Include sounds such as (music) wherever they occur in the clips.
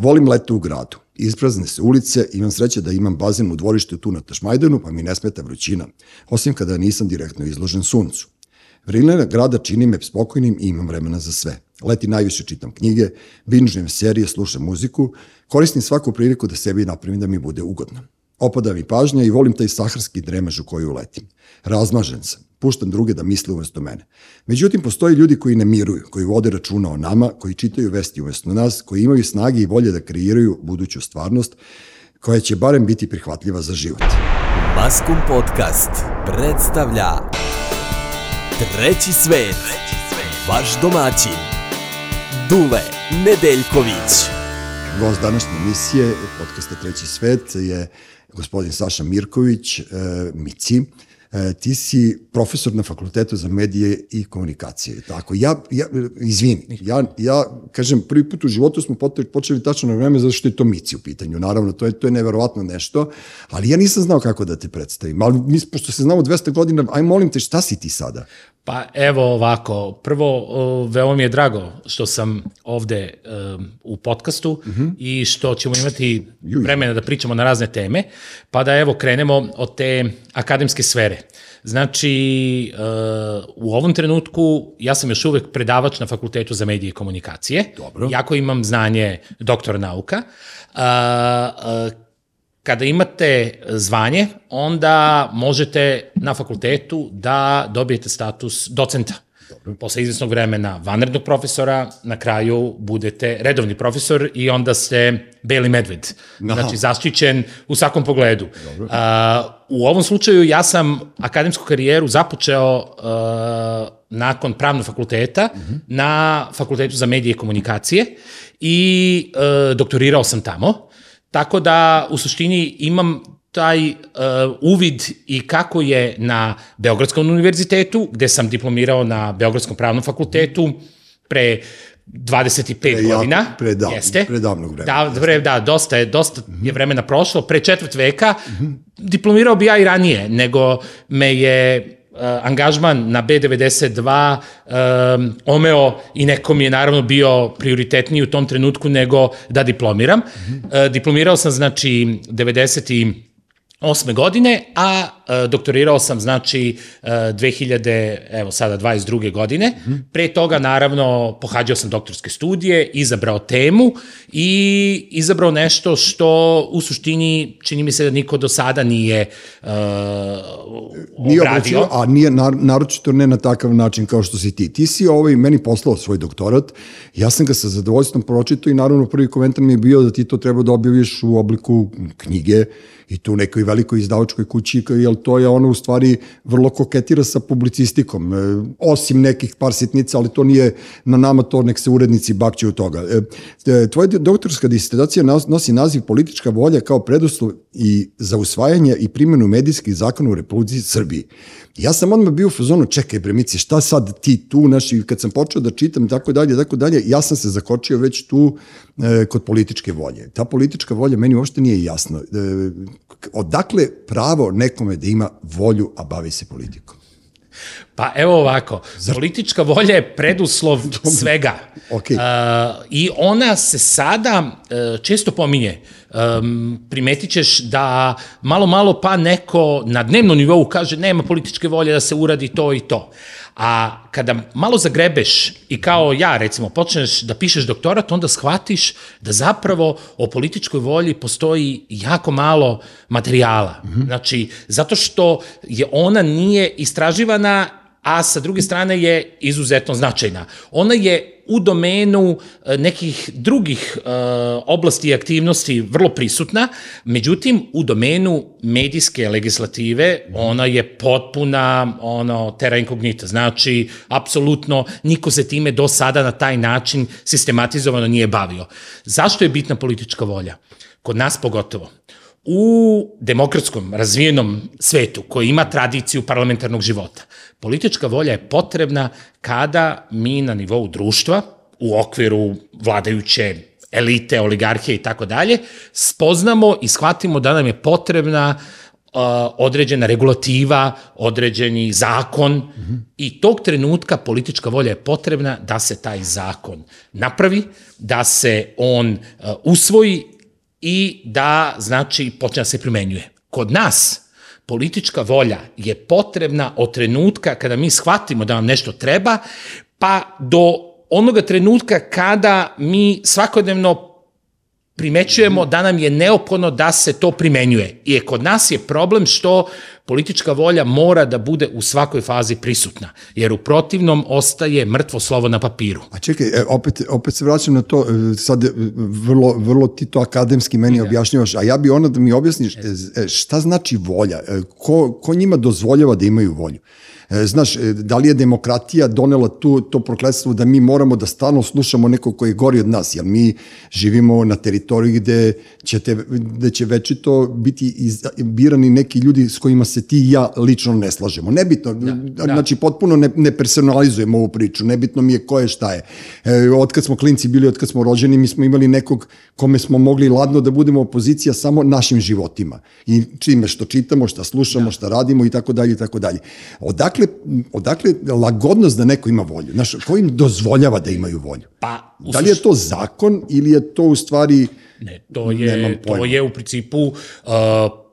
Volim leto u gradu. Isprazne se ulice, imam sreće da imam bazen u dvorištu tu na Tašmajdanu, pa mi ne smeta vrućina, osim kada nisam direktno izložen suncu. Vrlina grada čini me spokojnim i imam vremena za sve. Leti najviše čitam knjige, binžujem serije, slušam muziku, koristim svaku priliku da sebi napravim da mi bude ugodno. Opada mi pažnja i volim taj saharski dremež u koju letim. Razmažen sam, puštam druge da misle umesto mene. Međutim, postoji ljudi koji ne miruju, koji vode računa o nama, koji čitaju vesti umesto nas, koji imaju snage i volje da kreiraju buduću stvarnost, koja će barem biti prihvatljiva za život. Maskum Podcast predstavlja Treći svet, vaš domaćin, Dule Nedeljković. Gost današnje emisije podcasta Treći svet je gospodin Saša Mirković, e, Mici, e, ti si profesor na fakultetu za medije i komunikacije. Tako, ja, ja izvini, ja, ja kažem, prvi put u životu smo počeli tačno na vreme zato što je to Mici u pitanju. Naravno, to je, to je neverovatno nešto, ali ja nisam znao kako da te predstavim. Ali mi, pošto se znamo 200 godina, aj molim te, šta si ti sada? Pa evo ovako, prvo veoma mi je drago što sam ovde um, u podcastu uh mhm. -huh. i što ćemo imati vremena da pričamo na razne teme, pa da evo krenemo od te akademske sfere. Znači, uh, u ovom trenutku ja sam još uvek predavač na Fakultetu za medije i komunikacije. Dobro. Jako imam znanje doktora nauka. Uh, uh, kada imate zvanje, onda možete na fakultetu da dobijete status docenta. Dobro. Posle izvesnog vremena vanrednog profesora, na kraju budete redovni profesor i onda ste beli medved. Aha. Znači, zaštićen u svakom pogledu. Dobro. A, u ovom slučaju ja sam akademsku karijeru započeo a, nakon pravnog fakulteta mhm. -huh. na fakultetu za medije i komunikacije i a, doktorirao sam tamo. Tako da, u suštini, imam taj uh, uvid i kako je na Beogradskom univerzitetu, gde sam diplomirao na Beogradskom pravnom fakultetu pre 25 pre, godina. Pre, da, jeste. pre davnog vremena. Da, pre, da, dosta je, dosta mm -hmm. je vremena prošlo. Pre četvrt veka mm -hmm. diplomirao bi ja i ranije, nego me je uh, angažman na B92 um, omeo i neko mi je naravno bio prioritetniji u tom trenutku nego da diplomiram. Mm -hmm. uh, diplomirao sam znači 90 osme godine, a e, doktorirao sam znači e, 2000, evo sada 22. godine. Pre toga naravno pohađao sam doktorske studije, izabrao temu i izabrao nešto što u suštini čini mi se da niko do sada nije uh, nije obradio. a nije nar, naročito ne na takav način kao što si ti. Ti si ovaj, meni poslao svoj doktorat, ja sam ga sa zadovoljstvom pročitao i naravno prvi komentar mi je bio da ti to treba da objaviš u obliku knjige, i tu nekoj velikoj izdavačkoj kući, jer to je ono u stvari vrlo koketira sa publicistikom, e, osim nekih par sitnica, ali to nije na nama, to nek se urednici bakće u toga. E, e, tvoja doktorska disertacija nosi naziv politička volja kao preduslov i za usvajanje i primjenu medijskih zakona u Republici Srbiji. Ja sam odmah bio u fazonu, čekaj bremici, šta sad ti tu, naši, kad sam počeo da čitam tako dalje, tako dalje, ja sam se zakočio već tu kod političke volje. Ta politička volja meni uopšte nije jasno. E, odakle pravo nekome da ima volju, a bavi se politikom? Pa evo ovako, Zar... politička volja je preduslov (laughs) svega. Okay. Uh, I ona se sada uh, često pominje. Um, primetit ćeš da malo, malo pa neko na dnevnom nivou kaže nema političke volje da se uradi to i to. A kada malo zagrebeš i kao ja, recimo, počneš da pišeš doktorat, onda shvatiš da zapravo o političkoj volji postoji jako malo materijala. Mm -hmm. Znači, zato što je ona nije istraživana a sa druge strane je izuzetno značajna. Ona je u domenu e, nekih drugih uh, oblasti i aktivnosti vrlo prisutna, međutim u domenu medijske legislative ona je potpuna ono terra incognita, znači apsolutno niko se time do sada na taj način sistematizovano nije bavio. Zašto je bitna politička volja? Kod nas pogotovo u demokratskom, razvijenom svetu koji ima tradiciju parlamentarnog života, politička volja je potrebna kada mi na nivou društva, u okviru vladajuće elite, oligarhije i tako dalje, spoznamo i shvatimo da nam je potrebna određena regulativa, određeni zakon mm -hmm. i tog trenutka politička volja je potrebna da se taj zakon napravi, da se on usvoji i da, znači, počne da se primenjuje. Kod nas, politička volja je potrebna od trenutka kada mi shvatimo da nam nešto treba, pa do onoga trenutka kada mi svakodnevno primećujemo da nam je neophodno da se to primenjuje. I kod nas je problem što politička volja mora da bude u svakoj fazi prisutna, jer u protivnom ostaje mrtvo slovo na papiru. A čekaj, e, opet, opet se vraćam na to, e, sad e, vrlo, vrlo ti to akademski meni da. objašnjavaš, a ja bi ono da mi objasniš šta znači volja, ko, ko njima dozvoljava da imaju volju? E, znaš, e, da li je demokratija donela tu, to prokledstvo da mi moramo da stalno slušamo nekog koji je gori od nas, jer mi živimo na teritoriji gde, ćete, gde će večito biti iz, birani neki ljudi s kojima se ti i ja lično ne slažemo. Nebitno, da, da. znači potpuno ne, ne personalizujemo ovu priču, nebitno mi je ko je šta je. E, od kad smo klinci bili, od kad smo rođeni, mi smo imali nekog kome smo mogli ladno da budemo opozicija samo našim životima. I čime što čitamo, šta slušamo, da. šta radimo i tako dalje i tako dalje. Odakle odakle, odakle lagodnost da neko ima volju? Znaš, ko im dozvoljava da imaju volju? Pa, da li je to zakon ili je to u stvari... Ne, to je, to je u principu uh,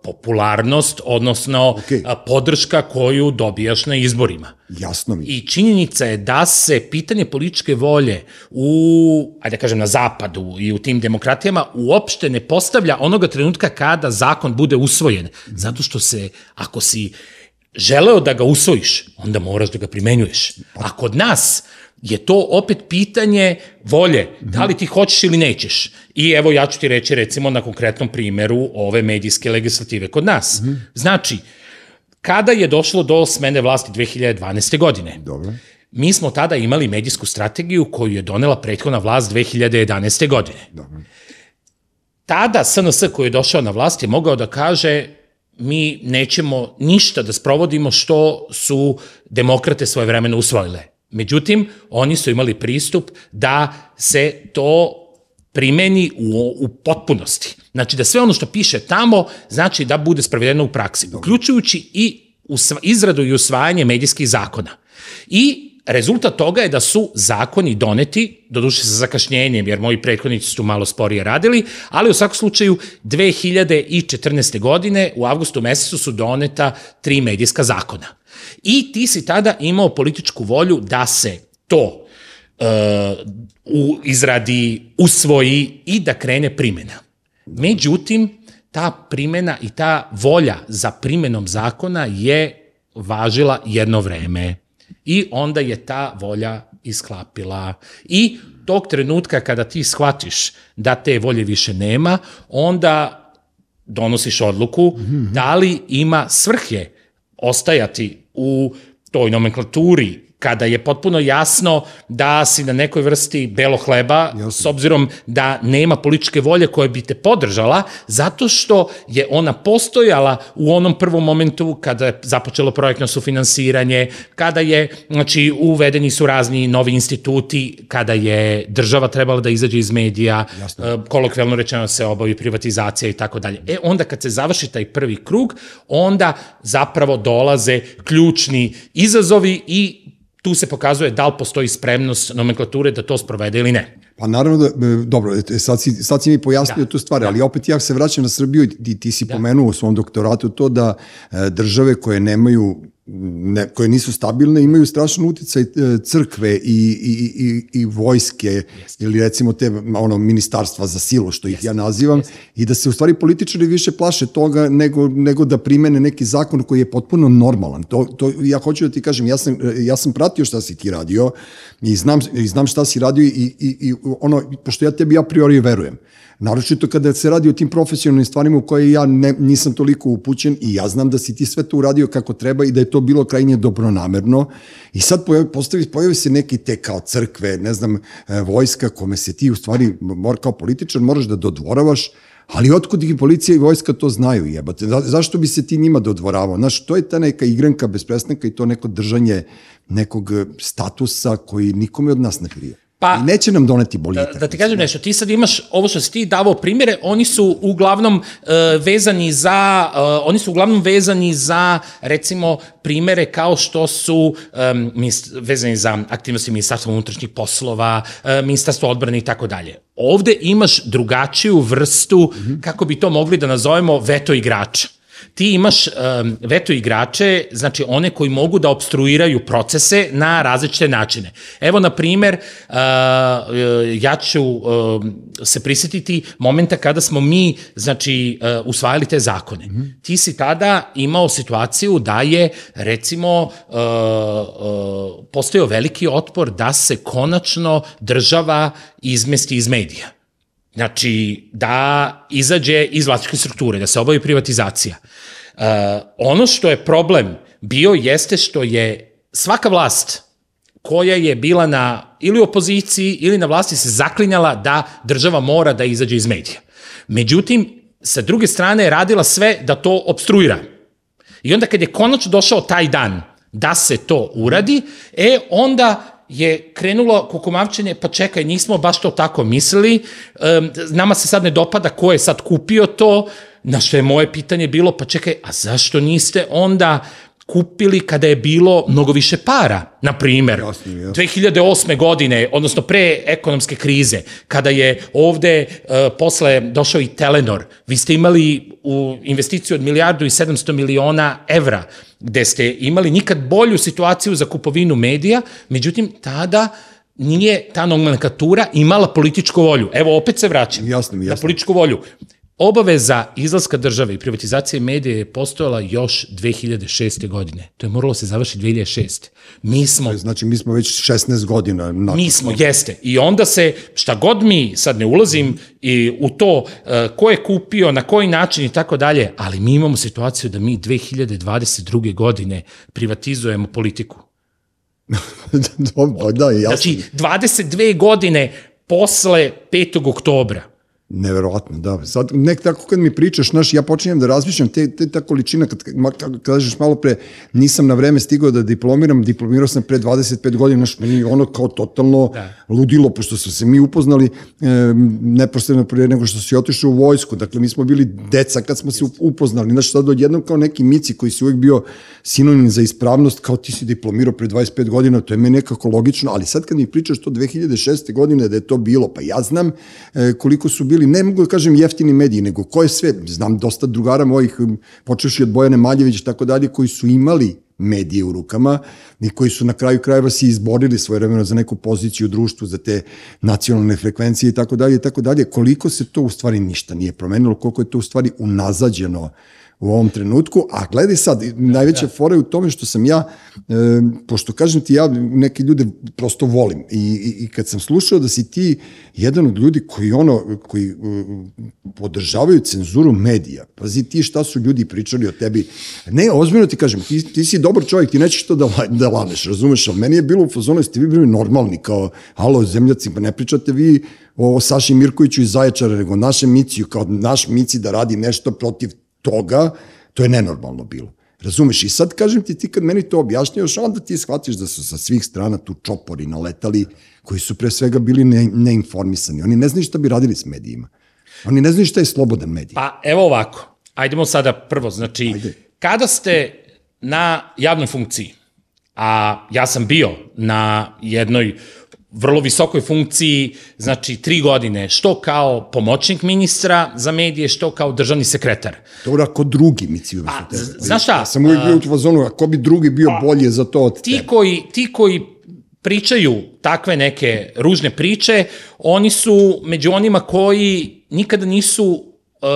popularnost, odnosno okay. Uh, podrška koju dobijaš na izborima. Jasno mi. I činjenica je da se pitanje političke volje u, ajde da kažem, na zapadu i u tim demokratijama uopšte ne postavlja onoga trenutka kada zakon bude usvojen. Zato što se, ako si želeo da ga usvojiš, onda moraš da ga primenjuješ. A kod nas je to opet pitanje volje, da li ti hoćeš ili nećeš. I evo ja ću ti reći recimo na konkretnom primeru ove medijske legislative kod nas. Znači, kada je došlo do smene vlasti 2012. godine, Dobro. mi smo tada imali medijsku strategiju koju je donela prethodna vlast 2011. godine. Dobro. Tada SNS koji je došao na vlast je mogao da kaže mi nećemo ništa da sprovodimo što su demokrate svoje vremena usvojile. Međutim, oni su imali pristup da se to primeni u, u potpunosti. Znači da sve ono što piše tamo, znači da bude sprovedeno u praksi, uključujući i usva, izradu i usvajanje medijskih zakona. I Rezultat toga je da su zakoni doneti, doduše sa zakašnjenjem, jer moji prethodnici su malo sporije radili, ali u svakom slučaju 2014. godine u avgustu mesecu su doneta tri medijska zakona. I ti si tada imao političku volju da se to uh, u izradi usvoji i da krene primena. Međutim, ta primena i ta volja za primenom zakona je važila jedno vreme. I onda je ta volja isklapila. I tog trenutka kada ti shvatiš da te volje više nema, onda donosiš odluku mm -hmm. da li ima svrhe ostajati u toj nomenklaturi kada je potpuno jasno da si na nekoj vrsti belo hleba, Jasne. s obzirom da nema političke volje koja bi te podržala, zato što je ona postojala u onom prvom momentu kada je započelo projektno sufinansiranje, kada je, znači, uvedeni su razni novi instituti, kada je država trebala da izađe iz medija, Jasne. Kolokvijalno rečeno se obavi privatizacija i tako dalje. E, onda kad se završi taj prvi krug, onda zapravo dolaze ključni izazovi i tu se pokazuje da li postoji spremnost nomenklature da to sprovede ili ne. Pa naravno da, e, dobro, e, sad si, sad si mi pojasnio da. tu stvar, da. ali opet ja se vraćam na Srbiju i ti, ti si da. pomenuo u svom doktoratu to da e, države koje nemaju ne, koje nisu stabilne imaju strašan uticaj e, crkve i, i, i, i vojske yes. ili recimo te ono ministarstva za silu što ih yes. ja nazivam yes. i da se u stvari političari više plaše toga nego, nego da primene neki zakon koji je potpuno normalan. To, to ja hoću da ti kažem, ja sam, ja sam pratio šta si ti radio i znam, i znam šta si radio i, i, i ono, pošto ja tebi a priori verujem. Naročito kada se radi o tim profesionalnim stvarima u koje ja ne, nisam toliko upućen i ja znam da si ti sve to uradio kako treba i da je to bilo krajnje dobronamerno i sad pojavi, postavi, pojavi se neki te kao crkve, ne znam, e, vojska kome se ti u stvari mor, kao političar moraš da dodvoravaš, Ali otkud i policija i vojska to znaju, jebate? Za, zašto bi se ti njima dodvoravao? Znaš, to je ta neka igranka bez prestanka i to neko držanje nekog statusa koji nikome od nas ne prije. Pa, I neće nam doneti boljitak. Da, da ti kažem nešto, ti sad imaš ovo što si ti davao primjere, oni su uglavnom uh, vezani za, uh, oni su uglavnom vezani za, recimo, primere kao što su um, vezani za aktivnosti ministarstva unutrašnjih poslova, uh, ministarstva odbrane i tako dalje. Ovde imaš drugačiju vrstu, mm -hmm. kako bi to mogli da nazovemo, veto igrača ti imaš um, veto igrače, znači one koji mogu da obstruiraju procese na različite načine. Evo, na primer, uh, ja ću uh, se prisetiti momenta kada smo mi, znači, uh, usvajali te zakone. Mm -hmm. Ti si tada imao situaciju da je, recimo, uh, uh, postojao veliki otpor da se konačno država izmesti iz medija. Znači, da izađe iz vlasničke strukture, da se obavi privatizacija. Uh, ono što je problem bio jeste što je svaka vlast koja je bila na ili opoziciji ili na vlasti se zaklinjala da država mora da izađe iz medija. Međutim, sa druge strane je radila sve da to obstruira. I onda kad je konačno došao taj dan da se to uradi, e onda je krenulo kukumavčenje, pa čekaj, nismo baš to tako mislili, nama se sad ne dopada ko je sad kupio to, na što je moje pitanje bilo, pa čekaj, a zašto niste onda kupili kada je bilo mnogo više para. Na primer, 2008. godine, odnosno pre ekonomske krize, kada je ovde uh, posle došao i Telenor, vi ste imali u investiciju od milijardu i 700 miliona evra, gde ste imali nikad bolju situaciju za kupovinu medija, međutim, tada nije ta nomenklatura imala političku volju. Evo, opet se vraćam. Jasno, jasno. Na političku volju. Obaveza izlaska države i privatizacije medije je postojala još 2006. godine. To je moralo se završiti 2006. Mi smo... Znači, mi smo već 16 godina. Nakon. Mi smo, jeste. I onda se, šta god mi, sad ne ulazim i u to uh, ko je kupio, na koji način i tako dalje, ali mi imamo situaciju da mi 2022. godine privatizujemo politiku. (laughs) da, da, jasno. Znači, 22 godine posle 5. oktobra Neverovatno, da. Sad, nek tako kad mi pričaš, znaš, ja počinjem da razmišljam, te, te ta količina, kad, kad kažeš malo pre, nisam na vreme stigao da diplomiram, diplomirao sam pre 25 godina, znaš, meni ono kao totalno da. ludilo, pošto su se mi upoznali e, neposredno prije nego što si otišao u vojsku, dakle, mi smo bili deca kad smo se upoznali, znaš, sad odjednom kao neki mici koji si uvijek bio sinonim za ispravnost, kao ti si diplomirao pre 25 godina, to je meni nekako logično, ali sad kad mi pričaš to 2006. godine da je to bilo, pa ja znam e, koliko su bili bili, ne mogu da kažem jeftini mediji, nego ko je sve, znam dosta drugara mojih, počeši od Bojane Maljević i tako dalje, koji su imali medije u rukama i koji su na kraju krajeva se izborili svoje vremeno za neku poziciju u društvu, za te nacionalne frekvencije i tako dalje i tako dalje. Koliko se to u stvari ništa nije promenilo, koliko je to u stvari unazađeno uh, u ovom trenutku, a gledaj sad, najveća fora je u tome što sam ja, e, pošto kažem ti ja neke ljude prosto volim i, i, i kad sam slušao da si ti jedan od ljudi koji ono, koji uh, podržavaju cenzuru medija, pazi ti šta su ljudi pričali o tebi, ne, ozbiljno ti kažem, ti, ti si dobar čovjek, ti nećeš to da, da laneš, razumeš, ali meni je bilo u fazonu, ste vi bili normalni, kao, halo, zemljaci, pa ne pričate vi o Saši Mirkoviću iz Zaječara, nego našem Miciju, kao naš Mici da radi nešto protiv toga, to je nenormalno bilo. Razumeš? I sad kažem ti, ti kad meni to objašnjavaš, onda ti shvatiš da su sa svih strana tu čopori naletali, koji su pre svega bili ne, neinformisani. Oni ne znaju šta bi radili s medijima. Oni ne znaju šta je slobodan medij. Pa evo ovako, ajdemo sada prvo, znači, Ajde. kada ste na javnoj funkciji, a ja sam bio na jednoj vrlo visokoj funkciji, znači tri godine, što kao pomoćnik ministra za medije, što kao državni sekretar. Dobro, ako drugi mi ci pa, tebe. Znaš šta? Ja sam uvijek bio u fazonu, ako bi drugi bio a, bolje za to od ti tebe. Koji, ti koji pričaju takve neke ružne priče, oni su među onima koji nikada nisu uh,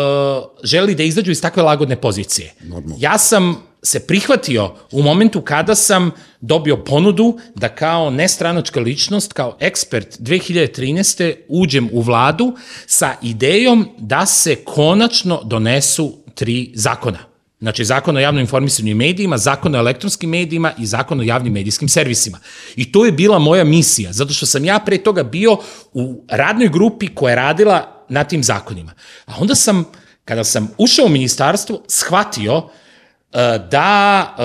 želi da izađu iz takve lagodne pozicije. Normalno. Ja sam se prihvatio u momentu kada sam dobio ponudu da kao nestranačka ličnost, kao ekspert 2013. uđem u vladu sa idejom da se konačno donesu tri zakona. Znači, zakon o javnom informisanju i medijima, zakon o elektronskim medijima i zakon o javnim medijskim servisima. I to je bila moja misija, zato što sam ja pre toga bio u radnoj grupi koja je radila na tim zakonima. A onda sam, kada sam ušao u ministarstvo, shvatio da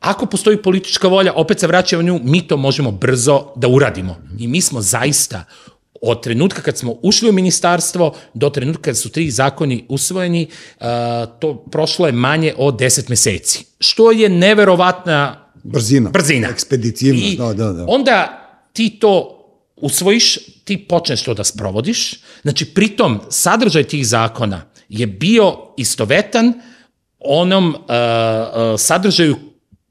ako postoji politička volja, opet se vraćamo nju, mi to možemo brzo da uradimo. I mi smo zaista od trenutka kad smo ušli u ministarstvo do trenutka kad su tri zakoni usvojeni, uh, to prošlo je manje od 10 meseci. Što je neverovatna Brzina. brzina. Ekspeditivnost, I da, da, da. onda ti to usvojiš, ti počneš to da sprovodiš, znači pritom sadržaj tih zakona je bio istovetan onom uh, sadržaju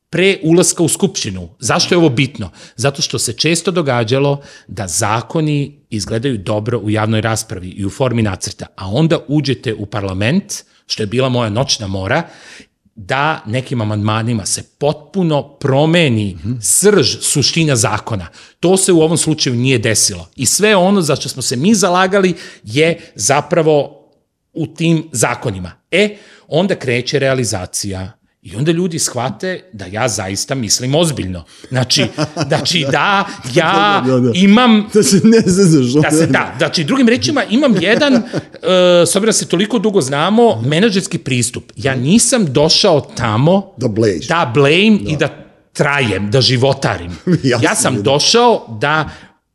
pre ulaska u Skupštinu. Zašto je ovo bitno? Zato što se često događalo da zakoni izgledaju dobro u javnoj raspravi i u formi nacrta, a onda uđete u parlament, što je bila moja noćna mora, da nekim amandmanima se potpuno promeni srž, suština zakona. To se u ovom slučaju nije desilo. I sve ono za što smo se mi zalagali je zapravo u tim zakonima. E, onda kreće realizacija I onda ljudi shvate da ja zaista mislim ozbiljno. Znači, znači da ja (laughs) Da, da, da. imam Da se ne znaš. da se da, znači drugim rečima imam jedan, uh, (laughs) s obzirom da se toliko dugo znamo, menadžerski pristup. Ja nisam došao tamo Da bleješ. da blame i da trajem, da životarim. (laughs) Ja sam došao da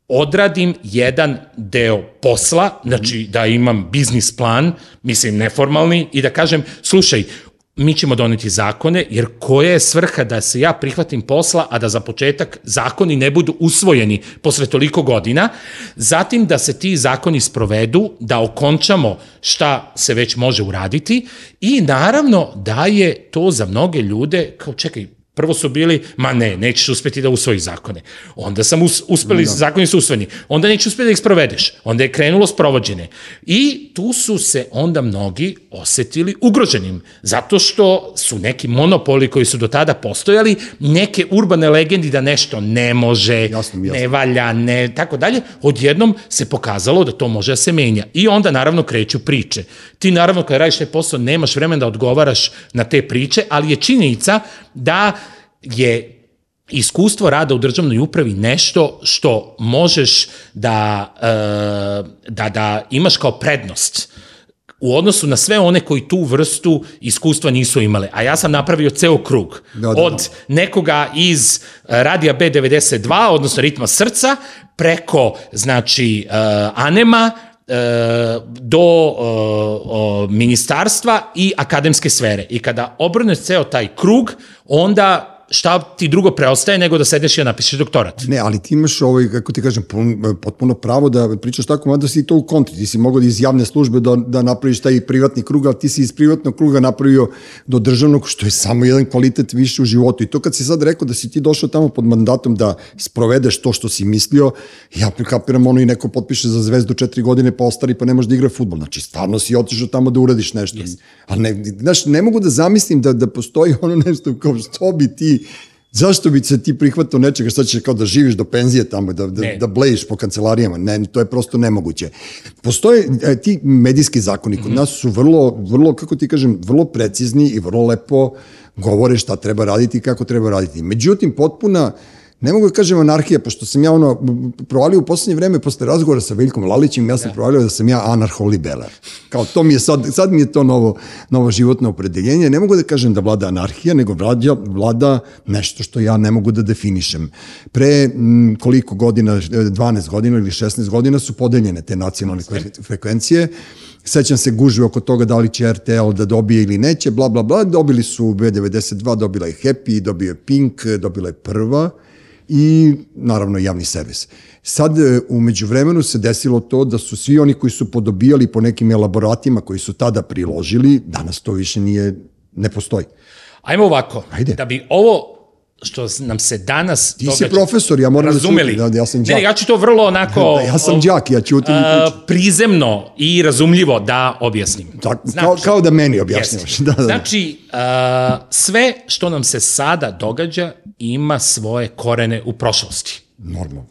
odradim jedan deo posla, znači da imam biznis plan, mislim neformalni, i da kažem, slušaj, mi ćemo doneti zakone, jer koja je svrha da se ja prihvatim posla, a da za početak zakoni ne budu usvojeni posle toliko godina, zatim da se ti zakoni sprovedu, da okončamo šta se već može uraditi i naravno da je to za mnoge ljude, kao čekaj, Prvo su bili, ma ne, nećeš uspeti da usvojiš zakone. Onda sam us, uspeli, da. zakoni su usvojeni. Onda nećeš uspeti da ih sprovedeš. Onda je krenulo sprovođenje. I tu su se onda mnogi osetili ugroženim. Zato što su neki monopoli koji su do tada postojali, neke urbane legendi da nešto ne može, Jasno jasno. ne valja, ne, tako dalje, odjednom se pokazalo da to može da se menja. I onda naravno kreću priče. Ti naravno kada radiš taj posao nemaš vremena da odgovaraš na te priče, ali je činjenica da je iskustvo rada u državnoj upravi nešto što možeš da, e, da, da imaš kao prednost u odnosu na sve one koji tu vrstu iskustva nisu imale. A ja sam napravio ceo krug. Da, da, da. Od nekoga iz e, Radija B92, odnosno Ritma srca, preko, znači, uh, Anema, e, do uh, uh, ministarstva i akademske sfere. I kada obrneš ceo taj krug, onda šta ti drugo preostaje nego da sedeš i da napišeš doktorat. Ne, ali ti imaš ovaj, kako ti kažem, pun- potpuno pravo da pričaš tako, mada si to u kontri. Ti si mogao da iz javne službe da, da napraviš taj privatni krug, ali ti si iz privatnog kruga napravio do državnog, što je samo jedan kvalitet više u životu. I to kad si sad rekao da si ti došao tamo pod mandatom da sprovedeš to što si mislio, ja prikapiram ono i neko potpiše za zvezdu četiri godine pa ostari pa ne može da igra futbol. Znači, stvarno si otišao tamo da uradiš nešto. Yes. Ali ne, znaš, ne mogu da zamislim da, da postoji ono nešto kao što bi ti Zašto bi se ti prihvatao nečega, šta ćeš kao da živiš do penzije tamo, da, da, Ne. da blejiš po kancelarijama? Ne, to je prosto nemoguće. Postoje e, ti medijski zakoni kod nas su vrlo, vrlo, kako ti kažem, vrlo precizni i vrlo lepo govore šta treba raditi i kako treba raditi. Međutim, potpuna, ne mogu da kažem anarhija, pošto sam ja ono, provalio u poslednje vreme, posle razgovora sa Veljkom Lalićem, ja sam da. provalio da sam ja anarholibeler. Kao to mi je sad, sad mi je to novo, novo životno opredeljenje. Ne mogu da kažem da vlada anarhija, nego vlada, vlada nešto što ja ne mogu da definišem. Pre m, koliko godina, 12 godina ili 16 godina su podeljene te nacionalne fre- frekvencije. Sećam se gužve oko toga da li će RTL da dobije ili neće, bla, bla, bla. Dobili su B92, dobila je Happy, dobio je Pink, dobila je Prva i naravno javni servis. Sad e, umeđu vremenu se desilo to da su svi oni koji su podobijali po nekim elaboratima koji su tada priložili, danas to više nije, ne postoji. Ajmo ovako, Ajde. da bi ovo što nam se danas Ti si profesor, ja moram da razumeli. ćutim, da, ja sam đak. ne, ja ću to vrlo onako... Da, ja sam đak, ja ćutim a, prizemno i razumljivo da objasnim. Tak, kao, kao da meni objašnjavaš. Da, (laughs) da, da. Znači, a, sve što nam se sada događa ima svoje korene u prošlosti. Normalno.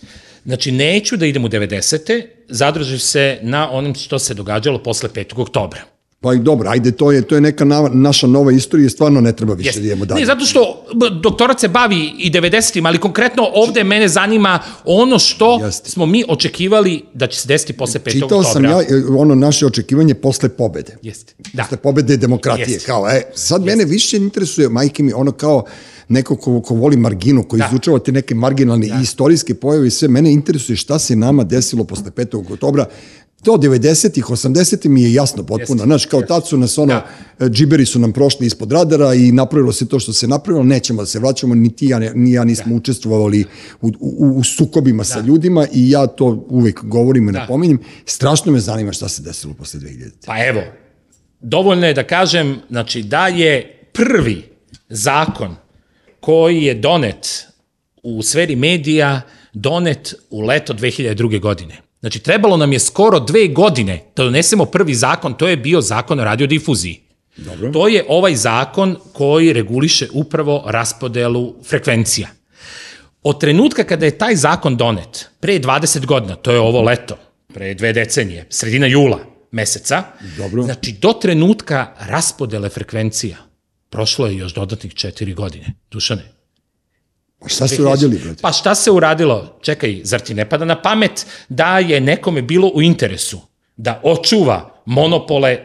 Znači, neću da idem u 90. zadržim se na onom što se događalo posle 5. oktobra. Pa i dobro, ajde, to je, to je neka na, naša nova istorija, stvarno ne treba više Jeste. da idemo dalje. Ne, zato što doktorat se bavi i 90-im, ali konkretno ovde mene zanima ono što Jeste. smo mi očekivali da će se desiti posle 5. Čitao oktobra. sam ja e, ono naše očekivanje posle pobede. Jeste. Da. Posle pobede demokratije. Jeste. Kao, e, sad mene više interesuje, majke mi, ono kao neko ko, ko voli marginu, koji Da. izučava te neke marginalne i istorijske pojave i sve, mene interesuje šta se nama desilo posle 5. oktobra, to 90-ih, 80-ih mi je jasno potpuno. Jeste, Znaš, kao tad su nas ono, Da. džiberi su nam prošli ispod radara i napravilo se to što se napravilo, nećemo da se vraćamo, ni ti ja, ni ja nismo Da. učestvovali u, u, u sukobima sa ljudima i ja to uvek govorim i Da. napominjem. Strašno me zanima šta se desilo posle 2000. Pa evo, dovoljno je da kažem znači, da je prvi zakon koji je donet u sferi medija donet u leto 2002. godine. Znači, trebalo nam je skoro dve godine da donesemo prvi zakon, to je bio zakon o radiodifuziji. Dobro. To je ovaj zakon koji reguliše upravo raspodelu frekvencija. Od trenutka kada je taj zakon donet, pre 20 godina, to je ovo leto, pre dve decenije, sredina jula meseca, Dobro. znači do trenutka raspodele frekvencija, prošlo je još dodatnih četiri godine. Dušane, Pa šta su radili, brate? Pa šta se uradilo? Čekaj, zar ti ne pada na pamet da je nekome bilo u interesu da očuva monopole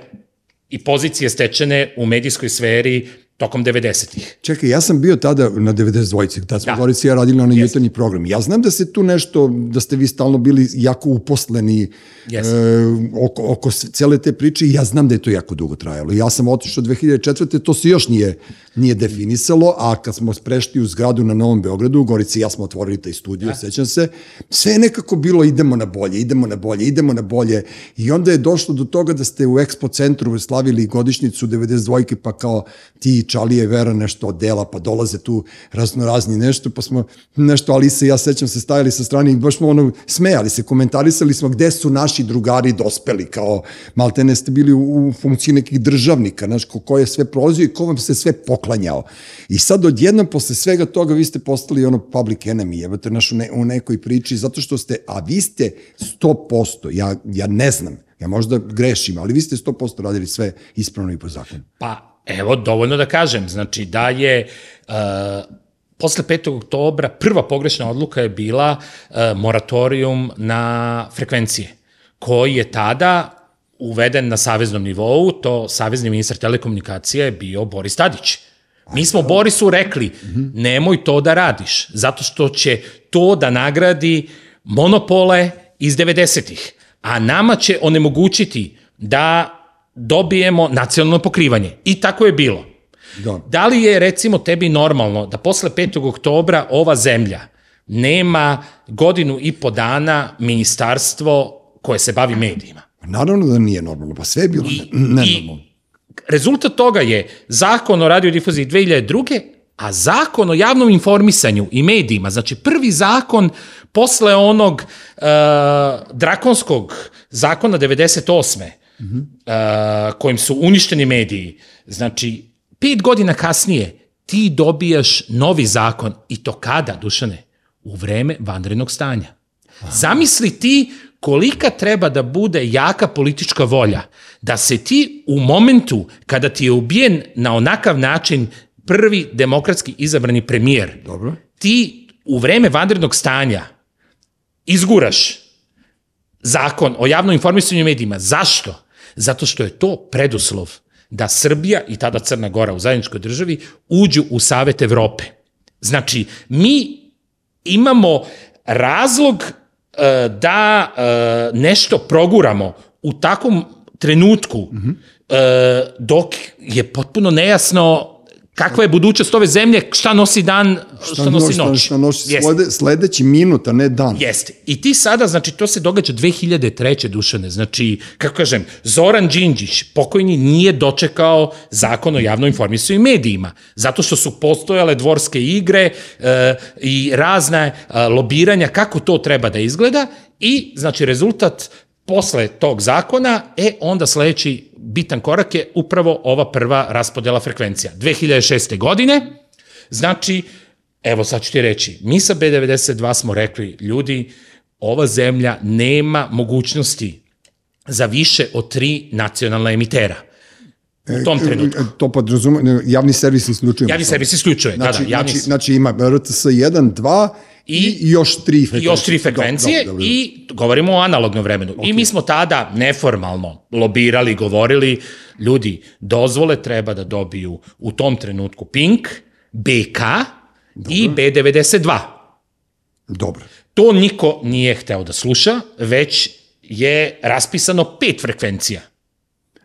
i pozicije stečene u medijskoj sferi tokom 90-ih? Čekaj, ja sam bio tada na 92-ci, tada smo Da. da. Ja radili na onaj jutarnji program. Ja znam da se tu nešto, da ste vi stalno bili jako uposleni Jesam. e, oko, oko cele te priče i ja znam da je to jako dugo trajalo. Ja sam otišao 2004. To se još nije, nije definisalo, a kad smo prešli u zgradu na Novom Beogradu, Gorici i ja smo otvorili taj studio, da. sećam se, sve je nekako bilo idemo na bolje, idemo na bolje, idemo na bolje i onda je došlo do toga da ste u Expo centru slavili godišnicu 92. pa kao ti Čalije Vera nešto od dela, pa dolaze tu razno razni nešto, pa smo nešto Alisa i ja sećam se stajali sa strane i baš smo ono smejali se, komentarisali smo gde su naši drugari dospeli, kao maltene ste bili u, u funkciji nekih državnika, znaš, ko, ko je sve prolazio i ko vam se sve poklanjao. I sad odjednom posle svega toga vi ste postali ono public enemy, jebate, naš u, ne, u nekoj priči, zato što ste, a vi ste 100%, ja, ja ne znam, ja možda grešim, ali vi ste 100% radili sve ispravno i po zakonu. Pa, evo, dovoljno da kažem. Znači, da je uh, posle 5. oktobra prva pogrešna odluka je bila uh, moratorijum na frekvencije, koji je tada uveden na saveznom nivou, to savezni ministar telekomunikacija je bio Boris Tadić. Mi smo Borisu rekli, nemoj to da radiš, zato što će to da nagradi monopole iz 90-ih, a nama će onemogućiti da dobijemo nacionalno pokrivanje. I tako je bilo. Da. Da li je recimo tebi normalno da posle 5. oktobra ova zemlja nema godinu i po dana ministarstvo koje se bavi medijima? Naravno da nije normalno, pa sve je bilo I- nenormalno. Rezultat toga je zakon o radiodifuziji 2002. a zakon o javnom informisanju i medijima, znači prvi zakon posle onog uh, drakonskog zakona 98. Uh, kojim su uništeni mediji, znači pet godina kasnije ti dobijaš novi zakon i to kada, Dušane? U vreme vanrednog stanja. Zamisli ti kolika treba da bude jaka politička volja da se ti u momentu kada ti je ubijen na onakav način prvi demokratski izabrani premijer, Dobro. ti u vreme vanrednog stanja izguraš zakon o javnom informisanju medijima. Zašto? Zato što je to preduslov da Srbija i tada Crna Gora u zajedničkoj državi uđu u Savet Evrope. Znači, mi imamo razlog da e, nešto proguramo u takvom trenutku e, dok je potpuno nejasno kakva je budućnost ove zemlje, šta nosi dan, šta, nosi šta, noć. šta nosi Jeste. slede, sledeći minut, a ne dan. Jeste. I ti sada, znači, to se događa 2003. dušane. Znači, kako kažem, Zoran Đinđić, pokojni, nije dočekao zakon o javnom informisanju i medijima. Zato što su postojale dvorske igre e, i razne e, lobiranja kako to treba da izgleda i, znači, rezultat posle tog zakona, e, onda sledeći bitan korak je upravo ova prva raspodela frekvencija. 2006. godine, znači, evo sad ću ti reći, mi sa B92 smo rekli, ljudi, ova zemlja nema mogućnosti za više od tri nacionalna emitera. u tom trenutku. E, To podrazume, javni servis isključujemo. Javni servis isključuje, Znači, da, da, javni znači, znači ima RTS 1, 2 i, I- još tri frekvencije. još tri frekvencije Dobro, dobro, dobro. i govorimo o analognom vremenu. I mi smo tada neformalno lobirali, govorili, ljudi, dozvole treba da dobiju u tom trenutku Pink, BK i B92. Dobro. To niko nije hteo da sluša, već je raspisano pet frekvencija.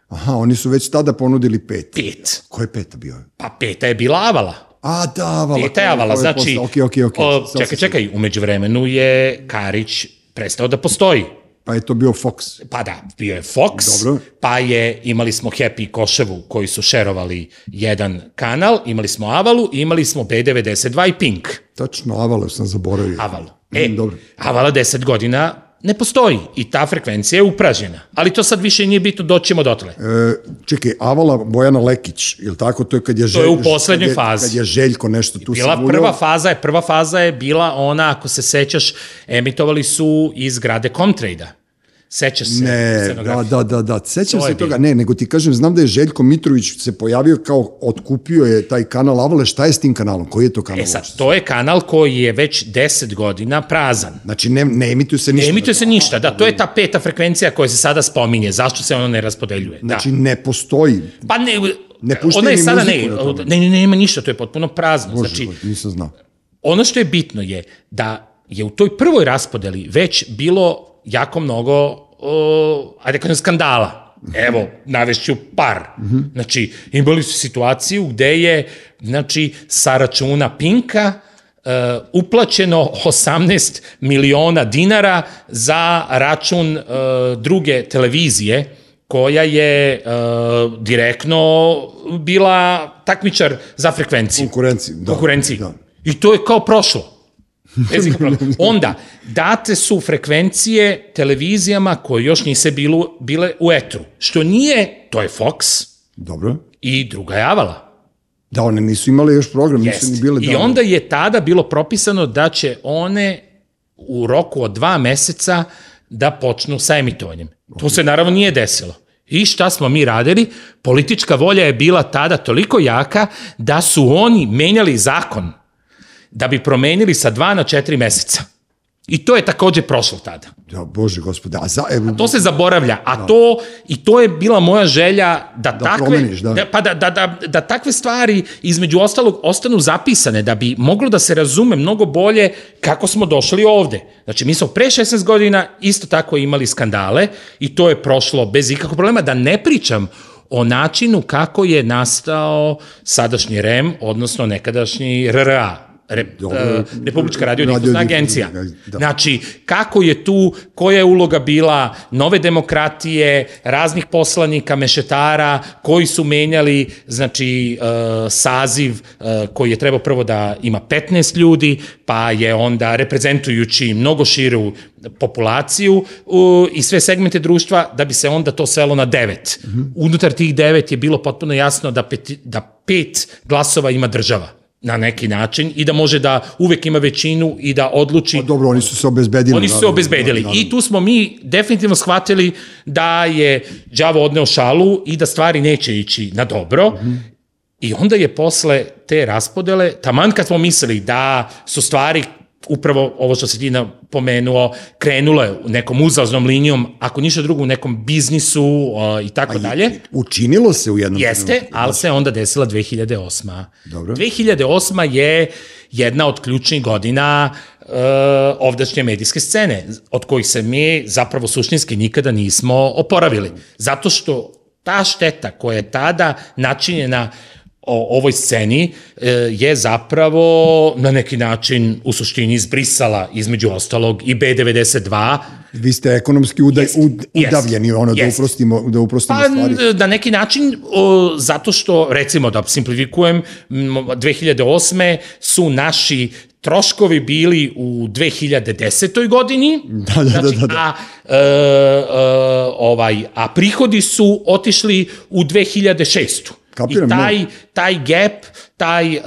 Aha, oni su već tada ponudili pet. Pet. Ko je peta bio? Pa peta je bila Avala. A, da, Avala. Peta je Avala, znači... Ok, ok, ok. o, čekaj, čekaj, umeđu vremenu je Karić prestao da postoji. Pa je to bio Fox. Pa da, bio je Fox, Dobro. pa je, imali smo Happy i Koševu koji su šerovali jedan kanal, imali smo Avalu, i imali smo B92 i Pink. Tačno, Avala sam zaboravio. Avalu. E, Mm, dobro. Avala 10 godina ne postoji i ta frekvencija je upražnjena. Ali to sad više nije bitno, doćemo dotle. E, čekaj, Avala Bojana Lekić, je li tako? To je kad je, To je u Želj- poslednjoj kad je- fazi. Kad je Željko nešto tu Bila samuljao. prva faza je, prva faza je bila ona, ako se sećaš, emitovali su iz grade Comtrade-a. Sećaš se? Ne, da, da, da, da, sećam To se toga, ne, nego ti kažem, znam da je Željko Mitrović se pojavio kao, otkupio je taj kanal Avale, šta je s tim kanalom, koji je to kanal? E sad, to je kanal koji je već 10 godina prazan. Znači, ne, ne emituje se ništa. Ne emituje se ništa, da, to je ta peta frekvencija koja se sada spominje. Zašto se ona ne raspodeljuje? Znači, da. ne postoji. Pa ne, Ne ona je sada ne, ne, ne, ne, nema ništa, to je potpuno prazno. Bože, znači, nisam znao. ono što je bitno je da je u toj prvoj raspodeli već bilo jako mnogo, o, ajde da kažem, skandala. Evo, navešću par. Znači, imali su situaciju gde je, znači, sa računa Pinka uh, uplaćeno 18 miliona dinara za račun uh, druge televizije koja je uh, direktno bila takmičar za frekvenciju Konkurenciji. Da, konkurenciji. Da. I to je kao prošlo. Bez. Onda, date su frekvencije televizijama koje još nise bilo, bile u etru. Što nije, to je Fox Dobro. i druga je Avala. Da, one nisu imale još program, nisu Jest. ni bile... I da, onda je tada bilo propisano da će one u roku od dva meseca da počnu sa emitovanjem. To se naravno nije desilo. I šta smo mi radili? Politička volja je bila tada toliko jaka da su oni menjali zakon da bi promenili sa dva na četiri meseca. I to je takođe prošlo tada. Da, bože gospode, a za... Evo, To se zaboravlja, a to i to je bila moja želja da, takve promeniš, da. pa da, da, da, da takve stvari između ostalog ostanu zapisane da bi moglo da se razume mnogo bolje kako smo došli ovde. Znači mi smo pre 16 godina isto tako imali skandale i to je prošlo bez ikakvog problema da ne pričam o načinu kako je nastao sadašnji REM, odnosno nekadašnji RRA, Re, Dobro. uh, Republička radio Radio- agencija. da. Znači, kako je tu, koja je uloga bila nove demokratije, raznih poslanika, mešetara, koji su menjali, znači, uh, saziv uh, koji je trebao prvo da ima 15 ljudi, pa je onda reprezentujući mnogo širu populaciju uh, i sve segmente društva, da bi se onda to svelo na devet. Mhm. Unutar tih devet je bilo potpuno jasno da, peti, da pet glasova ima država na neki način i da može da uvek ima većinu i da odluči Pa dobro, oni su se obezbedili. Oni su se obezbedili naravno. i tu smo mi definitivno shvatili da je đavo odneo šalu i da stvari neće ići na dobro. I onda je posle te raspodele, taman kad smo mislili da su stvari upravo ovo što se ti napomenuo, krenule u nekom uzlaznom linijom, ako ništa drugo u nekom biznisu uh, i tako dalje. Učinilo se u jednom Jeste, trenutku. ali se onda desila 2008. Dobro. 2008. je jedna od ključnih godina uh, ovdašnje medijske scene, od kojih se mi zapravo suštinski nikada nismo oporavili. Zato što ta šteta koja je tada načinjena o ovoj sceni e, je zapravo na neki način u suštini izbrisala između ostalog i B92 Vi ste ekonomski udaj, Jest, ud, jest, udavljeni, ono, da jest. uprostimo, da uprostimo Pa, stvari. na neki način, o, zato što, recimo, da simplifikujem, m, 2008. su naši troškovi bili u 2010. godini, Da, da, da, znači, da, da. A, e, e, ovaj, a prihodi su otišli u 2006. Kapiram, I ne. taj, taj gap, taj uh,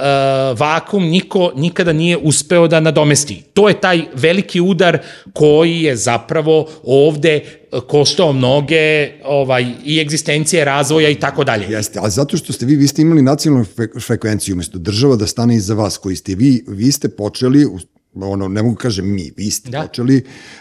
vakum niko nikada nije uspeo da nadomesti. To je taj veliki udar koji je zapravo ovde uh, koštao mnoge ovaj, i egzistencije, razvoja i tako dalje. Jeste, ali zato što ste vi, vi ste imali nacionalnu fre- frekvenciju, umesto država da stane iza vas, koji ste vi, vi ste počeli, ono, ne mogu kažem mi, vi ste Da. počeli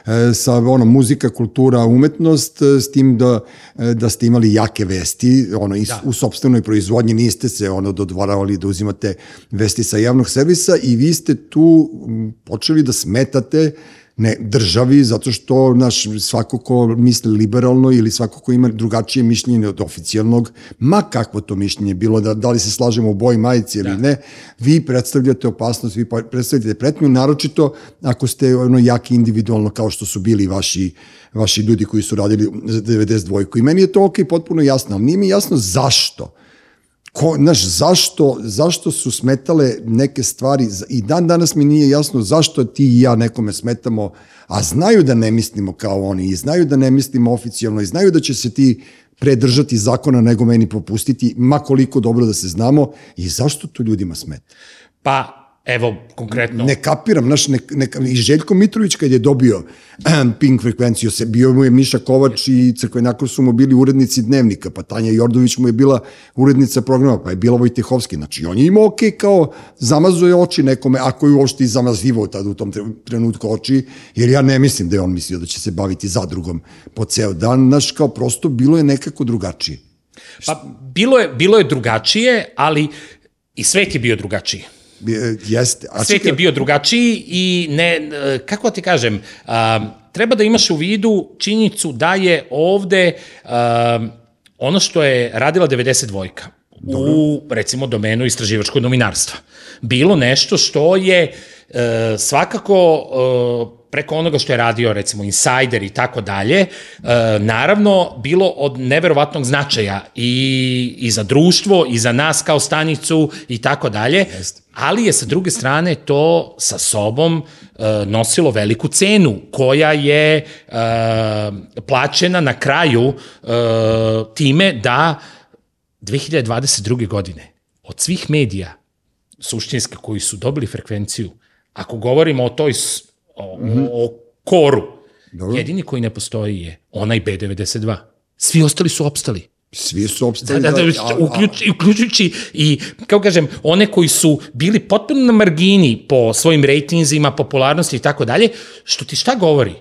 e, sa ono, muzika, kultura, umetnost, e, s tim da, e, da ste imali jake vesti, ono, i, da. u sobstvenoj proizvodnji niste se ono, dodvoravali da uzimate vesti sa javnog servisa i vi ste tu počeli da smetate ne državi, zato što naš, svako ko misli liberalno ili svako ko ima drugačije mišljenje od oficijalnog, ma kakvo to mišljenje bilo, da, da li se slažemo u boji majici ili Da. ne, vi predstavljate opasnost, vi predstavljate pretnju, naročito ako ste ono jaki individualno kao što su bili vaši, vaši ljudi koji su radili za 92. I meni je to ok, potpuno jasno, ali nije mi jasno zašto ko, znaš, zašto, zašto su smetale neke stvari i dan danas mi nije jasno zašto ti i ja nekome smetamo, a znaju da ne mislimo kao oni i znaju da ne mislimo oficijalno i znaju da će se ti predržati zakona nego meni popustiti, ma koliko dobro da se znamo i zašto to ljudima smeta? Pa, evo, konkretno... Ne kapiram, znaš, ne, ne, i Željko Mitrović kad je dobio ping frekvenciju, se bio mu je Miša Kovač i Crkvenjakov su mu bili urednici dnevnika, pa Tanja Jordović mu je bila urednica programa, pa je bila Vojtehovski, znači on je imao ok, kao zamazuje oči nekome, ako je uopšte i zamazivao tada u tom tre- trenutku oči, jer ja ne mislim da je on mislio da će se baviti zadrugom po ceo dan, znaš, kao prosto bilo je nekako drugačije. Pa, bilo je, bilo je drugačije, ali i svet je bio drugačiji. E, Jeste. A Svet je bio drugačiji i ne, e, kako ti kažem, a, treba da imaš u vidu činjenicu da je ovde a, ono što je radila 92-ka u, recimo, domenu istraživačkog novinarstva. Bilo nešto što je e, svakako e, preko onoga što je radio recimo Insider i tako dalje, e, naravno bilo od neverovatnog značaja i, i za društvo i za nas kao stanicu i tako dalje, ali je sa druge strane to sa sobom e, nosilo veliku cenu koja je e, plaćena na kraju time da 2022. godine od svih medija suštinske koji su dobili frekvenciju, ako govorimo o toj, o, mm -hmm. o koru, Dobro. jedini koji ne postoji je onaj B92. Svi ostali su opstali. Svi su Da, opstali. da, da, a- a- uključ, uključujući i, kako kažem, one koji su bili potpuno na margini po svojim rejtinzima, popularnosti i tako dalje, što ti šta govori?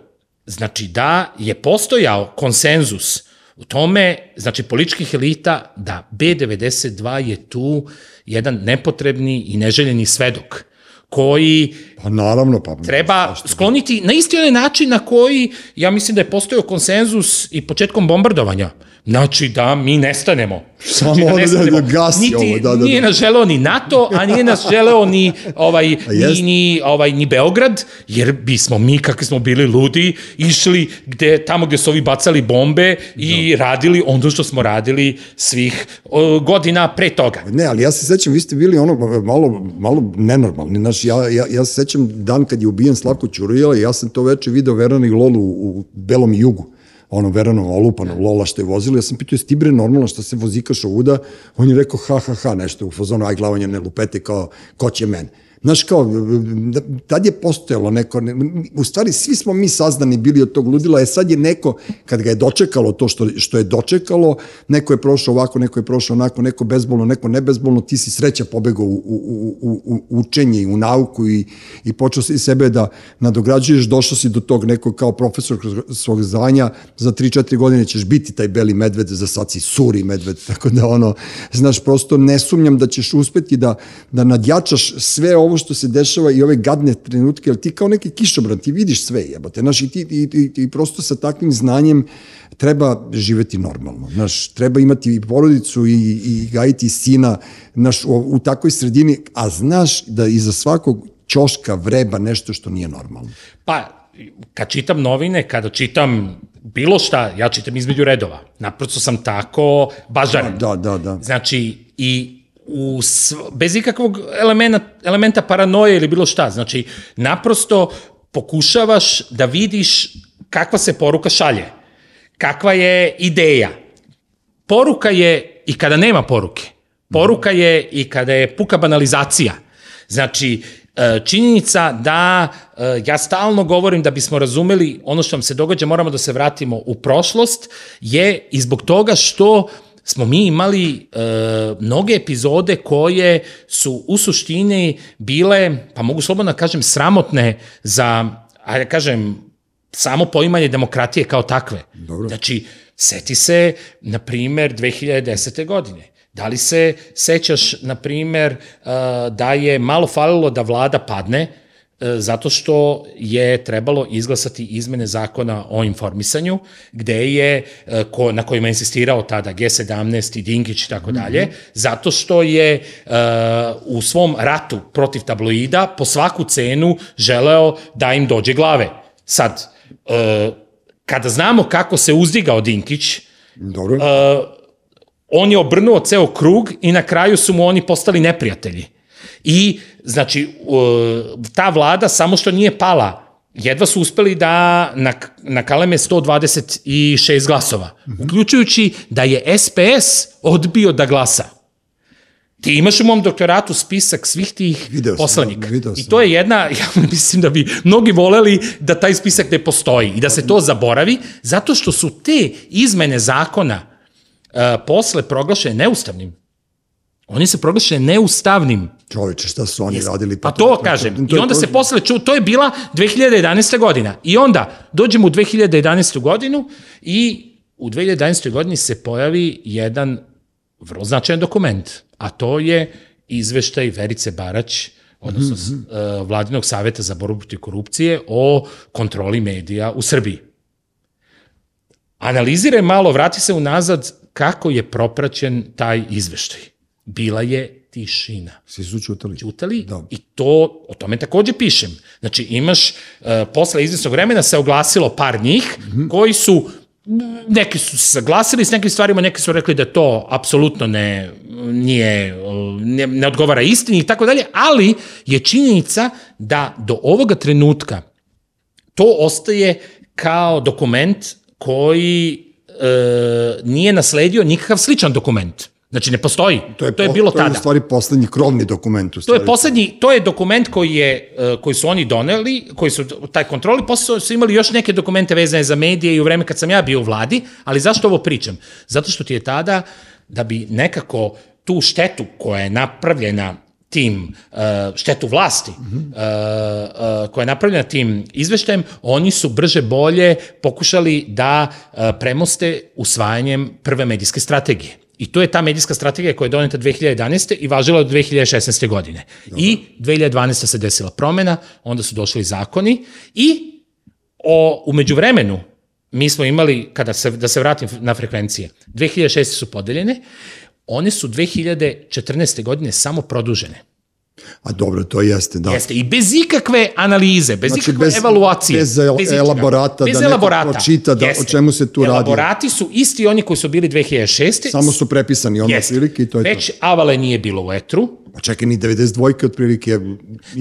Znači da je postojao konsenzus u tome, znači političkih elita, da B92 je tu jedan nepotrebni i neželjeni svedok koji Pa naravno, pa... treba skloniti na isti onaj način na koji, ja mislim da je postojao konsenzus i početkom bombardovanja. Znači da mi nestanemo. Samo znači, da- nestanemo. da gasi Niti, ovo, da, da, da. Nije nas želeo ni NATO, a nije nas želeo ni, ovaj, ni, ni, ovaj, ni Beograd, jer bismo mi, kakvi smo bili ludi, išli gde, tamo gde su ovi bacali bombe i radili ono što smo radili svih o, godina pre toga. Ne, ali ja se sećam, vi ste bili ono malo, malo nenormalni. Znaš, ja, ja, ja se sećam dan kad je ubijen Slavko Ćurija i ja sam to veče video Verana i Lolu u, u Belom jugu ono Verano olupano, Lola što je vozila, ja sam pitao, jesi ti bre normalno što se vozikaš ovuda? On je rekao, ha, ha, ha, nešto u fazonu, aj glavanje ne lupete, kao, ko će mene? Znaš, kao, tad je postojalo neko, ne, u stvari svi smo mi saznani bili od tog ludila, e sad je neko, kad ga je dočekalo to što, što je dočekalo, neko je prošao ovako, neko je prošao onako, neko bezbolno, neko nebezbolno, ti si sreća pobegao u, u, u, u, učenje i u nauku i, i počeo si sebe da nadograđuješ, došao si do tog nekog kao profesor svog zvanja, za 3-4 godine ćeš biti taj beli medved, za sad si suri medved, (laughs) tako da ono, znaš, prosto ne sumnjam da ćeš uspeti da, da nadjačaš sve ovo što se dešava i ove gadne trenutke, jer ti kao neki kišobran, ti vidiš sve, jebote, znaš, i ti, i, i, i prosto sa takvim znanjem treba živeti normalno, znaš, treba imati i porodicu i, i gajiti sina, znaš, u, u takvoj sredini, a znaš da iza svakog ćoška vreba nešto što nije normalno. Pa, kad čitam novine, kada čitam bilo šta, ja čitam između redova. Naprosto sam tako bažaren. Da, da, da. Znači, i u, sv- bez ikakvog elementa, elementa paranoje ili bilo šta. Znači, naprosto pokušavaš da vidiš kakva se poruka šalje, kakva je ideja. Poruka je i kada nema poruke. Poruka je i kada je puka banalizacija. Znači, e, činjenica da e, ja stalno govorim da bismo razumeli ono što nam se događa, moramo da se vratimo u prošlost, je i zbog toga što smo mi imali e, mnoge epizode koje su u suštini bile, pa mogu slobodno da kažem, sramotne za, ajde da kažem, samo poimanje demokratije kao takve. Dobro. Znači, seti se, na primer, 2010. godine. Da li se sećaš, na primer, uh, da je malo falilo da vlada padne, zato što je trebalo izglasati izmene zakona o informisanju, gde je, uh, ko, na kojima je insistirao tada G17 i Dinkić i tako dalje, zato što je u svom ratu protiv tabloida po svaku cenu želeo da im dođe glave. Sad, kada znamo kako se uzdigao Dinkić, Dobro. on je obrnuo ceo krug i na kraju su mu oni postali neprijatelji. I, znači, ta vlada samo što nije pala, jedva su uspeli da na, na kaleme 126 glasova, -hmm. uključujući da je SPS odbio da glasa. Ti imaš u mom doktoratu spisak svih tih Video sam, poslanika. video I sam. to je jedna, (laughs) ja mislim da bi mnogi voleli da taj spisak ne postoji i da se to zaboravi, zato što su te izmene zakona uh, posle proglašene neustavnim. Oni se proglašene neustavnim. Čoveče, šta su oni radili? Pa to kažem. I onda se posle ču, to je bila 2011. godina. I onda dođemo u 2011. godinu i u 2011. godini se pojavi jedan vrlo značajan dokument, a to je izveštaj Verice Barać, odnosno mm -hmm. uh, Vladinog saveta za borbu protiv korupcije o kontroli medija u Srbiji. Analiziraj malo, vrati se unazad kako je propraćen taj izveštaj. Bila je tišina. Svi su čutali. Čutali da. i to, o tome takođe pišem. Znači imaš, uh, posle izvesnog vremena se oglasilo par njih mm -hmm. koji su neki su se saglasili s nekim stvarima, neki su rekli da to apsolutno ne, nije, ne, ne odgovara istini i tako dalje, ali je činjenica da do ovoga trenutka to ostaje kao dokument koji e, nije nasledio nikakav sličan dokument. Znači, ne postoji. To je, to je bilo to je tada. u stvari poslednji krovni dokument. U To stvari. je poslednji, to je dokument koji je uh, koji su oni doneli, koji su taj kontroli, posle su imali još neke dokumente vezane za medije i u vreme kad sam ja bio u vladi, ali zašto ovo pričam? Zato što ti je tada da bi nekako tu štetu koja je napravljena tim uh, štetu vlasti mm -hmm. uh, uh, koja je napravljena tim izveštajem, oni su brže bolje pokušali da uh, premoste usvajanjem prve medijske strategije. I to je ta medijska strategija koja je doneta 2011. i važila od 2016. godine. Dobar. I 2012. se desila promena, onda su došli zakoni i o, umeđu vremenu mi smo imali, kada se, da se vratim na frekvencije, 2006. su podeljene, one su 2014. godine samo produžene. A dobro, to jeste, da. Jeste, i bez ikakve analize, bez znači, ikakve bez, evaluacije. Bez, el, bez elaborata, bez da elaborata. neko pročita da, jeste. o čemu se tu Elaborati radi. Elaborati su isti oni koji su bili 2006. Samo su prepisani ono prilike i to je Već to. Avale nije bilo u etru, Pa čekaj, ni 92 otprilike.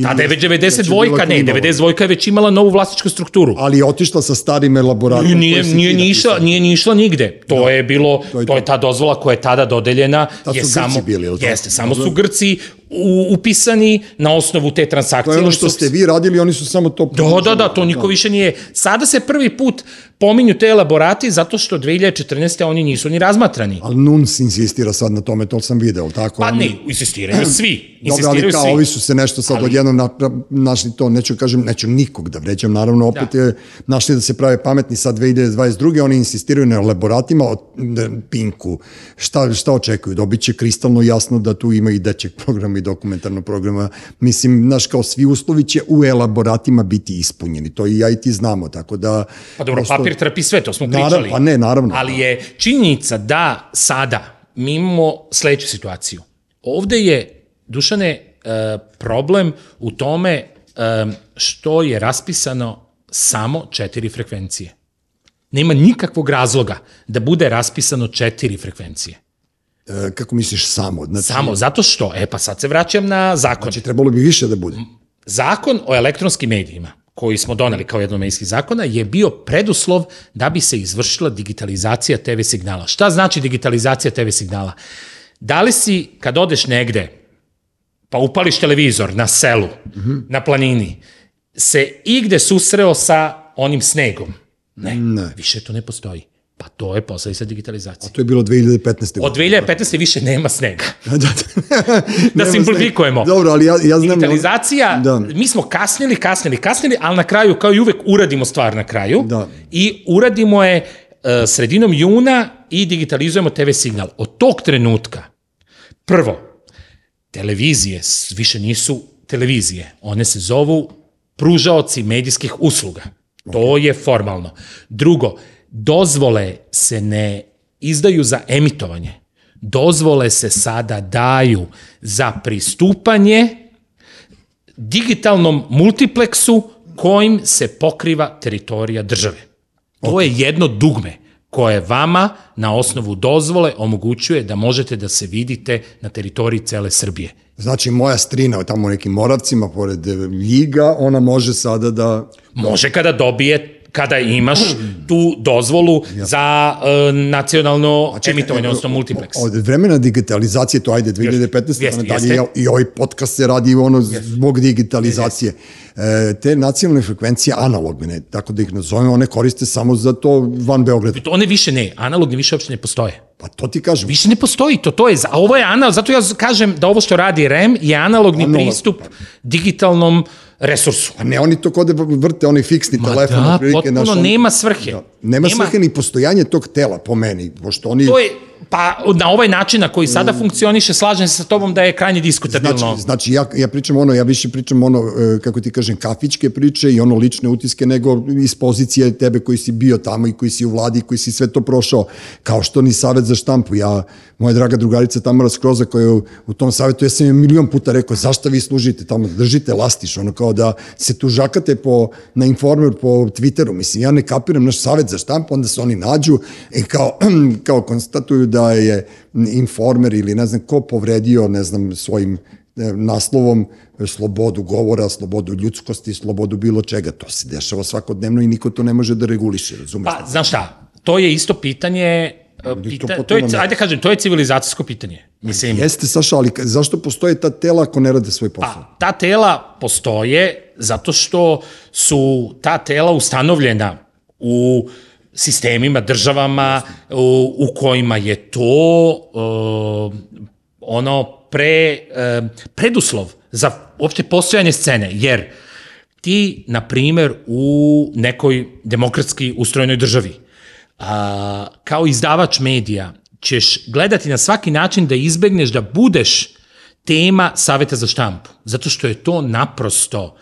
Tada je već 92 ne, 92 je već imala novu vlasničku strukturu. Ali je otišla sa starim elaboratom. Nije, nije, ni išla, nije ni išla nigde. To da. je bilo, to je, to je ta dozvola koja je tada dodeljena. Tad je su samo, Grci bili, ili Jeste, samo su Grci upisani na osnovu te transakcije. To je ono što ste vi radili, oni su samo to... Da, da, da, to niko da. više nije. Sada se prvi put pominju te elaborati zato što 2014. oni nisu ni razmatrani. Ali NUNS insistira sad na tome, to sam video, tako? Pa ne, insistiraju (clears throat) svi. Dobro, ali kao svi. ovi su se nešto sad ali... odjednom na, našli to, neću kažem, neću nikog da vređam, naravno opet da. je našli da se prave pametni sad 2022. Oni insistiraju na elaboratima o Pinku. Šta, šta očekuju? Dobit će kristalno jasno da tu ima i dečeg (laughs) programa i dokumentarnog programa. Mislim, znaš, kao svi uslovi će u elaboratima biti ispunjeni. To i ja i ti znamo, tako da... Pa dobro, prosto, papir trpi sve, to smo pričali. Naravno, pa ne, naravno. Ali je činjenica da sada mi imamo sledeću situaciju. Ovde je Dušane, e, problem u tome e, što je raspisano samo četiri frekvencije. Nema nikakvog razloga da bude raspisano četiri frekvencije. E, kako misliš samo? Znači, samo, zato što, e pa sad se vraćam na zakon. Znači trebalo bi više da bude. Zakon o elektronskim medijima, koji smo doneli kao jedno medijskih zakona, je bio preduslov da bi se izvršila digitalizacija TV signala. Šta znači digitalizacija TV signala? Da li si, kad odeš negde, pa upališ televizor na selu, mm -hmm. na planini, se igde susreo sa onim snegom? Ne, Ne. više to ne postoji. Pa to je posledica digitalizacije. To je bilo 2015. Od 2015. više nema snega. (laughs) da, da. Da simplifikujemo. snega. Dobro, ali ja, ja znam... Digitalizacija, Da. mi smo kasnili, kasnili, kasnili, ali na kraju, kao i uvek, uradimo stvar na kraju. Da. I uradimo je e, sredinom juna i digitalizujemo TV signal. Od tog trenutka, prvo, televizije više nisu televizije. One se zovu pružaoci medijskih usluga. To je formalno. Drugo, dozvole se ne izdaju za emitovanje. Dozvole se sada daju za pristupanje digitalnom multipleksu kojim se pokriva teritorija države. To je jedno dugme koje vama na osnovu dozvole omogućuje da možete da se vidite na teritoriji cele Srbije. Znači, moja strina tamo u nekim Moravcima, pored Ljiga, ona može sada da... Može kada dobije kada imaš tu dozvolu za e, nacionalno čekaj, emitovanje, e, odnosno multiplex. Od vremena digitalizacije, to ajde 2015. Jeste, jeste. i ovaj podcast se radi ono zbog digitalizacije. E, te nacionalne frekvencije analogne, tako da ih nazovemo, one koriste samo za to van Beograda. One više ne, analogni više uopšte ne postoje. Pa to ti kažem. Više ne postoji to, to je, a ovo je analog, zato ja kažem da ovo što radi REM je analogni Analog. pristup digitalnom resursu. A ne, oni to kode vrte, onaj fiksni Ma telefon. da, otprilike, potpuno znaš, on- nema svrhe. Da. Nema, Nema- svrhe ni postojanje tog tela, po meni, pošto oni... To je, pa na ovaj način na koji sada funkcioniše, slažem se sa tobom da je krajnje diskutabilno. Znači, znači ja, ja pričam ono, ja više pričam ono, e, kako ti kažem, kafičke priče i ono lične utiske, nego iz pozicije tebe koji si bio tamo i koji si u vladi, koji si sve to prošao, kao što ni savet za štampu. Ja, moja draga drugarica Tamara Skroza koja je u, u tom savetu, ja sam je milion puta rekao, zašto vi služite tamo, držite lastiš, ono kao da se tužakate po, na informer po Twitteru, mislim, ja ne kapiram naš savet za štampu, onda se oni nađu i kao, (clears throat) kao konstatuju da je informer ili ne znam ko povredio, ne znam, svojim e, naslovom slobodu govora, slobodu ljudskosti, slobodu bilo čega. To se dešava svakodnevno i niko to ne može da reguliše, razumeš? Pa, znaš šta, to je isto pitanje, e, pita, to, je, ajde kažem, to je civilizacijsko pitanje. Mislim, Jeste, Saša, ali zašto postoje ta tela ako ne rade svoj posao? Pa, ta tela postoje zato što su ta tela ustanovljena u sistemima, državama u, u kojima je to uh, ono pre, uh, preduslov za uopšte postojanje scene, jer ti, na primer, u nekoj demokratski ustrojenoj državi, a, kao izdavač medija, ćeš gledati na svaki način da izbegneš da budeš tema Saveta za štampu, zato što je to naprosto,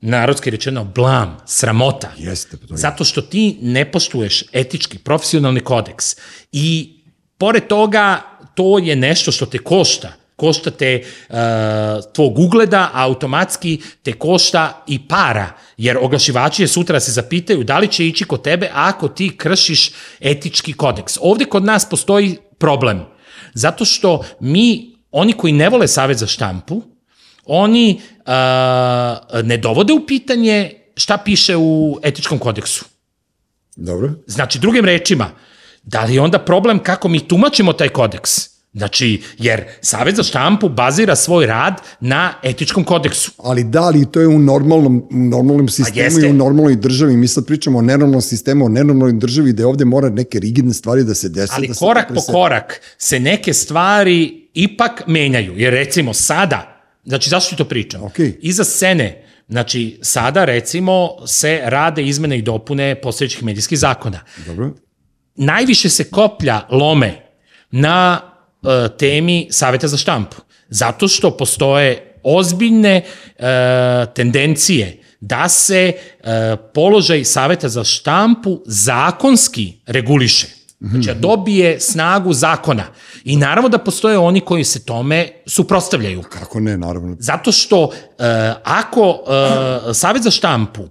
narodski rečeno, blam, sramota. Jeste, pa to je. Zato što ti ne poštuješ etički, profesionalni kodeks i pored toga to je nešto što te košta. Košta te uh, tvog ugleda, a automatski te košta i para, jer oglašivači je sutra se zapitaju da li će ići kod tebe ako ti kršiš etički kodeks. Ovde kod nas postoji problem, zato što mi, oni koji ne vole Savet za štampu, oni uh, ne dovode u pitanje šta piše u etičkom kodeksu. Dobro. Znači, drugim rečima, da li je onda problem kako mi tumačimo taj kodeks? Znači, jer Savet za štampu bazira svoj rad na etičkom kodeksu. Ali da, ali to je u normalnom, u normalnom sistemu Pa jeste. i u normalnoj državi. Mi sad pričamo o nenormalnom sistemu, o nenormalnoj državi gde ovde mora neke rigidne stvari da se dese. Ali da se korak po presete. korak se neke stvari ipak menjaju. Jer recimo sada, znači zašto ti to pričam? Okej. Iza scene, znači sada recimo se rade izmene i dopune postojećih medijskih zakona. Dobro. najviše se koplja lome na e, temi Saveta za štampu. Zato što postoje ozbiljne e, tendencije da se e, položaj Saveta za štampu zakonski reguliše. Znači, da dobije snagu zakona. I naravno da postoje oni koji se tome suprostavljaju. Kako ne, naravno. Zato što e, ako e, Savet za štampu e,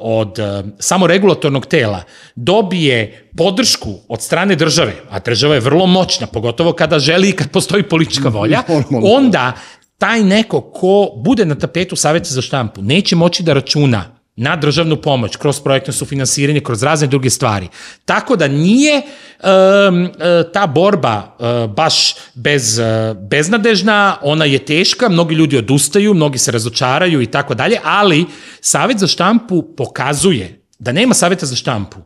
od e, samoregulatornog tela dobije podršku od strane države, a država je vrlo moćna, pogotovo kada želi i kad postoji politička volja, (laughs) onda taj neko ko bude na tapetu Saveta za štampu neće moći da računa na državnu pomoć, kroz projektno sufinansiranje, kroz razne druge stvari. Tako da nije um, uh, ta borba uh, baš bez, uh, beznadežna, ona je teška, mnogi ljudi odustaju, mnogi se razočaraju i tako dalje, ali Savet za štampu pokazuje da nema saveta za štampu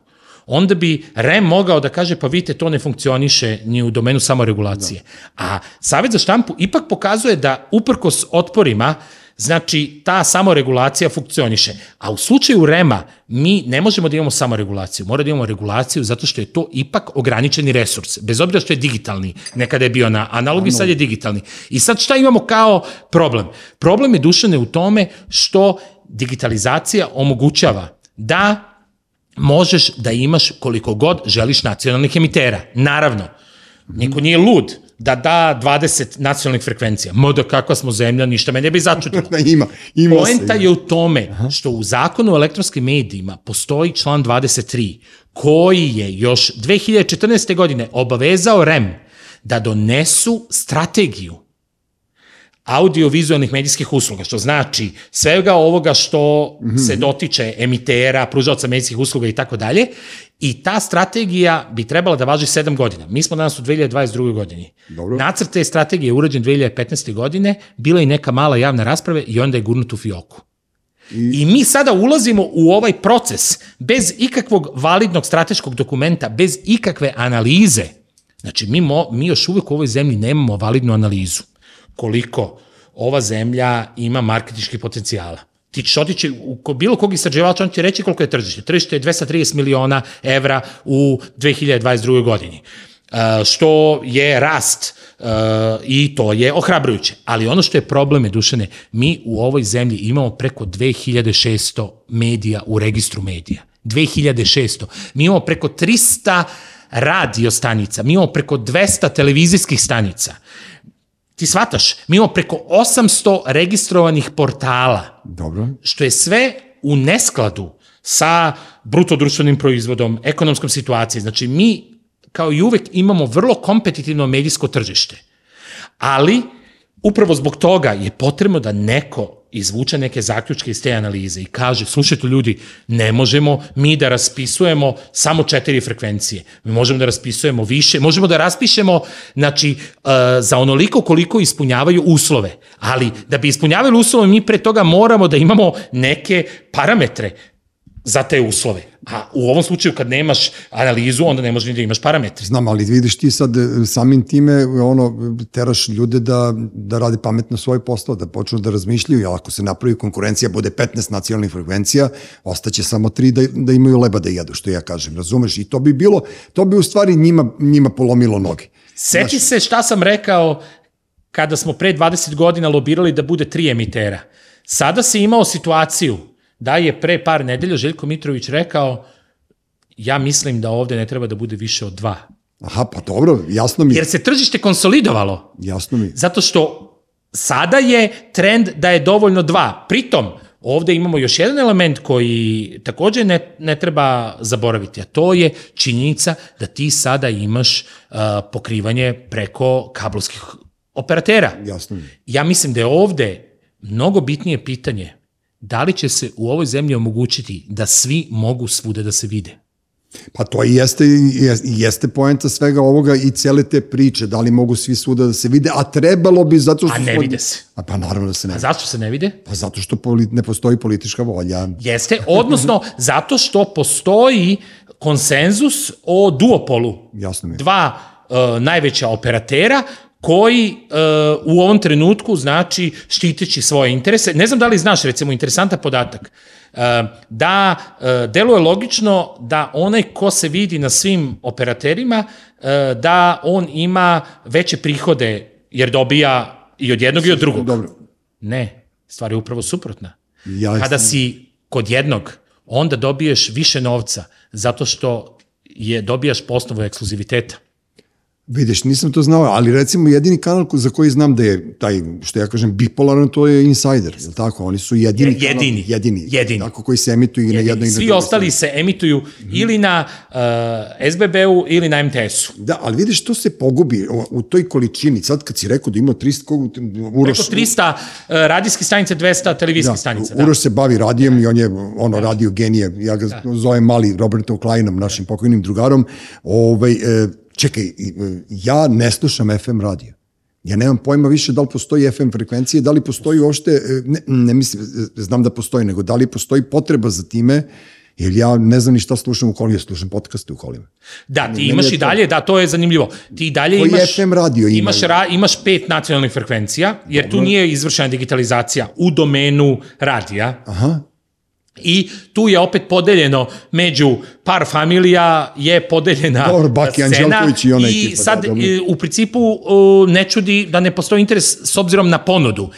onda bi REM mogao da kaže pa vidite to ne funkcioniše ni u domenu samoregulacije. Da. A Savet za štampu ipak pokazuje da uprkos otporima Znači, ta samoregulacija funkcioniše. A u slučaju REMA, mi ne možemo da imamo samoregulaciju. Mora da imamo regulaciju zato što je to ipak ograničeni resurs. Bez obzira što je digitalni. Nekada je bio na analogni, sad je digitalni. I sad šta imamo kao problem? Problem je dušane u tome što digitalizacija omogućava da možeš da imaš koliko god želiš nacionalnih emitera. Naravno, niko nije lud da da 20 nacionalnih frekvencija. Moda kakva smo zemlja, ništa me ne bi začutilo. (laughs) ima, ima Poenta se, je u tome što u zakonu o elektronskim medijima postoji član 23 koji je još 2014. godine obavezao REM da donesu strategiju audiovizualnih medijskih usluga, što znači svega ovoga što mm -hmm. se dotiče emitera, pružalca medijskih usluga i tako dalje, i ta strategija bi trebala da važi 7 godina. Mi smo danas u 2022. godini. Dobro. Nacrt te strategije je urađen 2015. godine, bila i neka mala javna rasprava i onda je gurnut u fioku. I... I mi sada ulazimo u ovaj proces bez ikakvog validnog strateškog dokumenta, bez ikakve analize. Znači, mi, mo, mi još uvek u ovoj zemlji nemamo validnu analizu koliko ova zemlja ima marketičkih potencijala. Ti ćeš otići u bilo kog istraživača, on će reći koliko je tržište. Tržište je 230 miliona evra u 2022. godini uh, što je rast uh, i to je ohrabrujuće. Ali ono što je problem Dušane, mi u ovoj zemlji imamo preko 2600 medija u registru medija. 2600. Mi imamo preko 300 radio stanica, mi imamo preko 200 televizijskih stanica. Ti shvataš, mi imamo preko 800 registrovanih portala. Dobro. Što je sve u neskladu sa brutodruštvenim proizvodom, ekonomskom situacijom. Znači, mi kao i uvek imamo vrlo kompetitivno medijsko tržište. Ali, upravo zbog toga je potrebno da neko izvuče neke zaključke iz te analize i kaže, slušajte ljudi, ne možemo mi da raspisujemo samo četiri frekvencije. Mi možemo da raspisujemo više, možemo da raspišemo znači, uh, za onoliko koliko ispunjavaju uslove. Ali da bi ispunjavali uslove, mi pre toga moramo da imamo neke parametre za te uslove. A u ovom slučaju kad nemaš analizu, onda ne možeš ni da imaš parametre. Znam, ali vidiš ti sad e, samim time ono, teraš ljude da, da rade pametno svoj posao, da počnu da razmišljaju, jer ako se napravi konkurencija, bude 15 nacionalnih frekvencija, ostaće samo tri da, da imaju leba da jedu, što ja kažem, razumeš? I to bi bilo, to bi u stvari njima, njima polomilo noge. Seti Znaš, se šta sam rekao kada smo pre 20 godina lobirali da bude tri emitera. Sada si imao situaciju da je pre par nedelja Željko Mitrović rekao ja mislim da ovde ne treba da bude više od dva. Aha, pa dobro, jasno mi. Jer se tržište konsolidovalo. Jasno mi. Zato što sada je trend da je dovoljno dva. Pritom, ovde imamo još jedan element koji takođe ne, ne treba zaboraviti, a to je činjenica da ti sada imaš uh, pokrivanje preko kablovskih operatera. Jasno mi. Ja mislim da je ovde mnogo bitnije pitanje da li će se u ovoj zemlji omogućiti da svi mogu svude da se vide? Pa to i jeste, jeste poenta svega ovoga i cele te priče, da li mogu svi svuda da se vide, a trebalo bi zato što... A ne vide se. A pa naravno da se ne vide. A zašto se ne vide? Pa zato što poli, ne postoji politička volja. Jeste, odnosno zato što postoji konsenzus o duopolu. Jasno mi je. Dva uh, najveća operatera koji uh, u ovom trenutku znači štiteći svoje interese. Ne znam da li znaš, recimo, interesantan podatak, uh, da uh, deluje logično da onaj ko se vidi na svim operaterima, uh, da on ima veće prihode jer dobija i od jednog i od drugog. Dobro. Ne, stvar je upravo suprotna. Ja Kada si kod jednog, onda dobiješ više novca zato što je dobijaš po osnovu ekskluziviteta. Vidiš, nisam to znao, ali recimo jedini kanal za koji znam da je taj, što ja kažem, bipolaran, to je Insider, je li tako? Oni su jedini, Je- jedini. kanal, jedini, Jedini. tako koji se emituju i na jednoj i na Svi ostali se emituju ili na uh, SBB-u ili na MTS-u. Da, ali vidiš, to se pogubi u, u toj količini. Sad kad si rekao da ima 300, kogu, Uroš, Preko 300 uh, radijskih stanica, 200 televizijskih da, stanica. Da. Uroš se bavi radijem i on je ono radio genije. Ja ga zovem mali Robertom Kleinom, našim pokojnim drugarom. Ovaj, e, čekaj, e, ja ne slušam FM radio. Ja nemam pojma više da li postoji FM frekvencije, da li postoji uopšte, e, ne, ne mislim, e, znam da postoji, nego da li postoji potreba za time, jer ja ne znam ni šta slušam u kolima, ja slušam podcaste u kolima. Da, ti Meni imaš i to- dalje, da, to je zanimljivo. Ti dalje Koji imaš... FM radio ima? Imaš, ra, imaš pet nacionalnih frekvencija, jer tu nije izvršena digitalizacija u domenu radija. Aha, I tu je opet podeljeno među par familija je podeljena Dobro, Baki scena i ona i ekipa, sad da, dobro. e, u principu o, ne čudi da ne postoji interes s obzirom na ponudu.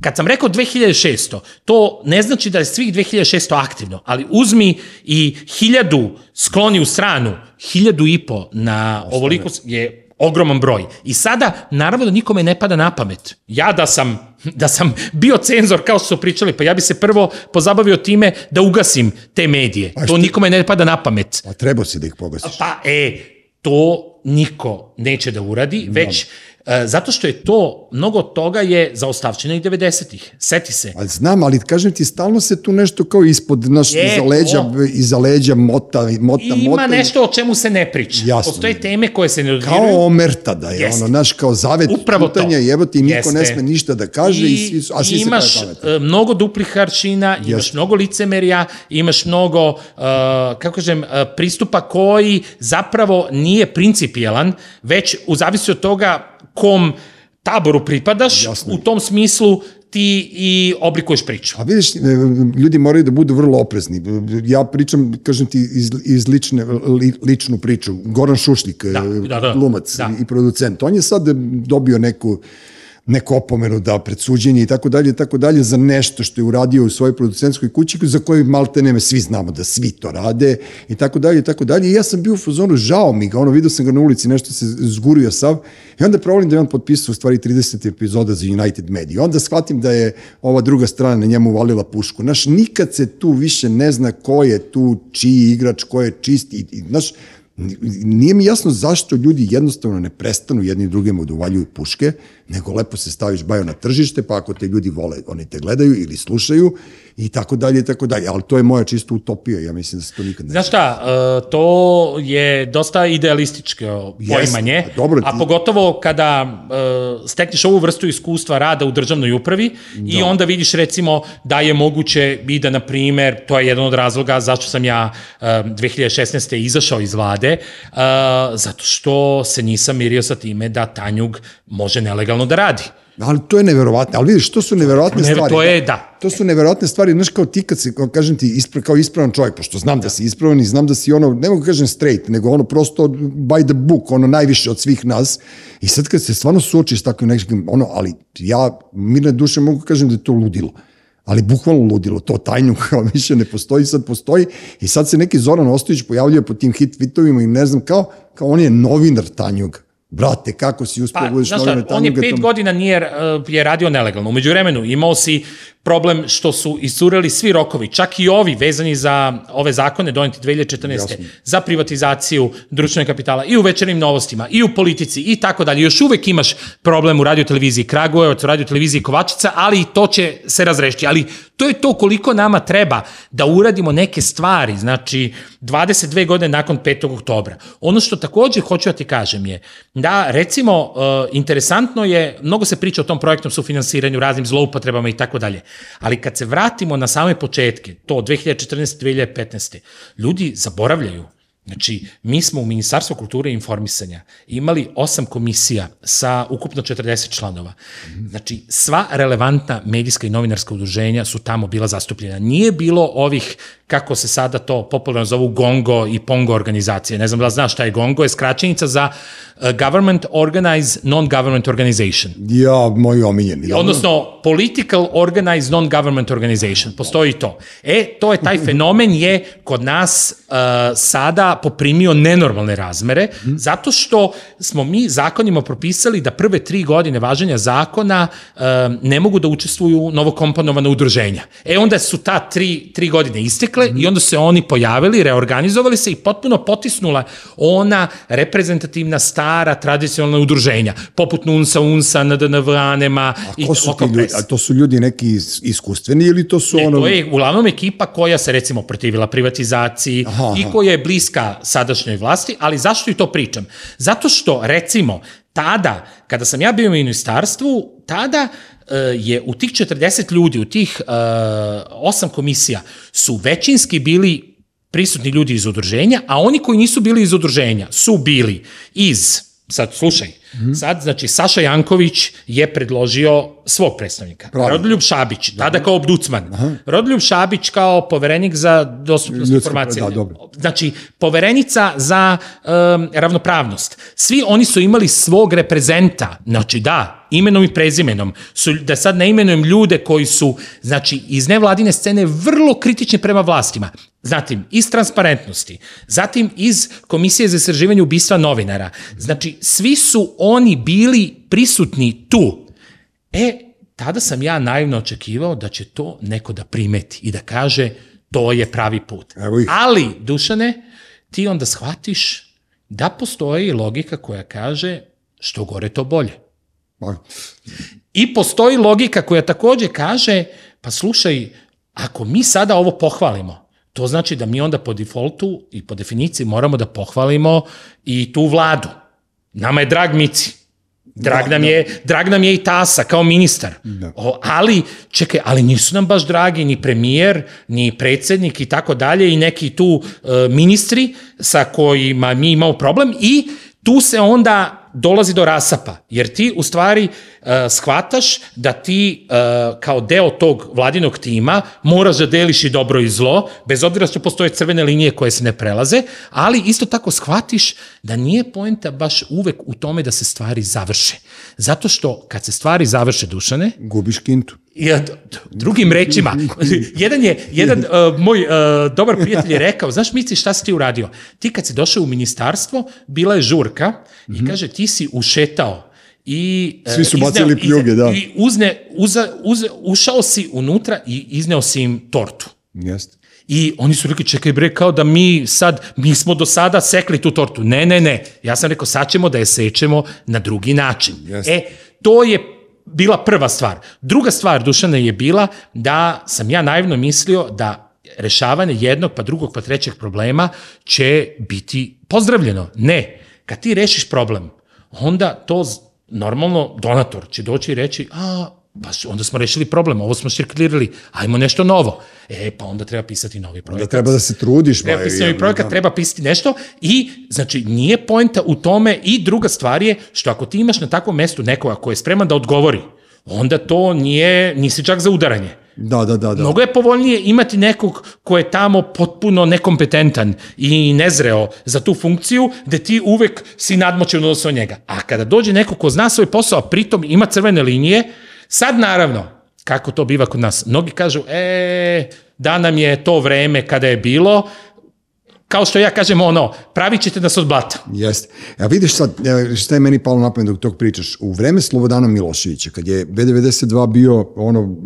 Kad sam rekao 2600, to ne znači da je svih 2600 aktivno, ali uzmi i hiljadu skloni u stranu, hiljadu i po na ovoliko je ogroman broj. I sada, naravno da nikome ne pada na pamet. Ja da sam, da sam bio cenzor, kao što su pričali, pa ja bi se prvo pozabavio time da ugasim te medije. To nikome ne pada na pamet. pa trebao si da ih pogasiš. Pa, e, to niko neće da uradi, već e, zato što je to, mnogo toga je zaostavčeno i 90-ih. Seti se. Ali znam, ali kažem ti, stalno se tu nešto kao ispod, naš, Je, iza leđa, to. iza leđa mota, mota, Ima mota. nešto o čemu se ne priča. Jasno. Postoje teme koje se ne dodiruju. Kao omerta da je, Jeste. ono, naš, kao zavet Upravo to. čutanja, jebati, niko Jeste. ne sme ništa da kaže, i, svi, su- a svi imaš se pametni. e, mnogo duplih imaš Jeste. mnogo licemerja, imaš mnogo, uh, kako kažem, e, pristupa koji zapravo nije principijelan, već u zavisi od toga kom taboru pripadaš, Jasno. u tom smislu ti i oblikuješ priču. A vidiš, e, ljudi moraju da budu vrlo oprezni. Ja pričam, kažem ti, iz, iz lične, li, ličnu priču. Goran Šušlik, Da, e, da, da. glumac Da. i producent, on je sad dobio neku neku opomenu da pred suđenje i tako dalje i tako dalje za nešto što je uradio u svojoj producentskoj kući za koju malte neme svi znamo da svi to rade i tako dalje i tako dalje. I ja sam bio u fazonu žao mi ga ono vidio sam ga na ulici nešto se zgurio sav i onda provalim da je on potpisao u stvari 30 epizoda za United Media. Onda shvatim da je ova druga strana na njemu uvalila pušku. Znaš nikad se tu više ne zna ko je tu čiji igrač ko je čist i, i znaš nije mi jasno zašto ljudi jednostavno ne prestanu jedni drugima da puške, nego lepo se staviš bajo na tržište, pa ako te ljudi vole, oni te gledaju ili slušaju i tako dalje i tako dalje. Ali to je moja čista utopija, ja mislim da se to nikad ne... Znaš šta, e, to je dosta idealističko poimanje, pa dobro, a ti- pogotovo kada e, stekneš ovu vrstu iskustva rada u državnoj upravi i onda vidiš recimo da je moguće i da, na primer, to je jedan od razloga zašto sam ja e, 2016. izašao iz vlade, e, zato što se nisam mirio sa time da Tanjug može nelegalno da radi. Ali to je neverovatno. Ali vidiš, to su neverovatne Ne, stvari. to je, da. To su neverovatne stvari, znaš, kao ti kad se, kao kažem ti, ispra, kao ispravan čovjek, pošto znam da, si ispravan i znam da si ono, ne mogu da kažem straight, nego ono prosto by the book, ono najviše od svih nas. I sad kad se stvarno suočiš s takvim nekim, ono, ali ja mirne duše mogu da kažem da je to ludilo ali bukvalno ludilo, to tajnju (laughs) kao više ne postoji, sad postoji i sad se neki Zoran Ostojić pojavljuje po tim hit tweetovima i ne znam, kao, kao on je novinar Tanjuga. Brate, kako si uspio Pa, budeš šta, on je pet godina nije, eh, je radio nelegalno. Umeđu vremenu imao si problem što su iscureli svi rokovi, čak i ovi vezani za ove zakone doneti 2014. Jasno. za privatizaciju društvenog kapitala i u večernim novostima i u politici i tako dalje. Još uvek imaš problem u radioteleviziji Kragujevac, u radioteleviziji Kovačica, ali i to će se razrešiti. Ali to je to koliko nama treba da uradimo neke stvari, znači 22 godine nakon 5. oktobra. Ono što takođe hoću da ti kažem je da recimo uh, interesantno je, mnogo se priča o tom projektnom sufinansiranju, raznim zloupotrebama i tako dalje, ali kad se vratimo na same početke, to 2014. 2015. ljudi zaboravljaju Znači, mi smo u Ministarstvu kulture i informisanja imali osam komisija sa ukupno 40 članova. Znači, sva relevantna medijska i novinarska udruženja su tamo bila zastupljena. Nije bilo ovih kako se sada to popularno zovu GONGO i PONGO organizacije. Ne znam da znaš šta je GONGO, je skraćenica za uh, Government Organized Non-Government Organization. Ja, moj omiljeni. Da. Odnosno, Political Organized Non-Government Organization. Postoji to. E, to je taj (laughs) fenomen je kod nas uh, sada poprimio nenormalne razmere, zato što smo mi zakonima propisali da prve tri godine važenja zakona uh, ne mogu da učestvuju novokomponovana udruženja. E, onda su ta tri, tri godine istekle i onda se oni pojavili, reorganizovali se i potpuno potisnula ona reprezentativna stara tradicionalna udruženja, poput NUNSA, UNSA, NDNV, ANEMA i? Press. A to su ljudi neki is- iskustveni ili to su E, ono... to je uglavnom ekipa koja se recimo protivila privatizaciji Aha, aha. i koja je bliska sadašnjoj vlasti, ali zašto i to pričam? Zato što recimo tada, kada sam ja bio u ministarstvu, tada e, je u tih 40 ljudi, u tih e, osam komisija, su većinski bili prisutni ljudi iz udruženja, a oni koji nisu bili iz udruženja su bili iz, sad slušaj, sad znači Saša Janković je predložio svog predstavnika. Pravilno. Rodoljub Šabić, tada kao obducman. Rodoljub Šabić kao poverenik za dostupnost Ljudska- informacija. da, dobro. Znači, poverenica za um, ravnopravnost. Svi oni su imali svog reprezenta, znači da, imenom i prezimenom, su, da sad ne imenujem ljude koji su, znači, iz nevladine scene vrlo kritični prema vlastima. Zatim, iz transparentnosti, zatim iz Komisije za istraživanje ubistva novinara. Znači, svi su oni bili prisutni tu. E, tada sam ja naivno očekivao da će to neko da primeti i da kaže to je pravi put. Ali, Dušane, ti onda shvatiš da postoji logika koja kaže što gore to bolje. I postoji logika koja takođe kaže, pa slušaj, ako mi sada ovo pohvalimo, to znači da mi onda po defaultu i po definiciji moramo da pohvalimo i tu vladu. Nama je drag Mici. Drag, nam je, drag nam je i Tasa kao ministar. O, ali, čekaj, ali nisu nam baš dragi ni premijer, ni predsednik i tako dalje i neki tu e, ministri sa kojima mi imamo problem i tu se onda dolazi do rasapa, jer ti u stvari uh, shvataš da ti uh, kao deo tog vladinog tima moraš da deliš i dobro i zlo, bez obzira što postoje crvene linije koje se ne prelaze, ali isto tako shvatiš da nije poenta baš uvek u tome da se stvari završe. Zato što kad se stvari završe, Dušane, gubiš kintu. Ja, drugim rečima, (laughs) jedan je, jedan uh, moj uh, dobar prijatelj je rekao, znaš misliš šta si ti uradio? Ti kad si došao u ministarstvo, bila je žurka i kaže ti si ušetao i uh, Svi su izneo- bacili pljuge, da. I uzne, uza, uze, ušao si unutra i izneo si im tortu. Jeste. I oni su rekli, čekaj bre, kao da mi sad, mi smo do sada sekli tu tortu. Ne, ne, ne. Ja sam rekao, sad ćemo da je sečemo na drugi način. Jeste. E, to je bila prva stvar. Druga stvar, Dušana, je bila da sam ja naivno mislio da rešavanje jednog, pa drugog, pa trećeg problema će biti pozdravljeno. Ne. Kad ti rešiš problem, onda to normalno donator će doći i reći, a, pa onda smo rešili problem, ovo smo cirkulirali, ajmo nešto novo. E, pa onda treba pisati novi projekat. treba da se trudiš. Treba ba, pisati novi projekat, da. treba pisati nešto i, znači, nije poenta u tome i druga stvar je što ako ti imaš na takvom mestu nekoga ko je spreman da odgovori, onda to nije, nisi čak za udaranje. Da, da, da. da. Mnogo je povoljnije imati nekog ko je tamo potpuno nekompetentan i nezreo za tu funkciju, gde ti uvek si nadmoćen odnosno njega. A kada dođe neko ko zna svoj posao, pritom ima crvene linije, sad naravno, kako to biva kod nas, mnogi kažu, e, da nam je to vreme kada je bilo, kao što ja kažem ono, pravit ćete nas od blata. Jeste. A vidiš sad, e, šta je meni palo na pamet dok tog pričaš. U vreme Slobodana Miloševića, kad je B92 bio ono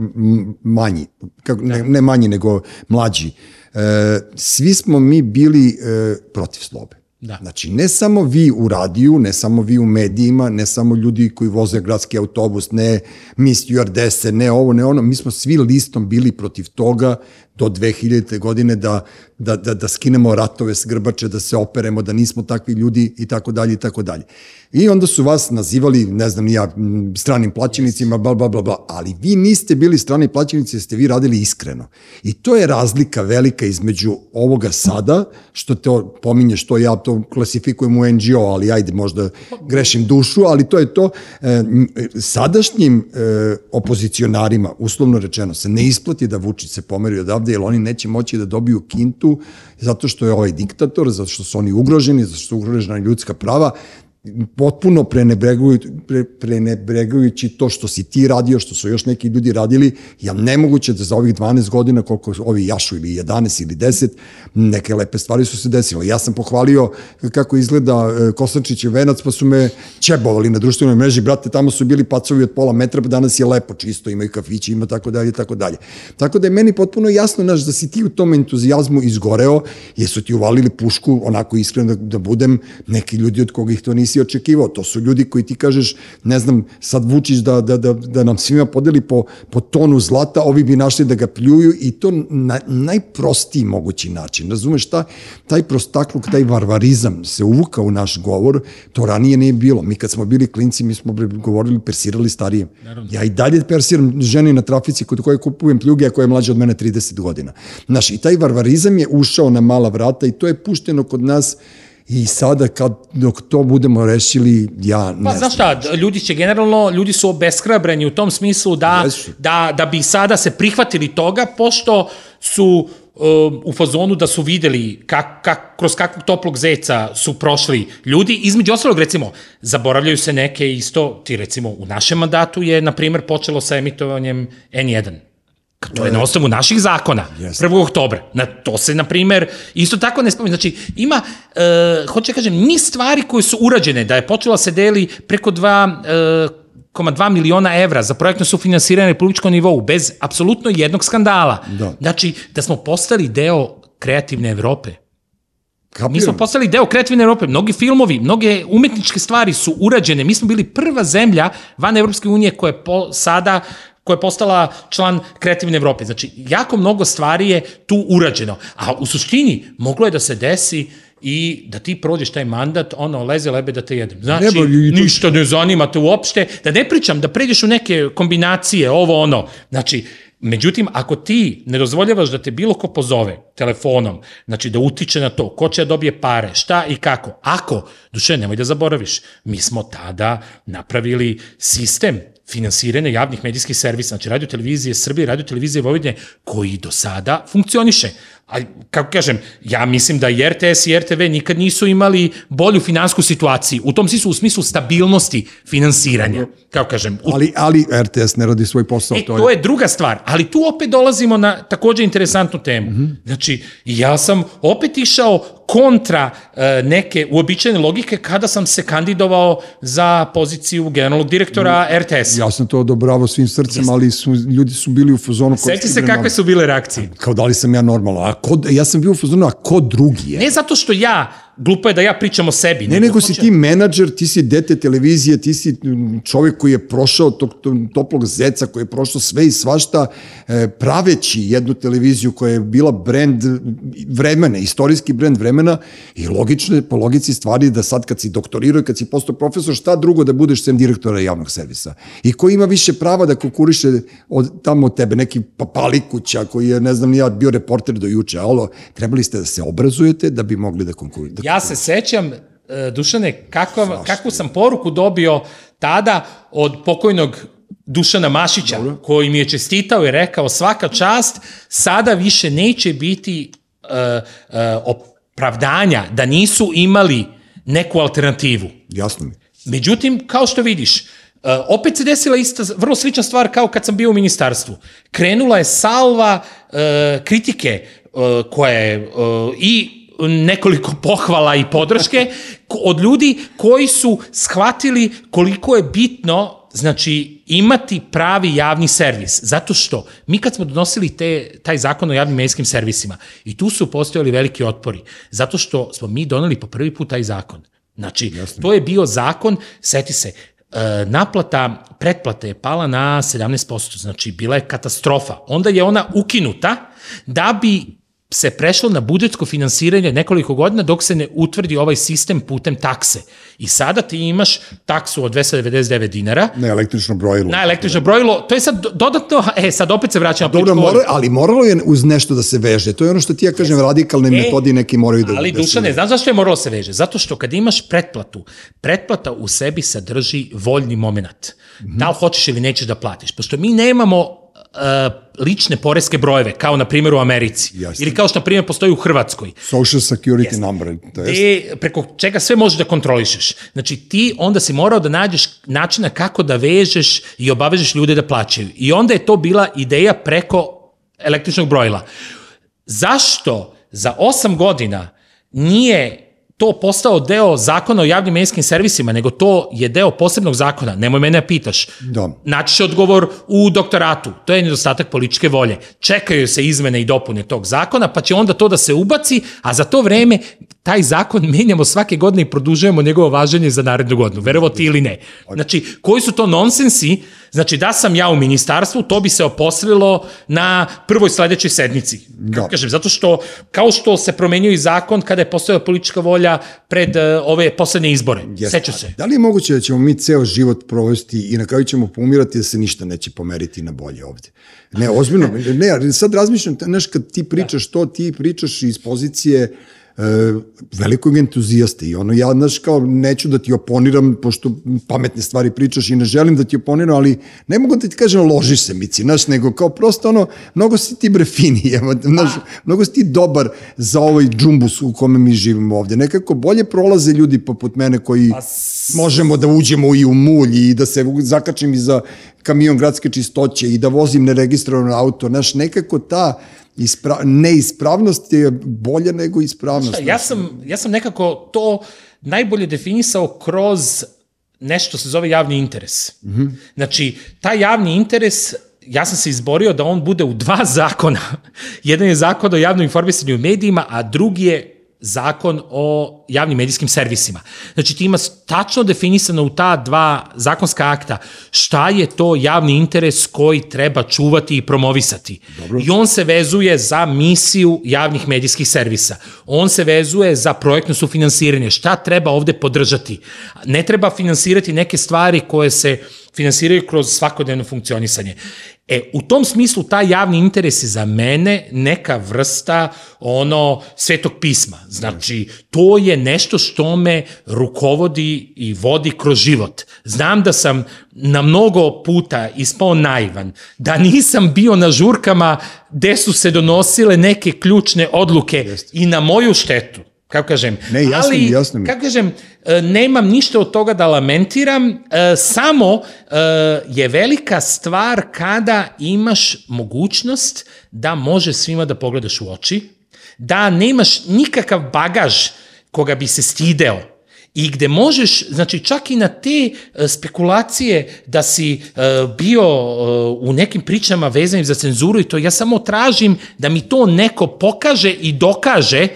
manji, kako, ne, ne manji, nego mlađi, e, svi smo mi bili e, protiv slobe. Da. Znači, ne samo vi u radiju, ne samo vi u medijima, ne samo ljudi koji voze gradski autobus, ne mi stewardese, ne ovo, ne ono, mi smo svi listom bili protiv toga do 2000. godine da, da, da, da skinemo ratove s grbače, da se operemo, da nismo takvi ljudi i tako dalje i tako dalje. I onda su vas nazivali, ne znam ja, stranim plaćenicima, bla, bla, bla, bla, ali vi niste bili strani plaćenici, jer ste vi radili iskreno. I to je razlika velika između ovoga sada, što te pominješ, to ja to klasifikujem u NGO, ali ajde, možda grešim dušu, ali to je to. E, sadašnjim e, opozicionarima, uslovno rečeno, se ne isplati da Vučić se pomeri odavde, jer oni neće moći da dobiju kintu zato što je ovaj diktator, zato što su oni ugroženi, zato što su ugrožena ljudska prava, potpuno prenebregujući, pre, prenebregujući to što si ti radio, što su još neki ljudi radili, ja nemoguće da za ovih 12 godina, koliko ovi jašu ili 11 ili 10, neke lepe stvari su se desile. Ja sam pohvalio kako izgleda e, Kosančićev venac, pa su me čebovali na društvenoj mreži, brate, tamo su bili pacovi od pola metra, pa danas je lepo, čisto, imaju kafići, ima tako dalje, tako dalje. Tako da je meni potpuno jasno, znaš, da si ti u tom entuzijazmu izgoreo, jesu ti uvalili pušku, onako iskreno da, da budem, neki ljudi od koga ih to nisi očekivao. To su ljudi koji ti kažeš, ne znam, sad Vučić da, da, da, da nam svima podeli po, po tonu zlata, ovi bi našli da ga pljuju i to na najprostiji mogući način. Razumeš, ta, taj prostakluk, taj varvarizam se uvuka u naš govor, to ranije nije bilo. Mi kad smo bili klinci, mi smo govorili, persirali starije. Naravno. Ja i dalje persiram ženi na trafici kod koje kupujem pljuge, a koja je mlađa od mene 30 godina. Znaš, i taj varvarizam je ušao na mala vrata i to je pušteno kod nas I sada kad dok to budemo rešili, ja ne pa, znam. šta, ljudi će generalno, ljudi su obeshrabreni u tom smislu da, da, da bi sada se prihvatili toga, pošto su um, u fazonu da su videli kak, kak, kroz kakvog toplog zeca su prošli ljudi. Između ostalog, recimo, zaboravljaju se neke isto, ti recimo u našem mandatu je, na primer, počelo sa emitovanjem N1 To je na osnovu naših zakona, yes. 1. oktobra. Na, to se, na primer, isto tako ne spominje. Znači, ima, e, hoće da kažem, ni stvari koje su urađene, da je počela se deli preko 2 e, 2 miliona evra za projektno sufinansiranje na republičkom nivou, bez apsolutno jednog skandala. Da. Znači, da smo postali deo kreativne Evrope. Kapiram. Mi smo postali deo kreativne Evrope. Mnogi filmovi, mnoge umetničke stvari su urađene. Mi smo bili prva zemlja van Evropske unije koja je po, sada koja je postala član kreativne Evrope. Znači, jako mnogo stvari je tu urađeno. A u suštini, moglo je da se desi i da ti prođeš taj mandat, ono, leze lebe da te jedem. Znači, Nebo, ništa ne zanima te uopšte, da ne pričam, da pređeš u neke kombinacije, ovo, ono. Znači, Međutim, ako ti ne dozvoljavaš da te bilo ko pozove telefonom, znači da utiče na to, ko će da dobije pare, šta i kako, ako, duše, nemoj da zaboraviš, mi smo tada napravili sistem finansiranja javnih medijskih servisa, znači radio televizije Srbije, radio televizije Vojvodine, koji do sada funkcioniše. A, kako kažem, ja mislim da i RTS i RTV nikad nisu imali bolju finansku situaciju, u tom smislu, u smislu stabilnosti finansiranja, kako kažem. U... Ali, ali RTS ne radi svoj posao. E, to je... to je druga stvar, ali tu opet dolazimo na takođe interesantnu temu. Mm -hmm. Znači, ja sam opet išao kontra e, neke uobičajene logike kada sam se kandidovao za poziciju generalnog direktora mm, RTS. Ja sam to odobravao svim srcem, Jeste. ali su, ljudi su bili u fazonu... Seći se kakve su bile reakcije. Kao da li sam ja normalno, a ko, ja sam bio u fazonu, a ko drugi je? Ne zato što ja glupo je da ja pričam o sebi. Ne, nego, nego si ti menadžer, ti si dete televizije, ti si čovjek koji je prošao tog, tog toplog zeca, koji je prošao sve i svašta, e, praveći jednu televiziju koja je bila brend vremena, istorijski brend vremena i logično je po logici stvari da sad kad si doktorirao i kad si postao profesor, šta drugo da budeš sem direktora javnog servisa? I ko ima više prava da konkuriše od, tamo od tebe, neki papalikuća koji je, ne znam, ja bio reporter do juče, alo, trebali ste da se obrazujete da bi mogli da konkurirate. Ja se sećam, e, Dušane, kakva, kakvu sam poruku dobio tada od pokojnog Dušana Mašića, Dobro. koji mi je čestitao i rekao svaka čast, sada više neće biti uh, uh, opravdanja da nisu imali neku alternativu. Jasno mi. Međutim, kao što vidiš, Uh, opet se desila ista, vrlo slična stvar kao kad sam bio u ministarstvu. Krenula je salva uh, kritike uh, koja je uh, i nekoliko pohvala i podrške od ljudi koji su shvatili koliko je bitno znači imati pravi javni servis. Zato što mi kad smo donosili te, taj zakon o javnim medijskim servisima i tu su postojali veliki otpori. Zato što smo mi doneli po prvi put taj zakon. Znači, Jasne. to je bio zakon, seti se, e, naplata pretplate je pala na 17%, znači bila je katastrofa. Onda je ona ukinuta da bi se prešlo na budžetsko finansiranje nekoliko godina dok se ne utvrdi ovaj sistem putem takse. I sada ti imaš taksu od 299 dinara. Na električno brojilo. Na električno brojilo. To je sad dodatno, e, sad opet se vraćamo. Dobro, mora, ali moralo je uz nešto da se veže. To je ono što ti ja kažem, radikalne e, metodi neki moraju da... Ali da duša ne, znaš zašto je moralo da se veže? Zato što kad imaš pretplatu, pretplata u sebi sadrži voljni moment. Mm -hmm. Da li hoćeš ili nećeš da platiš? Pošto mi nemamo lične poreske brojeve, kao na primjer u Americi. Jasne. Ili kao što na primjer postoji u Hrvatskoj. Social security number. To jest. Gde, preko čega sve možeš da kontrolišeš. Znači ti onda si morao da nađeš načina kako da vežeš i obavežeš ljude da plaćaju. I onda je to bila ideja preko električnog brojila. Zašto za osam godina nije to postao deo zakona o javnim medijskim servisima, nego to je deo posebnog zakona. Nemoj mene da pitaš. Da. Naći će odgovor u doktoratu. To je nedostatak političke volje. Čekaju se izmene i dopune tog zakona, pa će onda to da se ubaci, a za to vreme taj zakon (laughs) menjamo svake godine i produžujemo njegovo važenje za narednu godinu. Verovo ti ili ne. Znači, koji su to nonsensi? Znači, da sam ja u ministarstvu, to bi se oposrilo na prvoj sledećoj sednici. Da. Kažem, zato što, kao što se promenio i zakon kada je postojala politička volja pred uh, ove poslednje izbore. Jeste. Seća se. Da li je moguće da ćemo mi ceo život provesti i na kraju ćemo pomirati da se ništa neće pomeriti na bolje ovde? Ne, ozbiljno, ne, sad razmišljam, znaš, kad ti pričaš to, ti pričaš iz pozicije e, velikog entuzijaste i ono, ja, znaš, kao, neću da ti oponiram, pošto pametne stvari pričaš i ne želim da ti oponiram, ali ne mogu da ti kažem ložiš se, mici, znaš, nego kao prosto ono, mnogo si ti bre fini, (laughs) evo, znaš, mnogo si ti dobar za ovaj džumbus u kome mi živimo ovde. Nekako bolje prolaze ljudi poput mene koji možemo da uđemo i u mulj i da se zakačim i za kamion gradske čistoće i da vozim neregistrovano auto, znaš, nekako ta ispra, neispravnost je bolja nego ispravnost. Ja sam, ja sam nekako to najbolje definisao kroz nešto se zove javni interes. Mm -hmm. Znači, taj javni interes ja sam se izborio da on bude u dva (laughs) zakona. Jedan je zakon o javnom informisanju u medijima, a drugi je zakon o javnim medijskim servisima. Znači ti ima tačno definisano u ta dva zakonska akta šta je to javni interes koji treba čuvati i promovisati. Dobro. I on se vezuje za misiju javnih medijskih servisa. On se vezuje za projektno sufinansiranje. Šta treba ovde podržati? Ne treba finansirati neke stvari koje se finansiraju kroz svakodnevno funkcionisanje. E, u tom smislu taj javni interes je za mene neka vrsta ono svetog pisma. Znači, to je nešto što me rukovodi i vodi kroz život. Znam da sam na mnogo puta ispao naivan, da nisam bio na žurkama gde su se donosile neke ključne odluke Jeste. i na moju štetu kako kažem, ne, jasno ali, jasno mi. kako kažem, nemam ništa od toga da lamentiram, samo je velika stvar kada imaš mogućnost da može svima da pogledaš u oči, da nemaš nikakav bagaž koga bi se stideo, i gde možeš, znači čak i na te spekulacije da si bio u nekim pričama vezanim za cenzuru i to, ja samo tražim da mi to neko pokaže i dokaže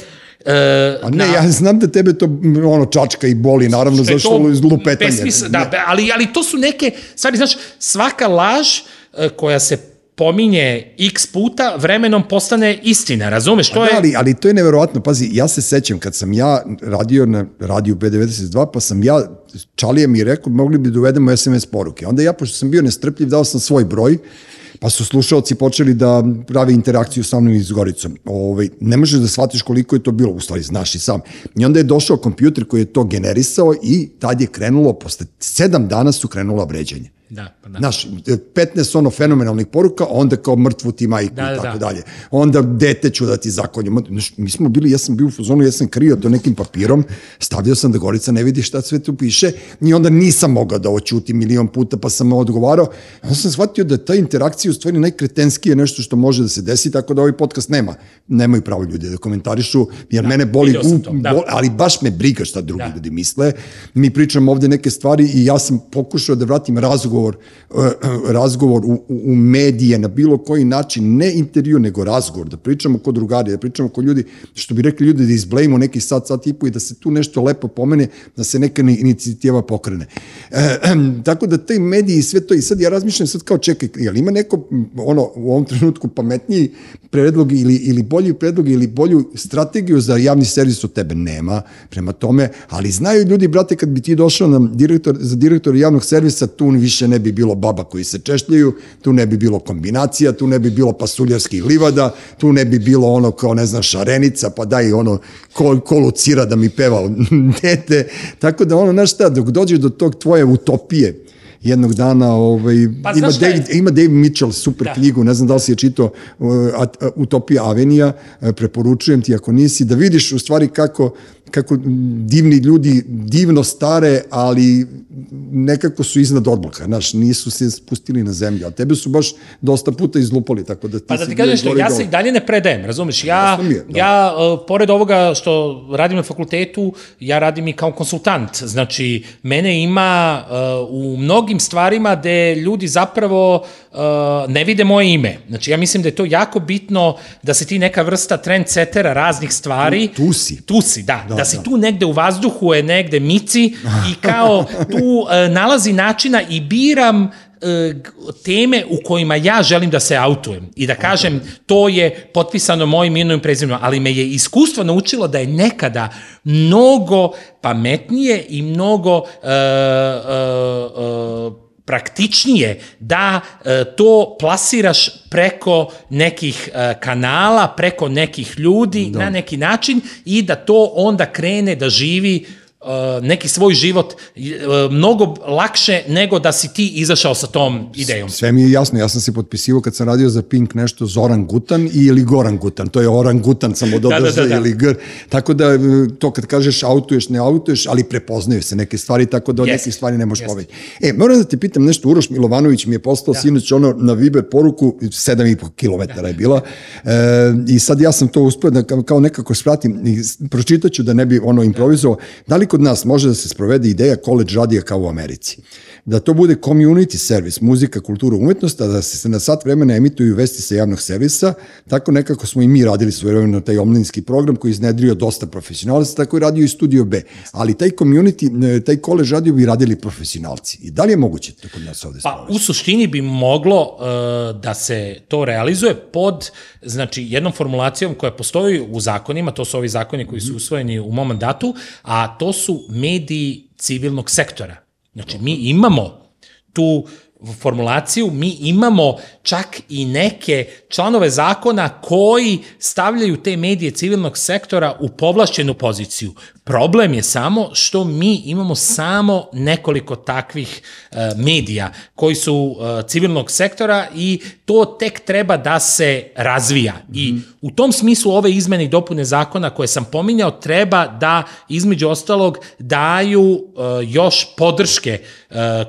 E, A ne, na, ja znam da tebe to ono čačka i boli, naravno, zašto iz lupetanja. Besmisla, da, ali, ali to su neke, stvari, znaš, svaka laž e, koja se pominje x puta, vremenom postane istina, razumeš? To da, je... ali, ali to je neverovatno, pazi, ja se sećam kad sam ja radio na radiju B92, pa sam ja, Čalija mi rekao, mogli bi da uvedemo SMS poruke. Onda ja, pošto sam bio nestrpljiv, dao sam svoj broj, pa su slušalci počeli da prave interakciju sa mnom i s Goricom. Ovaj, ne možeš da shvatiš koliko je to bilo, u stvari znaš i sam. I onda je došao kompjuter koji je to generisao i tad je krenulo, posle sedam dana su krenula vređanje. Da, pa da. Znaš, 15 ono fenomenalnih poruka, onda kao mrtvu ti majku da, i tako da. dalje. Onda dete ću da ti zakonjam. Znaš, mi smo bili, ja sam bio u fuzonu, ja sam krio to nekim papirom, stavio sam da Gorica ne vidi šta sve tu piše i onda nisam mogao da oćutim milion puta pa sam odgovarao. Onda sam shvatio da ta interakcija u stvari najkretenskije nešto što može da se desi, tako da ovaj podcast nema. Nemaju pravo ljudi da komentarišu, jer da, mene boli, u, da. bol, ali baš me briga šta drugi da. ljudi misle. Mi pričamo ovde neke stvari i ja sam pokušao da vratim razgovor razgovor, eh, razgovor u, u medije na bilo koji način, ne intervju, nego razgovor, da pričamo kod drugari, da pričamo kod ljudi, što bi rekli ljudi, da izblejimo neki sat, sat i po i da se tu nešto lepo pomene, da se neka inicijativa pokrene. E, tako da te mediji i sve to, i sad ja razmišljam sad kao čekaj, jel ima neko ono, u ovom trenutku pametniji predlog ili, ili bolji predlog ili bolju strategiju za javni servis od tebe? Nema, prema tome, ali znaju ljudi, brate, kad bi ti došao na direktor, za direktora javnog servisa, tu više ne bi bilo baba koji se češljaju, tu ne bi bilo kombinacija, tu ne bi bilo pasuljarskih livada, tu ne bi bilo ono kao, ne znam, šarenica, pa daj ono kol, kolucira cira da mi peva (laughs) dete. Tako da ono, znaš šta, dok dođeš do tog tvoje utopije, jednog dana ovaj, Pa, ima? David, ima Dave Mitchell super Da. knjigu, ne znam da li si je čitao At- uh, Utopija Avenija, uh, preporučujem ti ako nisi, da vidiš u stvari kako, kako divni ljudi divno stare, ali nekako su iznad odloka, znaš, nisu se spustili na zemlju, a tebe su baš dosta puta izlupali, tako da ti Pa da ti i ja se i dalje ne predajem, razumeš? Ja, je, da. ja uh, pored ovoga što radim na fakultetu, ja radim i kao konsultant. Znači, mene ima uh, u mnogim stvarima gde ljudi zapravo uh, ne vide moje ime. Znači, ja mislim da je to jako bitno da se ti neka vrsta trendsetera raznih stvari... Tu- tu si. Tu si, da. Da, da si da. tu negde u vazduhu je negde mici (laughs) i kao tu uh, nalazi načina i biram teme u kojima ja želim da se autujem i da kažem to je potpisano mojim imenom i prezimenom, ali me je iskustvo naučilo da je nekada mnogo pametnije i mnogo e, e, e, praktičnije da e, to plasiraš preko nekih e, kanala, preko nekih ljudi da. na neki način i da to onda krene da živi e, neki svoj život e, mnogo lakše nego da si ti izašao sa tom idejom. Sve mi je jasno, ja sam se potpisivao kad sam radio za Pink nešto Zoran Gutan ili Goran Gutan, to je Oran Gutan samo (laughs) Da, da, dodaš da, da. ili Gr. Tako da e, to kad kažeš autuješ, ne autuješ, ali prepoznaju se neke stvari, tako da od Jeste, nekih stvari ne možeš jeste. pobediti. E, moram da te pitam nešto, Uroš Milovanović mi je poslao da. sinoć ono na Viber poruku, 7,5 km je bila, e, i sad ja sam to uspio da kao- nekako svratim, i s- pročitaću da ne bi ono improvizovao, da li kod nas može da se sprovede ideja college radija kao u Americi? Da to bude community service, muzika, kultura, umetnost, a da se na sat vremena emituju vesti sa javnog servisa, tako nekako smo i mi radili svoje vremena taj omlinski program koji je iznedrio dosta profesionalaca, tako je radio i Studio B. Ali taj community, taj college radio bi radili profesionalci. I da li je moguće to kod nas ovde Pa sprovesti? u suštini bi moglo uh, da se to realizuje pod znači jednom formulacijom koja postoji u zakonima, to su ovi zakoni koji su usvojeni u mom mandatu, a to su mediji civilnog sektora. Znači mi imamo tu formulaciju, mi imamo čak i neke članove zakona koji stavljaju te medije civilnog sektora u povlašćenu poziciju. Problem je samo što mi imamo samo nekoliko takvih uh, medija koji su uh, civilnog sektora i to tek treba da se razvija. I u tom smislu ove izmene i dopune zakona koje sam pominjao treba da između ostalog daju uh, još podrške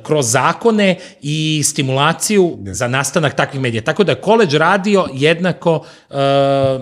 kroz zakone i stimulaciju za nastanak takvih medija. Tako da je college radio jednako uh,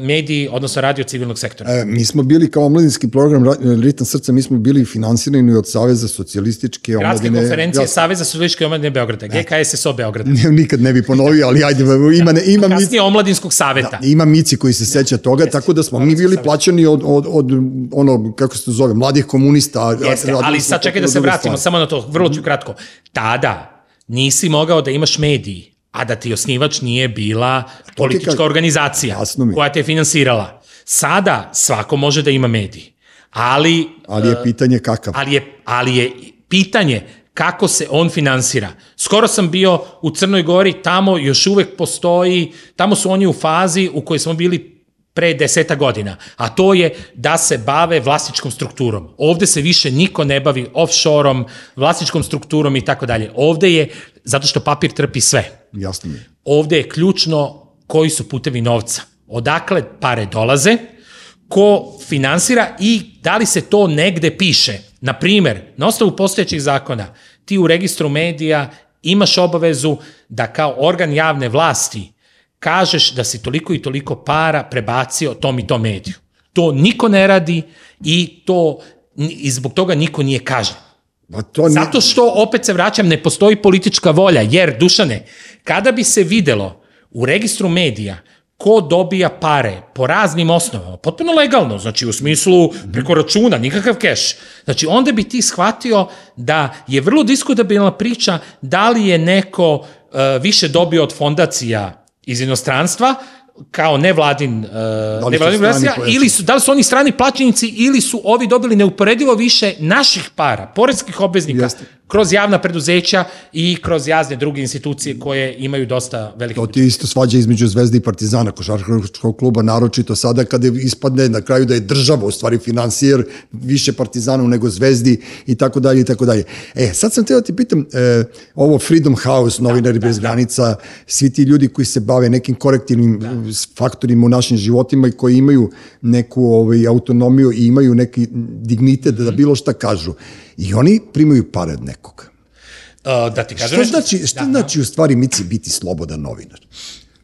mediji, odnosno radio civilnog sektora. E, mi smo bili kao omladinski program Ra- Ritam srca, mi smo bili finansirani od Saveza socijalističke Gradske omladine. konferencije Ja- Saveza socijalističke omladine Beograda, GKSSO Beograda. Ne, nikad ne bi ponovio, ali ajde, ima, ne, ima, Kasnije omladinskog saveta. ima mici koji se seća toga, tako da smo mi bili plaćani od, od, od ono, kako se to zove, mladih komunista. Jeste, ali sad čekaj da se potpuno druge vratimo stvari. samo na to, vrlo ću kratko. Tada nisi mogao da imaš mediji, a da ti osnivač nije bila politička organizacija koja te je finansirala. Sada svako može da ima mediji, ali, Ali je pitanje kakav. ali, je, ali je pitanje kako se on finansira. Skoro sam bio u Crnoj Gori, tamo još uvek postoji, tamo su oni u fazi u kojoj smo bili pre deseta godina, a to je da se bave vlasničkom strukturom. Ovde se više niko ne bavi offshore-om, vlasničkom strukturom i tako dalje. Ovde je, zato što papir trpi sve, Jasno mi je. ovde je ključno koji su putevi novca. Odakle pare dolaze, ko finansira i da li se to negde piše. Na primer, na osnovu postojećih zakona, ti u registru medija imaš obavezu da kao organ javne vlasti kažeš da si toliko i toliko para prebacio tom i tom mediju. To niko ne radi i to i zbog toga niko nije kažen. Pa to ne, Zato što, opet se vraćam, ne postoji politička volja, jer, Dušane, kada bi se videlo u registru medija ko dobija pare po raznim osnovama, potpuno legalno, znači u smislu preko računa, nikakav keš, znači onda bi ti shvatio da je vrlo diskutabilna priča da li je neko uh, više dobio od fondacija iz inostranstva, kao nevladin, uh, nevladin organizacija, ili su, da li su oni strani plaćenici ili su ovi dobili neuporedivo više naših para, poreskih obveznika, Jeste. Kroz javna preduzeća i kroz jazne druge institucije koje imaju dosta velike... To ti isto svađa između Zvezde i Partizana, košarkaškog kluba, naročito sada kada ispadne na kraju da je država u stvari finansijer više Partizanu nego Zvezdi i tako dalje i tako dalje. E, sad sam teo da ti pitam, e, ovo Freedom House, novinari da, bez da, granica, svi ti ljudi koji se bave nekim korektivnim da. faktorima u našim životima i koji imaju neku ovaj, autonomiju i imaju neki dignitet da bilo šta kažu. I oni primaju pare od nekoga. Uh, da ti kažem... Šta znači, šta da, znači da. u stvari Mici biti slobodan novinar?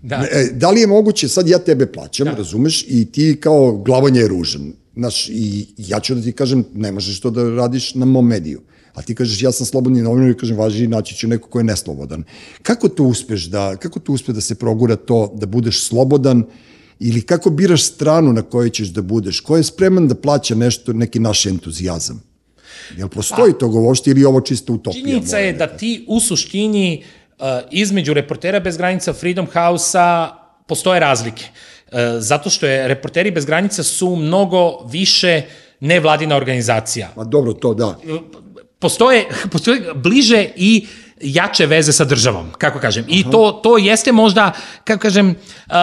Da. E, da li je moguće, sad ja tebe plaćam, da. razumeš, i ti kao glavanja je ružan. Znaš, i ja ću da ti kažem, ne možeš to da radiš na mom mediju. A ti kažeš, ja sam slobodni novinar i kažem, važi, naći ću neko ko je neslobodan. Kako to uspeš da, kako to uspe da se progura to, da budeš slobodan, ili kako biraš stranu na kojoj ćeš da budeš? Ko je spreman da plaća nešto, neki naš entuzijazam? Jel postoji pa, toga uopšte ili ovo čisto utopija? Činjenica je da ti u suštini uh, između reportera bez granica Freedom House-a postoje razlike. Uh, zato što je reporteri bez granica su mnogo više nevladina organizacija. Ma dobro, to da. Postoje, (laughs) postoje bliže i jače veze sa državom, kako kažem. I to, to jeste možda, kako kažem, uh,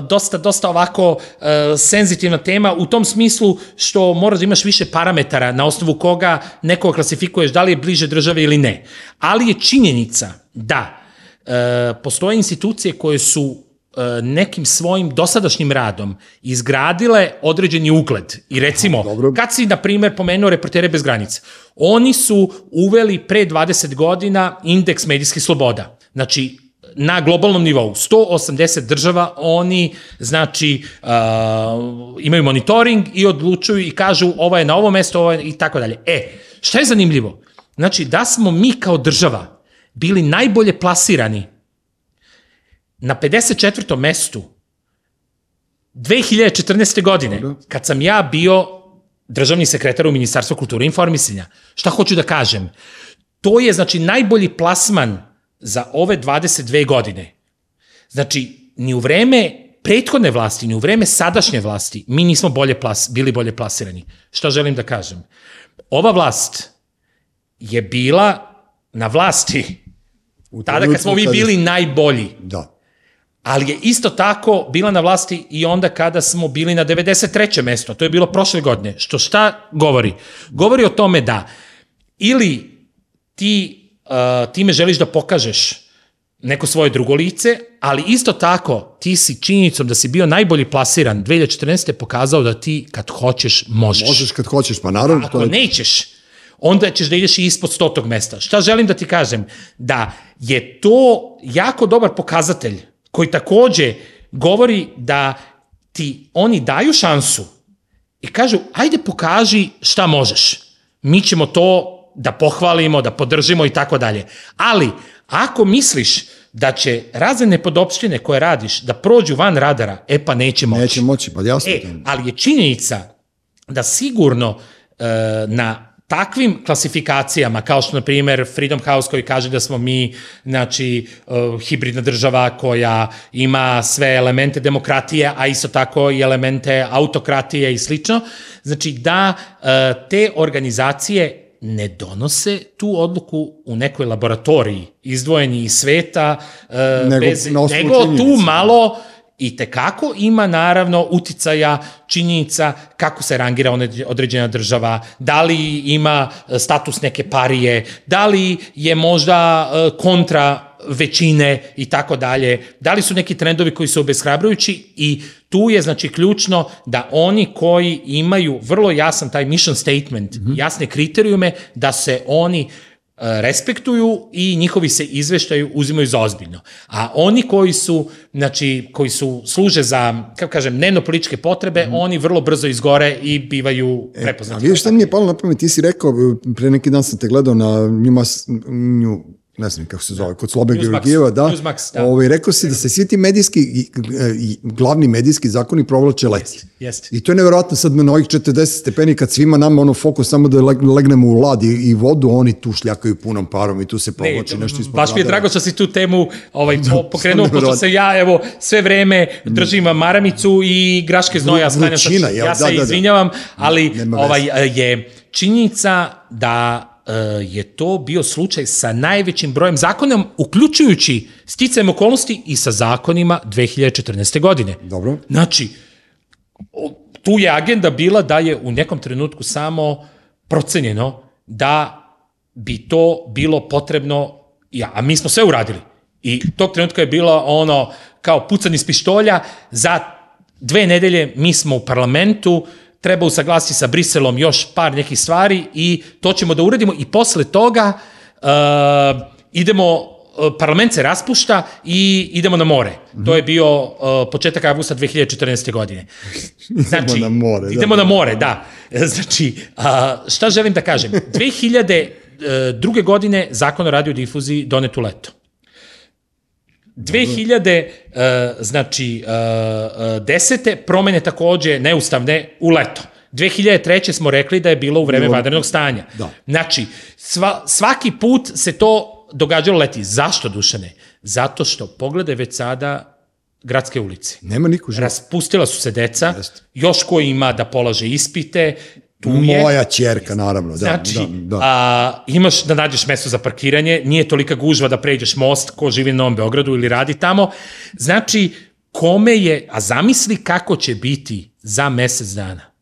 dosta, dosta ovako uh, senzitivna tema u tom smislu što moraš da imaš više parametara na osnovu koga neko klasifikuješ da li je bliže države ili ne. Ali je činjenica da uh, postoje institucije koje su E, nekim svojim dosadašnjim radom izgradile određeni ugled. I recimo, Dobro. kad si, na primer, pomenuo reportere bez granica, oni su uveli pre 20 godina indeks medijskih sloboda. Znači, na globalnom nivou, 180 država, oni, znači, uh, imaju monitoring i odlučuju i kažu ovo je na ovo mesto, ovo je i tako dalje. E, šta je zanimljivo? Znači, da smo mi kao država bili najbolje plasirani na 54. mestu 2014. godine, Dobro. kad sam ja bio državni sekretar u Ministarstvu kulture i informisanja. Šta hoću da kažem? To je, znači, najbolji plasman za ove 22 godine. Znači, ni u vreme prethodne vlasti, ni u vreme sadašnje vlasti, mi nismo bolje plas, bili bolje plasirani. Šta želim da kažem? Ova vlast je bila na vlasti tada kad smo mi bili najbolji. Da ali je isto tako bila na vlasti i onda kada smo bili na 93. mesto, to je bilo prošle godine. Što šta govori? Govori o tome da ili ti uh, time želiš da pokažeš neko svoje drugo lice, ali isto tako ti si činjenicom da si bio najbolji plasiran 2014. pokazao da ti kad hoćeš možeš. Možeš kad hoćeš, pa naravno. Ako to je... nećeš, onda ćeš da ideš i ispod stotog mesta. Šta želim da ti kažem? Da je to jako dobar pokazatelj koji takođe govori da ti oni daju šansu i kažu, ajde pokaži šta možeš. Mi ćemo to da pohvalimo, da podržimo i tako dalje. Ali, ako misliš da će razne nepodopštine koje radiš da prođu van radara, e pa neće moći. Neće moći, pa jasno. E, ali je činjenica da sigurno e, na takvim klasifikacijama, kao što, na primer, Freedom House koji kaže da smo mi, znači, uh, hibridna država koja ima sve elemente demokratije, a isto tako i elemente autokratije i slično, znači da uh, te organizacije ne donose tu odluku u nekoj laboratoriji, izdvojeni iz sveta, uh, nego, bez, nego tu malo i tekako ima naravno uticaja činjenica kako se rangira određena država, da li ima e, status neke parije, da li je možda e, kontra većine i tako dalje, da li su neki trendovi koji su obeshrabrujući i tu je znači ključno da oni koji imaju vrlo jasan taj mission statement, mm -hmm. jasne kriterijume, da se oni uh, respektuju i njihovi se izveštaju uzimaju za ozbiljno. A oni koji su, znači, koji su, služe za, kako kažem, dnevno političke potrebe, mm. oni vrlo brzo izgore i bivaju prepoznati. E, a vidiš šta mi je palo na pamet, ti si rekao, pre neki dan sam te gledao na njima, nju, ne znam kako se zove, kod Slobe Georgijeva, da, Newsmax, da. Ovaj, rekao si da se svi ti medijski, i, glavni medijski zakoni provlače leti. Jest, jest. I to je nevjerojatno sad na ovih 40 stepeni kad svima nama ono fokus samo da legnemo u lad i, i vodu, oni tu šljakaju punom parom i tu se provlači nešto ispod Baš mi je drago što si tu temu ovaj, po, (laughs) pokrenuo, pošto se ja evo sve vreme držim maramicu i graške znoja sklanjam. Ja, ja se da, da, da. izvinjavam, ali ovaj, je činjenica da e, je to bio slučaj sa najvećim brojem zakonom, uključujući sticajem okolnosti i sa zakonima 2014. godine. Dobro. Znači, tu je agenda bila da je u nekom trenutku samo procenjeno da bi to bilo potrebno, ja, a mi smo sve uradili. I tog trenutka je bilo ono kao pucanje iz pištolja, za dve nedelje mi smo u parlamentu, treba usaglasiti sa Briselom još par nekih stvari i to ćemo da uradimo i posle toga uh, idemo uh, parlament se raspušta i idemo na more. To je bio uh, početak avgusta 2014. godine. (laughs) Znači, na more, da. Idemo na more, da. (laughs) Znači, a, šta želim da kažem? 2002. godine zakon o radiodifuziji donet u leto. 2000, uh, znači, uh, uh, desete promene takođe neustavne u leto. 2003. smo rekli da je bilo u vreme vanrednog stanja. Da. Znači, sva, svaki put se to događalo leti. Zašto, Dušane? Zato što, pogledaj već sada gradske ulice. Nema niko živa. Raspustila su se deca, Jeste. još ko ima da polaže ispite, tu je. Moja ćerka, naravno. Da, Znači, da, da. A, imaš da nađeš mesto za parkiranje, nije tolika gužva da pređeš most ko živi na Novom Beogradu ili radi tamo. Znači, kome je, a zamisli kako će biti za mesec dana.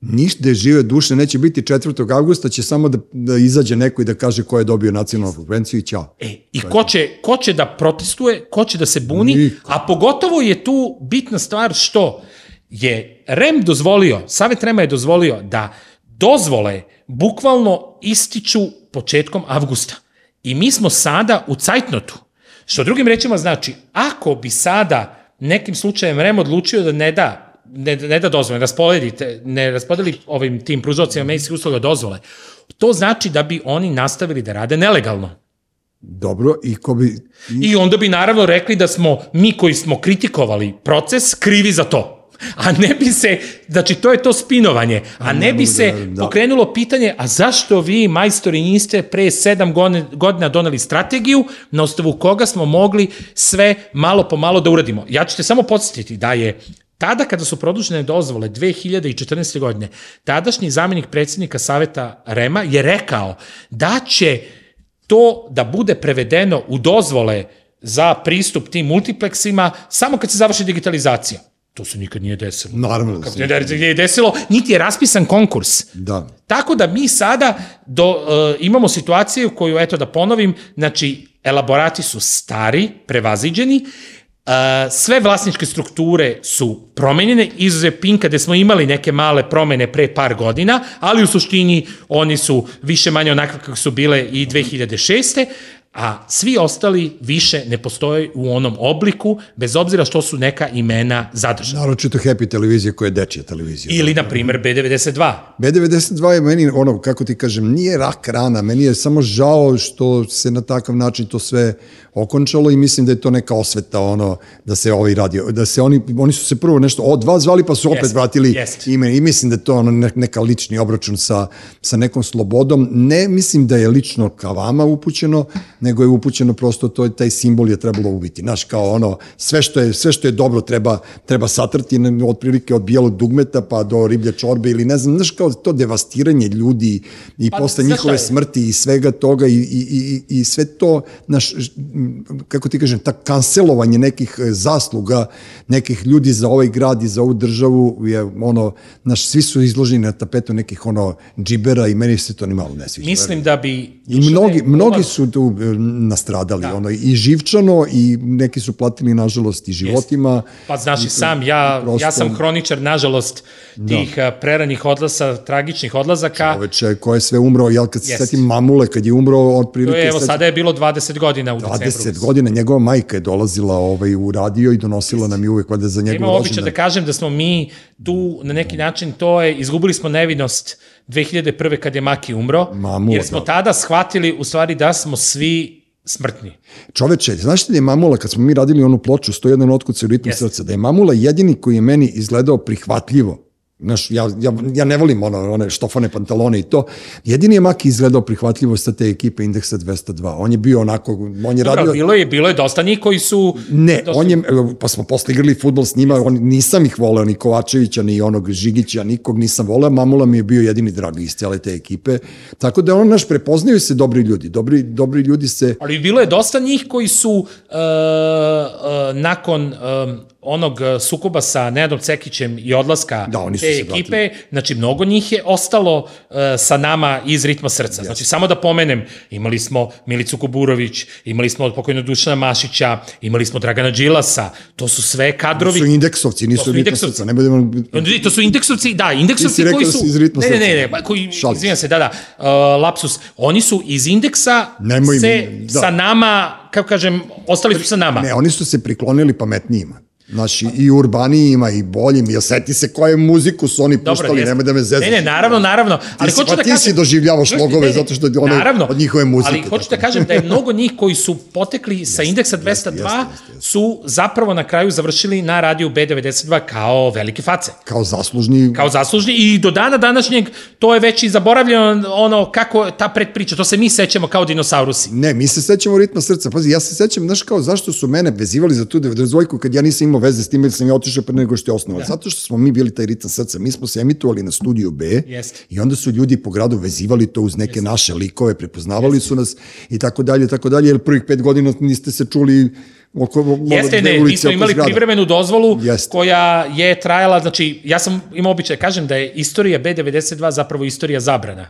Ništa žive duše neće biti 4. avgusta, će samo da, da izađe neko i da kaže ko je dobio nacionalnu frekvenciju i ćao. E, i ko će, ko će da protestuje, ko će da se buni, Niko. a pogotovo je tu bitna stvar što je REM dozvolio, Savet REMA je dozvolio da dozvole bukvalno ističu početkom avgusta. I mi smo sada u cajtnotu. Što drugim rečima znači, ako bi sada nekim slučajem REM odlučio da ne da ne, ne da dozvole, raspodelite, ne raspodeli ovim tim pružocima medijskih usluga dozvole, to znači da bi oni nastavili da rade nelegalno. Dobro, i ko bi... I onda bi naravno rekli da smo mi koji smo kritikovali proces krivi za to. A ne bi se, znači to je to spinovanje, a ne bi mogu se da- da. pokrenulo pitanje, a zašto vi, majstori, niste pre sedam godina doneli strategiju na osnovu koga smo mogli sve malo po malo da uradimo. Ja ću te samo podsjetiti da je Tada kada su produžene dozvole 2014. godine, tadašnji zamjenik predsjednika Saveta Rema je rekao da će to da bude prevedeno u dozvole za pristup tim multipleksima samo kad se završi digitalizacija. To se nikad nije desilo. Naravno da se... se nije desilo, niti je raspisan konkurs. Da. Tako da mi sada do, uh, imamo situaciju koju, eto da ponovim, znači elaborati su stari, prevaziđeni, uh, sve vlasničke strukture su promenjene, izuze Pinka gde smo imali neke male promene pre par godina, ali u suštini oni su više manje onakve kako su bile i 2006 a svi ostali više ne postoje u onom obliku, bez obzira što su neka imena zadržana. Naročito Happy televizija koja je dečija televizija. Ili, na primer, B92. B92 je meni, ono, kako ti kažem, nije rak rana, meni je samo žao što se na takav način to sve okončalo i mislim da je to neka osveta, ono, da se ovaj radio, da se oni, oni su se prvo nešto od vas zvali, pa su opet Jest, vratili jest. ime i mislim da je to ono ne- neka lični obračun sa, sa nekom slobodom. Ne mislim da je lično ka vama upućeno, nego je upućeno prosto to, taj simbol je trebalo ubiti. Znaš, kao ono, sve što je, sve što je dobro treba, treba satrti, ne, otprilike od bijelog dugmeta pa do riblje čorbe ili ne znam, znaš, kao to devastiranje ljudi i Pa, posle njihove smrti i svega toga i, i, i, i sve to, naš, kako ti kažem, ta kancelovanje nekih e, zasluga, nekih ljudi za ovaj grad i za ovu državu je ono, naš, svi su izloženi na tapetu nekih ono džibera i meni se to ni malo ne sviđa. Mislim da bi... I mnogi, mnogi su tu e, nastradali, da. ono, i živčano, i neki su platili, nažalost, i životima. Pa znaš i sam, ja, prosto- ja sam hroničar, nažalost, tih da. preranih odlaza, tragičnih odlazaka. Čoveče, ko je sve umro, jel kad se setim mamule, kad je umro, To otprilike... je, evo, sad- sada je bilo 20 godina u decembru. 20 godina, njegova majka je dolazila ovaj, u radio i donosila nam i uvek valjda za Ima njegov običaj da rođendan. kažem da smo mi tu na neki način, to je, izgubili smo nevinost 2001. kad je Maki umro, Mamula, jer smo da. tada shvatili u stvari da smo svi smrtni. Čoveče, znaš ti da je Mamula, kad smo mi radili onu ploču 101 otkuc u ritmu Jeste. srca, da je Mamula jedini koji je meni izgledao prihvatljivo Znaš, ja, ja, ja ne volim ono, one štofane pantalone i to. Jedini je Maki izgledao prihvatljivo sa te ekipe Indeksa 202. On je bio onako, on je Dobro, radio... bilo je, bilo je dosta njih koji su... Ne, dosta... on je, pa smo posle igrali futbol s njima, on, nisam ih voleo, ni Kovačevića, ni onog Žigića, nikog nisam voleo, Mamula mi je bio jedini dragi iz cele te ekipe, tako da on naš prepoznaju se dobri ljudi, dobri, dobri ljudi se... Ali bilo je dosta njih koji su uh, uh, nakon um, onog sukoba sa Nenadom Cekićem i odlaska da, oni su te se ekipe, vratili. znači mnogo njih je ostalo uh, sa nama iz ritma srca. Yes. Znači samo da pomenem, imali smo Milicu Kuburović, imali smo pokojno Dušana Mašića, imali smo Dragana Đilasa, to su sve kadrovi. To su indeksovci, nisu ritma srca, ne budemo... To su indeksovci, da, indeksovci koji su... Iz ritma ne, ne, ne, ne, koji, izvinjam se, da, da, uh, lapsus. Oni su iz indeksa Nemoj se mi, da. sa nama, kako kažem, ostali su sa nama. Ne, oni su se priklonili pametnijima. Znači, i urbanijima, i boljim, ja seti se koje muziku su oni puštali, nemoj da me zezaš. Ne, ne, naravno, naravno. Ali ti, hoću pa da ti kažem, si doživljavaš logove zato što je ono naravno, od njihove muzike. Ali hoću da kažem da je mnogo njih koji su potekli sa indeksa 202 jeste, jeste, jeste. su zapravo na kraju završili na radiju B92 kao velike face. Kao zaslužni. Kao zaslužni i do dana današnjeg to je već i zaboravljeno ono kako ta predpriča, to se mi sećamo kao dinosaurusi. Ne, mi se sećamo ritma srca. Pazi, ja se sećam, znaš kao zašto su mene vezivali za tu 92 kad ja nisam imao veze s tim, jer sam ja otišao pre nego što je osnovan. Da. Zato što smo mi bili taj ritam srca. Mi smo se emitovali na studiju B Jest. i onda su ljudi po gradu vezivali to uz neke Jest. naše likove, prepoznavali Jest. su nas i tako dalje, tako dalje, jer prvih pet godina niste se čuli oko Jeste, ne, mi smo imali zgrada. privremenu dozvolu Jeste. koja je trajala, znači, ja sam imao običaj, kažem da je istorija B92 zapravo istorija zabrana.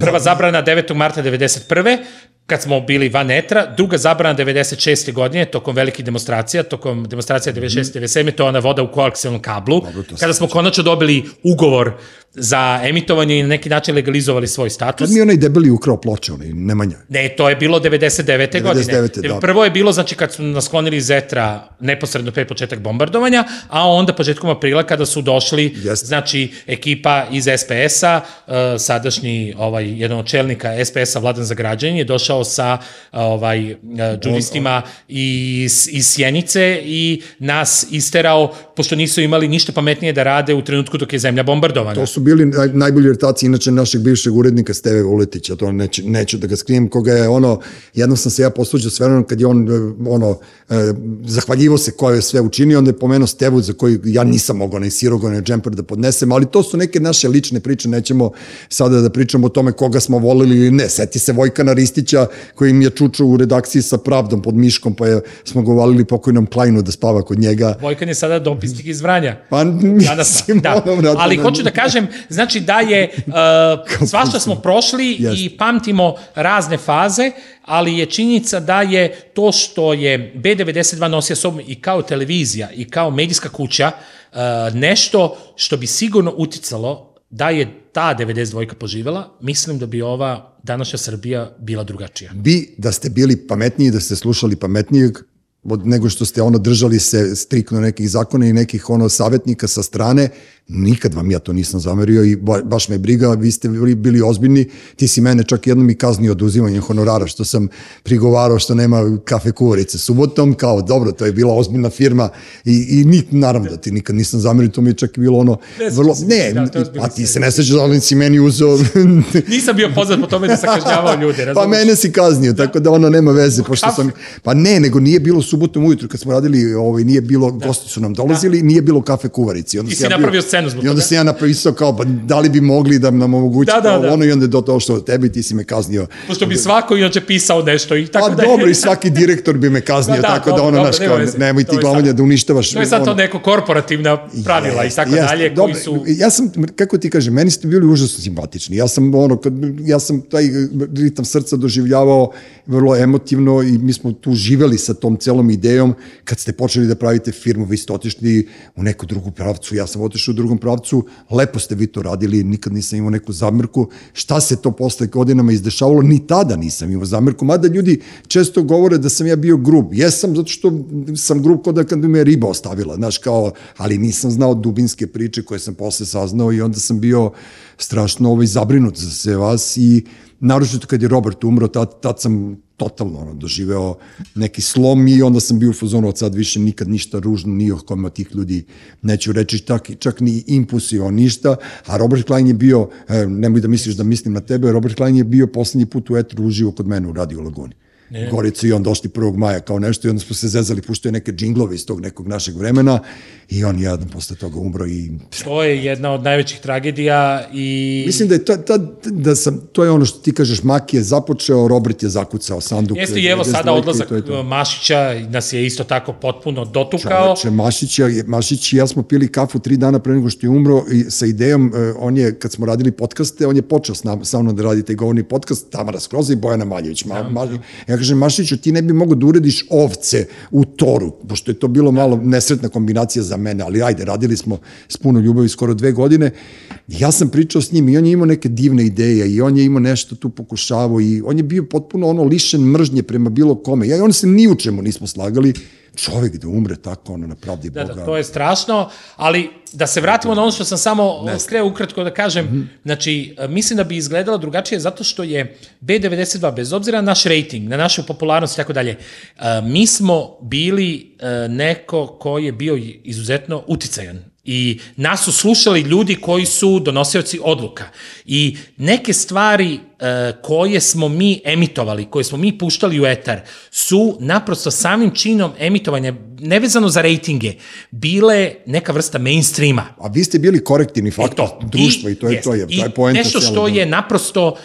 Prva da. zabrana 9. marta 91 kad smo bili van etra, druga zabrana 96. godine, tokom velikih demonstracija, tokom demonstracija 96. Mm. 97. to je ona voda u koaksijalnom kablu, Dobro, kada smo konačno dobili ugovor za emitovanje i na neki način legalizovali svoj status. Kad mi onaj debeli ukrao ploče, onaj Nemanja? Ne, to je bilo 99. 99. godine. Da. Prvo je bilo, znači, kad su nas sklonili iz etra neposredno pre početak bombardovanja, a onda početkom aprila kada su došli, Jest. znači, ekipa iz SPS-a, uh, sadašnji, ovaj, jedan od čelnika SPS-a, Vladan za građanje, je došao sa ovaj, uh, džudistima iz, iz Sjenice i nas isterao, pošto nisu imali ništa pametnije da rade u trenutku dok je zemlja bombardovana. To su bili naj, najbolji ortaci, inače našeg bivšeg urednika Steve Vuletića, to neću, neću da ga skrijem, koga je ono, jednom sam se ja posluđao s vremenom kad je on, ono, eh, zahvaljivo se ko je sve učinio, onda je pomenuo Stevu za koji ja nisam mogao ne sirogo, ne džemper da podnesem, ali to su neke naše lične priče, nećemo sada da pričamo o tome koga smo volili ili ne, seti se Vojkana Ristića koji im je čučao u redakciji sa pravdom pod Miškom, pa je, smo ga uvalili pokojnom Klajnu da spava kod njega. Vojkan je sada dopisnik iz Vranja. Pa mislim, da, da. ali hoću da kažem, znači da je, (laughs) uh, svašta smo prošli yes. i pamtimo razne faze, ali je činjenica da je to što je B92 nosio sobom i kao televizija i kao medijska kuća uh, nešto što bi sigurno uticalo da je ta 92 poživela, mislim da bi ova današnja Srbija bila drugačija. Bi da ste bili pametniji, da ste slušali pametnijeg, od nego što ste ono držali se strikno nekih zakona i nekih ono savjetnika sa strane, nikad vam ja to nisam zamerio i baš me briga, vi ste bili, bili ozbiljni, ti si mene čak jednom i kaznio oduzimanjem honorara, što sam prigovarao što nema kafe kuvarice subotom, kao dobro, to je bila ozbiljna firma i, i ni, naravno da ti nikad nisam zamerio, to mi je čak bilo ono, ne, vrlo, ne, da, a ti se ne sećaš da li si meni uzeo... (laughs) nisam bio poznat po tome da sam kažnjavao ljude, razumiješ? Pa mene si kaznio, tako da ono nema veze, pošto sam, pa ne, nego nije bilo subotom ujutru kad smo radili, ovaj, nije bilo, da. gosti su nam dolazili, da. nije bilo kafe kuvarici. Onda I si ja napravio bio, scenu zbog I onda toga. sam ja napisao kao, pa da li bi mogli da nam omogući da, da, da. ono i onda je do to što od tebi ti si me kaznio. Pošto bi svako inače pisao nešto i tako pa, da. dobro, i svaki direktor bi me kaznio, (laughs) da, da, tako da ono, naš, kao, nemoj ti glavanja da uništavaš. To je sad to neko korporativna pravila yes, i tako yes, dalje, dobro, koji su... Ja sam, kako ti kažem, meni ste bili užasno simpatični. Ja sam, ono, kad, ja sam taj ritam srca doživljavao vrlo emotivno i mi smo tu živeli sa tom celom idejom. Kad ste počeli da pravite firmu, vi ste otišli u neku drugu pravcu, ja sam otišao u drugom pravcu, lepo ste vi to radili, nikad nisam imao neku zamerku. Šta se to posle godinama izdešavalo? Ni tada nisam imao zamerku, mada ljudi često govore da sam ja bio grub. Jesam, zato što sam grub kod da kad me riba ostavila, znaš, kao, ali nisam znao dubinske priče koje sam posle saznao i onda sam bio strašno ovaj, zabrinut za sve vas i naročito kad je Robert umro, tad, tad sam totalno ono, doživeo neki slom i onda sam bio u fazonu od sad više nikad ništa ružno, ni o kome od tih ljudi neću reći, čak, čak ni impulsivo ništa, a Robert Klein je bio, e, nemoj da misliš da mislim na tebe, Robert Klein je bio poslednji put u etru uživo kod mene u Radio Laguni. Ne. Gorica i on došli 1. maja kao nešto i onda smo se zezali, puštaju neke džinglove iz tog nekog našeg vremena i on jedan posle toga umro i... To je jedna od najvećih tragedija i... Mislim da je to, ta, da sam, to je ono što ti kažeš, Maki je započeo, Robert je zakucao sanduk. Jeste i evo sada odlazak to to. Mašića nas je isto tako potpuno dotukao. Čoveče, Mašić, ja, Mašić i ja smo pili kafu tri dana pre nego što je umro i sa idejom, e, on je, kad smo radili podcaste, on je počeo s nam, sa mnom da radite i govorni podcast, Tamara Skroza i Bojana Maljević. Ma, da, ma, ja kažem, Mašiću, ti ne bi mogo da urediš ovce u toru, pošto je to bilo malo nesretna kombinacija za mene, ali ajde, radili smo s puno ljubavi skoro dve godine. Ja sam pričao s njim i on je imao neke divne ideje i on je imao nešto tu pokušavao i on je bio potpuno ono lišen mržnje prema bilo kome. Ja i on se ni u čemu nismo slagali čovjek da umre tako, ono, na pravdi da, Boga. Da, to je strašno, ali da se vratimo na ono što sam samo skreo ukratko da kažem, mm -hmm. znači, mislim da bi izgledalo drugačije zato što je B92, bez obzira na naš rating, na našu popularnost i tako dalje, mi smo bili neko ko je bio izuzetno uticajan I nas su slušali ljudi koji su donosioci odluka. I neke stvari e, koje smo mi emitovali, koje smo mi puštali u etar, su naprosto samim činom emitovanja, nevezano za rejtinge, bile neka vrsta mainstreama. A vi ste bili korektivni faktor e društva i, i to je jest, to je, to je poenta. I nešto što je naprosto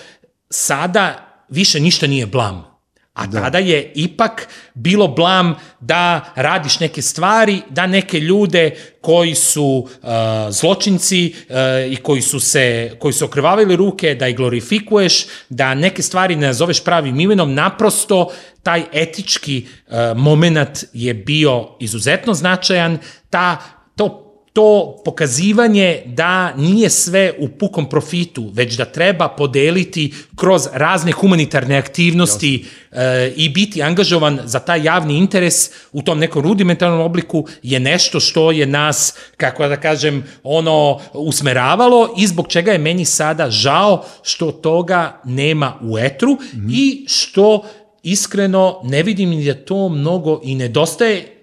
sada više ništa nije blam A da. tada je ipak bilo blam da radiš neke stvari, da neke ljude koji su uh, zločinci uh, i koji su se koji su okrvavili ruke, da ih glorifikuješ, da neke stvari ne nazoveš pravim imenom, naprosto taj etički uh, moment je bio izuzetno značajan, ta to to pokazivanje da nije sve u pukom profitu, već da treba podeliti kroz razne humanitarne aktivnosti e, i biti angažovan za taj javni interes u tom nekom rudimentarnom obliku je nešto što je nas, kako da kažem, ono usmeravalo i zbog čega je meni sada žao što toga nema u etru mm -hmm. i što iskreno ne vidim da to mnogo i nedostaje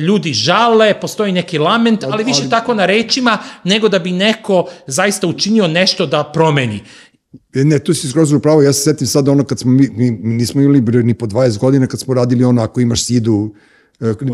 ljudi žale, postoji neki lament, ali više ali... tako na rečima, nego da bi neko zaista učinio nešto da promeni. E, ne, tu si skroz upravo, ja se setim sad ono kad smo, mi, mi nismo imali ni po 20 godina kad smo radili ono ako imaš sidu E,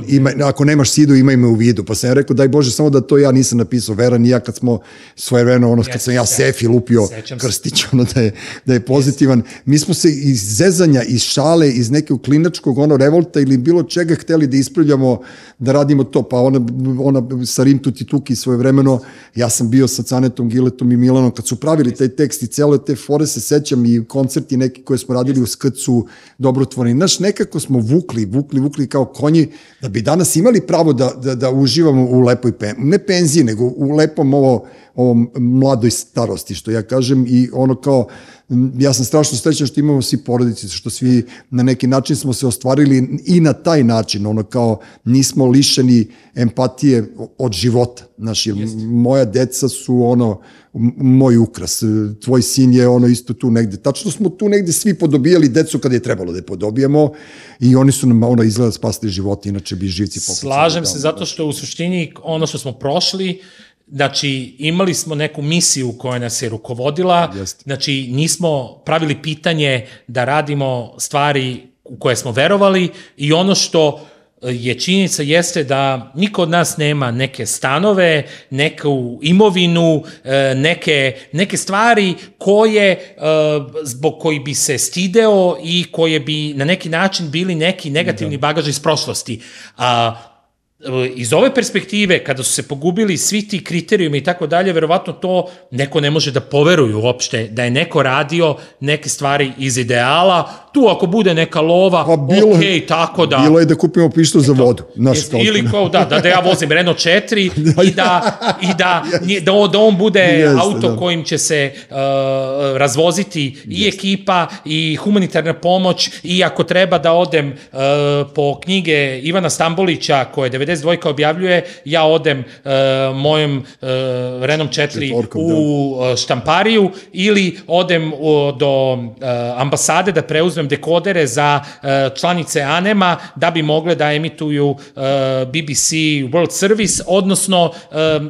ima, ako nemaš sidu, imaj me u vidu. Pa sam ja rekao, daj Bože, samo da to ja nisam napisao. Vera ni ja kad smo svoje vremeno, ono, kad sam ja Sefi lupio Krstić, (laughs) ono, da je, da je pozitivan. Mi smo se iz zezanja, iz šale, iz nekog klinačkog, ono, revolta ili bilo čega hteli da ispravljamo, da radimo to. Pa ona, ona sa Rim Tuti Tuki svoje vremeno, ja sam bio sa Canetom, Giletom i Milanom, kad su pravili taj tekst i cele te fore se sećam i koncerti neki koje smo radili u skrcu dobrotvorni. Znaš, nekako smo vukli, vukli, vukli kao konji da bi danas imali pravo da, da, da uživamo u lepoj pen, ne penziji, nego u lepom ovo, ovom mladoj starosti, što ja kažem, i ono kao, ja sam strašno srećan što imamo svi porodice, što svi na neki način smo se ostvarili i na taj način, ono kao nismo lišeni empatije od života. Znaš, moja deca su ono, moj ukras, tvoj sin je ono isto tu negde. Tačno smo tu negde svi podobijali decu kada je trebalo da je podobijemo i oni su nam ono izgleda spasili život, inače bi živci popucali. Slažem se, zato što u suštini ono što smo prošli, Znači, imali smo neku misiju koja nas je rukovodila, Jest. znači nismo pravili pitanje da radimo stvari u koje smo verovali i ono što je činjenica jeste da niko od nas nema neke stanove, neku imovinu, e, neke, neke stvari koje, e, zbog koji bi se stideo i koje bi na neki način bili neki negativni da. bagaž iz prošlosti. A iz ove perspektive, kada su se pogubili svi ti kriterijumi i tako dalje, verovatno to neko ne može da poveruje uopšte, da je neko radio neke stvari iz ideala, tu ako bude neka lova, pa bilo, okay, tako da... Bilo je da kupimo pištu za vodu. Naš jest, ili kao, da, da, da ja vozim Renault 4 da, (laughs) i da, i da, yes. da, da on bude yes, auto da. kojim će se uh, razvoziti yes. i ekipa i humanitarna pomoć i ako treba da odem uh, po knjige Ivana Stambolića koje je 52 objavljuje, ja odem uh, mojom uh, Renom 4 Četvorkom, u uh, štampariju ili odem uh, do uh, ambasade da preuzmem dekodere za uh, članice ANEMA da bi mogle da emituju uh, BBC World Service, odnosno uh,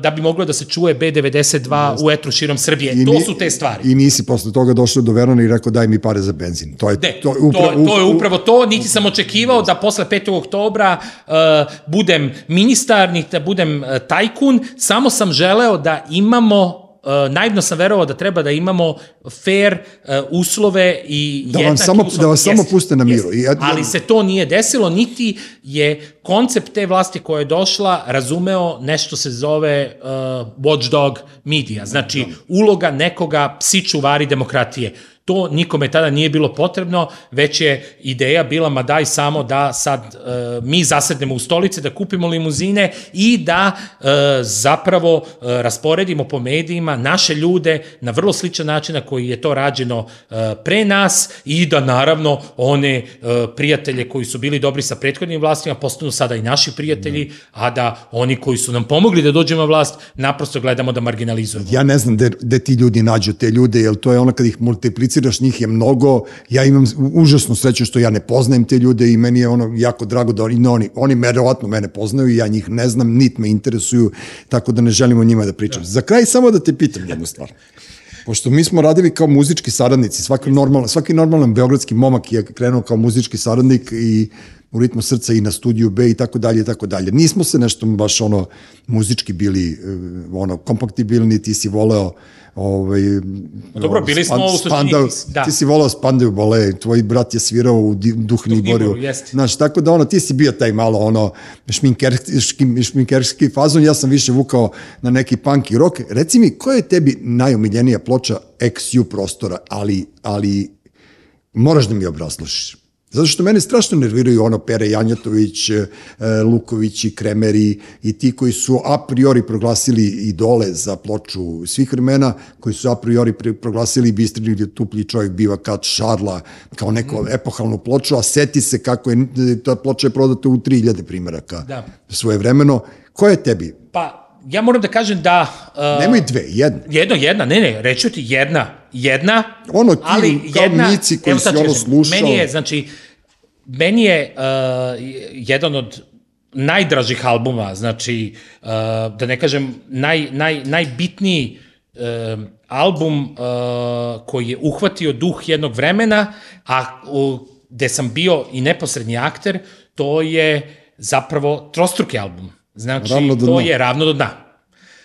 da bi moglo da se čuje B92 u etru širom Srbije. I to ni- su te stvari. I nisi posle toga došao do Verona i rekao daj mi pare za benzin. To je, Ne, to, upra- to, to je upravo to, niti sam očekivao da posle 5. oktobra uh, budem ministar, niti da budem uh, tajkun, samo sam želeo da imamo Uh, naivno sam verovao da treba da imamo fair uh, uslove i Da vam samo- uslove. da vas samo puste na miru. ja- Ali se to nije desilo, niti je koncept te vlasti koja je došla razumeo nešto se zove uh, watchdog media, znači uloga nekoga psi čuvari demokratije. To nikome tada nije bilo potrebno, već je ideja bila, ma daj samo da sad uh, mi zasednemo u stolice, da kupimo limuzine i da uh, zapravo uh, rasporedimo po medijima naše ljude na vrlo sličan način na koji je to rađeno uh, pre nas i da naravno one uh, prijatelje koji su bili dobri sa prethodnim vlastima postanu sada i naši prijatelji, a da oni koji su nam pomogli da dođemo na vlast naprosto gledamo da marginalizujemo. Ja ne znam gde, ti ljudi nađu te ljude, jer to je ono kad ih multipliciraš, njih je mnogo, ja imam užasnu sreću što ja ne poznajem te ljude i meni je ono jako drago da oni, oni, oni verovatno mene poznaju i ja njih ne znam, nit me interesuju, tako da ne želim o njima da pričam. Za kraj samo da te pitam jednu stvar. Pošto mi smo radili kao muzički saradnici, svaki normalan, svaki normalan beogradski momak je krenuo kao muzički saradnik i u ritmu srca i na studiju B i tako dalje i tako dalje. Nismo se nešto baš ono muzički bili eh, ono kompaktibilni, ti si voleo ovaj dobro, bili smo u suštini, Spandau, da. ti si voleo Spandau bole, tvoj brat je svirao u Duhni Boru. Znaš, tako da ono, ti si bio taj malo ono šminkerski, šminkerski fazon, ja sam više vukao na neki punk i rock. Reci mi, koja je tebi najomiljenija ploča XU prostora, ali, ali moraš da mi obrazložiš. Zato što mene strašno nerviraju ono Pere Janjatović, e, Luković i Kremeri i ti koji su a priori proglasili idole za ploču svih vremena, koji su a priori pri- proglasili Bistrin ili Tuplji čovjek biva kat Šarla kao neku epohalnu ploču, a seti se kako je, ta ploča je prodata u 3000 primjeraka Da. svoje vremeno. Ko je tebi? Pa, ja moram da kažem da... Uh, Nemoj dve, jedna. Jedno, jedna, ne, ne, reću ti jedna, jedna, Ono ti, ali jedna, Mici koji si ono slušao. Meni je, znači, meni je uh, jedan od najdražih albuma, znači, uh, da ne kažem, naj, naj, najbitniji uh, album uh, koji je uhvatio duh jednog vremena, a u, gde sam bio i neposredni akter, to je zapravo trostruki album. Znači, to je ravno do dna.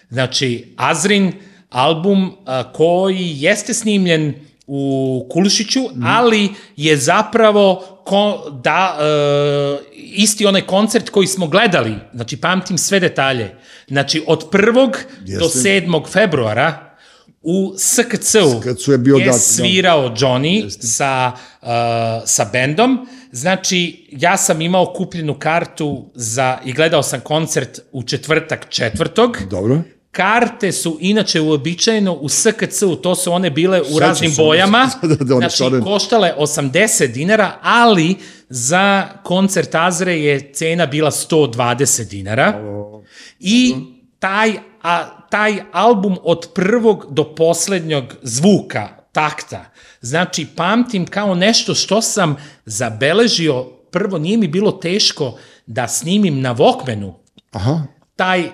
Znači, Azrin album a, koji jeste snimljen u Kulušiću, mm. ali je zapravo ko, da, e, isti onaj koncert koji smo gledali, znači pamtim sve detalje, znači od 1. do Jeste. 7. februara u SKC-u SKC-u je bio je dat, da. svirao Johnny sa, uh, sa bendom. Znači, ja sam imao kupljenu kartu za, i gledao sam koncert u četvrtak četvrtog. Dobro. Karte su inače uobičajeno u SKC-u, to su one bile u raznim bojama, (laughs) da, da, one znači koštale 80 dinara, ali za koncert Azre je cena bila 120 dinara. I taj, a, taj album od prvog do poslednjog zvuka, takta, znači pamtim kao nešto što sam zabeležio, prvo nije mi bilo teško da snimim na Walkmanu. Aha. taj,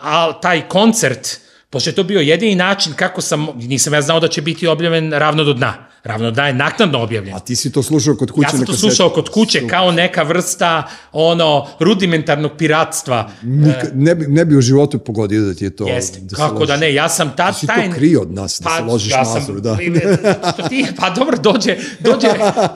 al, taj koncert, pošto je to bio jedini način kako sam, nisam ja znao da će biti objavljen ravno do dna. Ravno dna je naknadno objavljen. A ti si to slušao kod kuće Ja sam to slušao kod kuće Super. kao neka vrsta ono rudimentarnog piratstva. Nik, ne, bi, ne bi u životu pogodio da ti je to... Jeste, da kako ložiš. da ne, ja sam tad... Ti si to taj- krio od nas, da se ložiš ja sam, Azru, da. Što ti, pa dobro, dođe, dođe,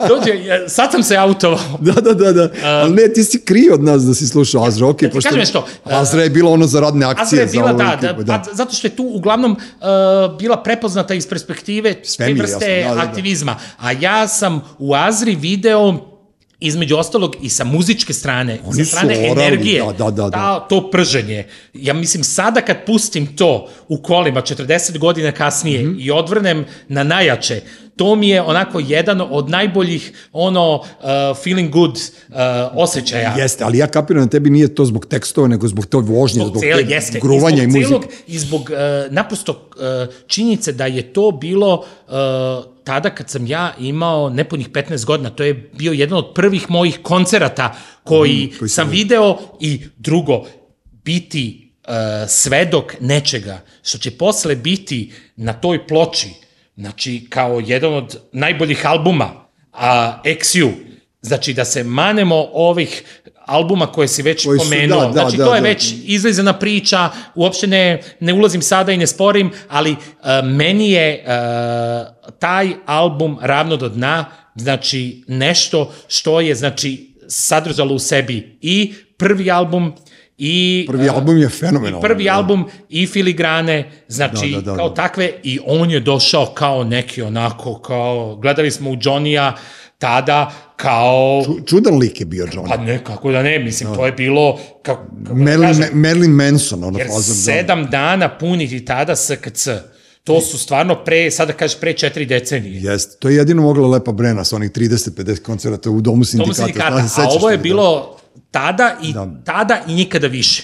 dođe, sad sam se autovao. (laughs) Da, da, da, da. Ali ne, ti si krio od nas da si slušao Azra, ok, ti pošto kažem nešto, Azra je bilo ono za radne akcije. Azra je bila, da, da, ekipu, pa, zato što je tu uglavnom uh, bila prepoznata iz perspektive te Svemir, vrste jasno, da, da, da. Aktivizma. A ja sam u Azri video između ostalog i sa muzičke strane, Oni sa strane orali, energije, da, da, da, da. Ta, to prženje. Ja mislim, sada kad pustim to u kolima 40 godina kasnije Mhm. i odvrnem na najjače, to mi je onako jedan od najboljih ono uh, feeling good uh, osjećaja. Jeste, ali ja kapiram da tebi nije to zbog tekstova, nego zbog tog vožnje, zbog, cele, te jeste, gruvanja i, i zbog muzike. I zbog uh, naprosto uh, činjenice da je to bilo uh, tada kad sam ja imao nepunih 15 godina, to je bio jedan od prvih mojih koncerata koji, Mhm, koji sam video i drugo, biti uh, svedok nečega što će posle biti na toj ploči, znači kao jedan od najboljih albuma, a XU, znači da se manemo ovih albuma koje si već Koji su, pomenuo, da, da, znači da, to je da. već izlizana priča, uopšte ne, ne ulazim sada i ne sporim, ali uh, meni je uh, taj album Ravno do dna, znači nešto što je znači sadržalo u sebi i prvi album i Prvi uh, album je fenomenalan. prvi da. album i filigrane, znači Da, da, da, kao da. takve i on je došao kao neki onako, kao, gledali smo u Johnny-a tada kao, Ču- Čudan lik je bio Johnny. pa ne, kako da ne, mislim, to je bilo, kako, kako da kažem, Marilyn Manson, ono jer fazom. da. sedam dana puniti tada SKC, to su stvarno pre, sada kažeš pre četiri decenije. Jeste. To je jedino mogla Lepa Brena sa onih 30-50 koncerata u Domu sindikata. Tomu sindikata, a ovo je bilo tada i Da. tada i nikada više.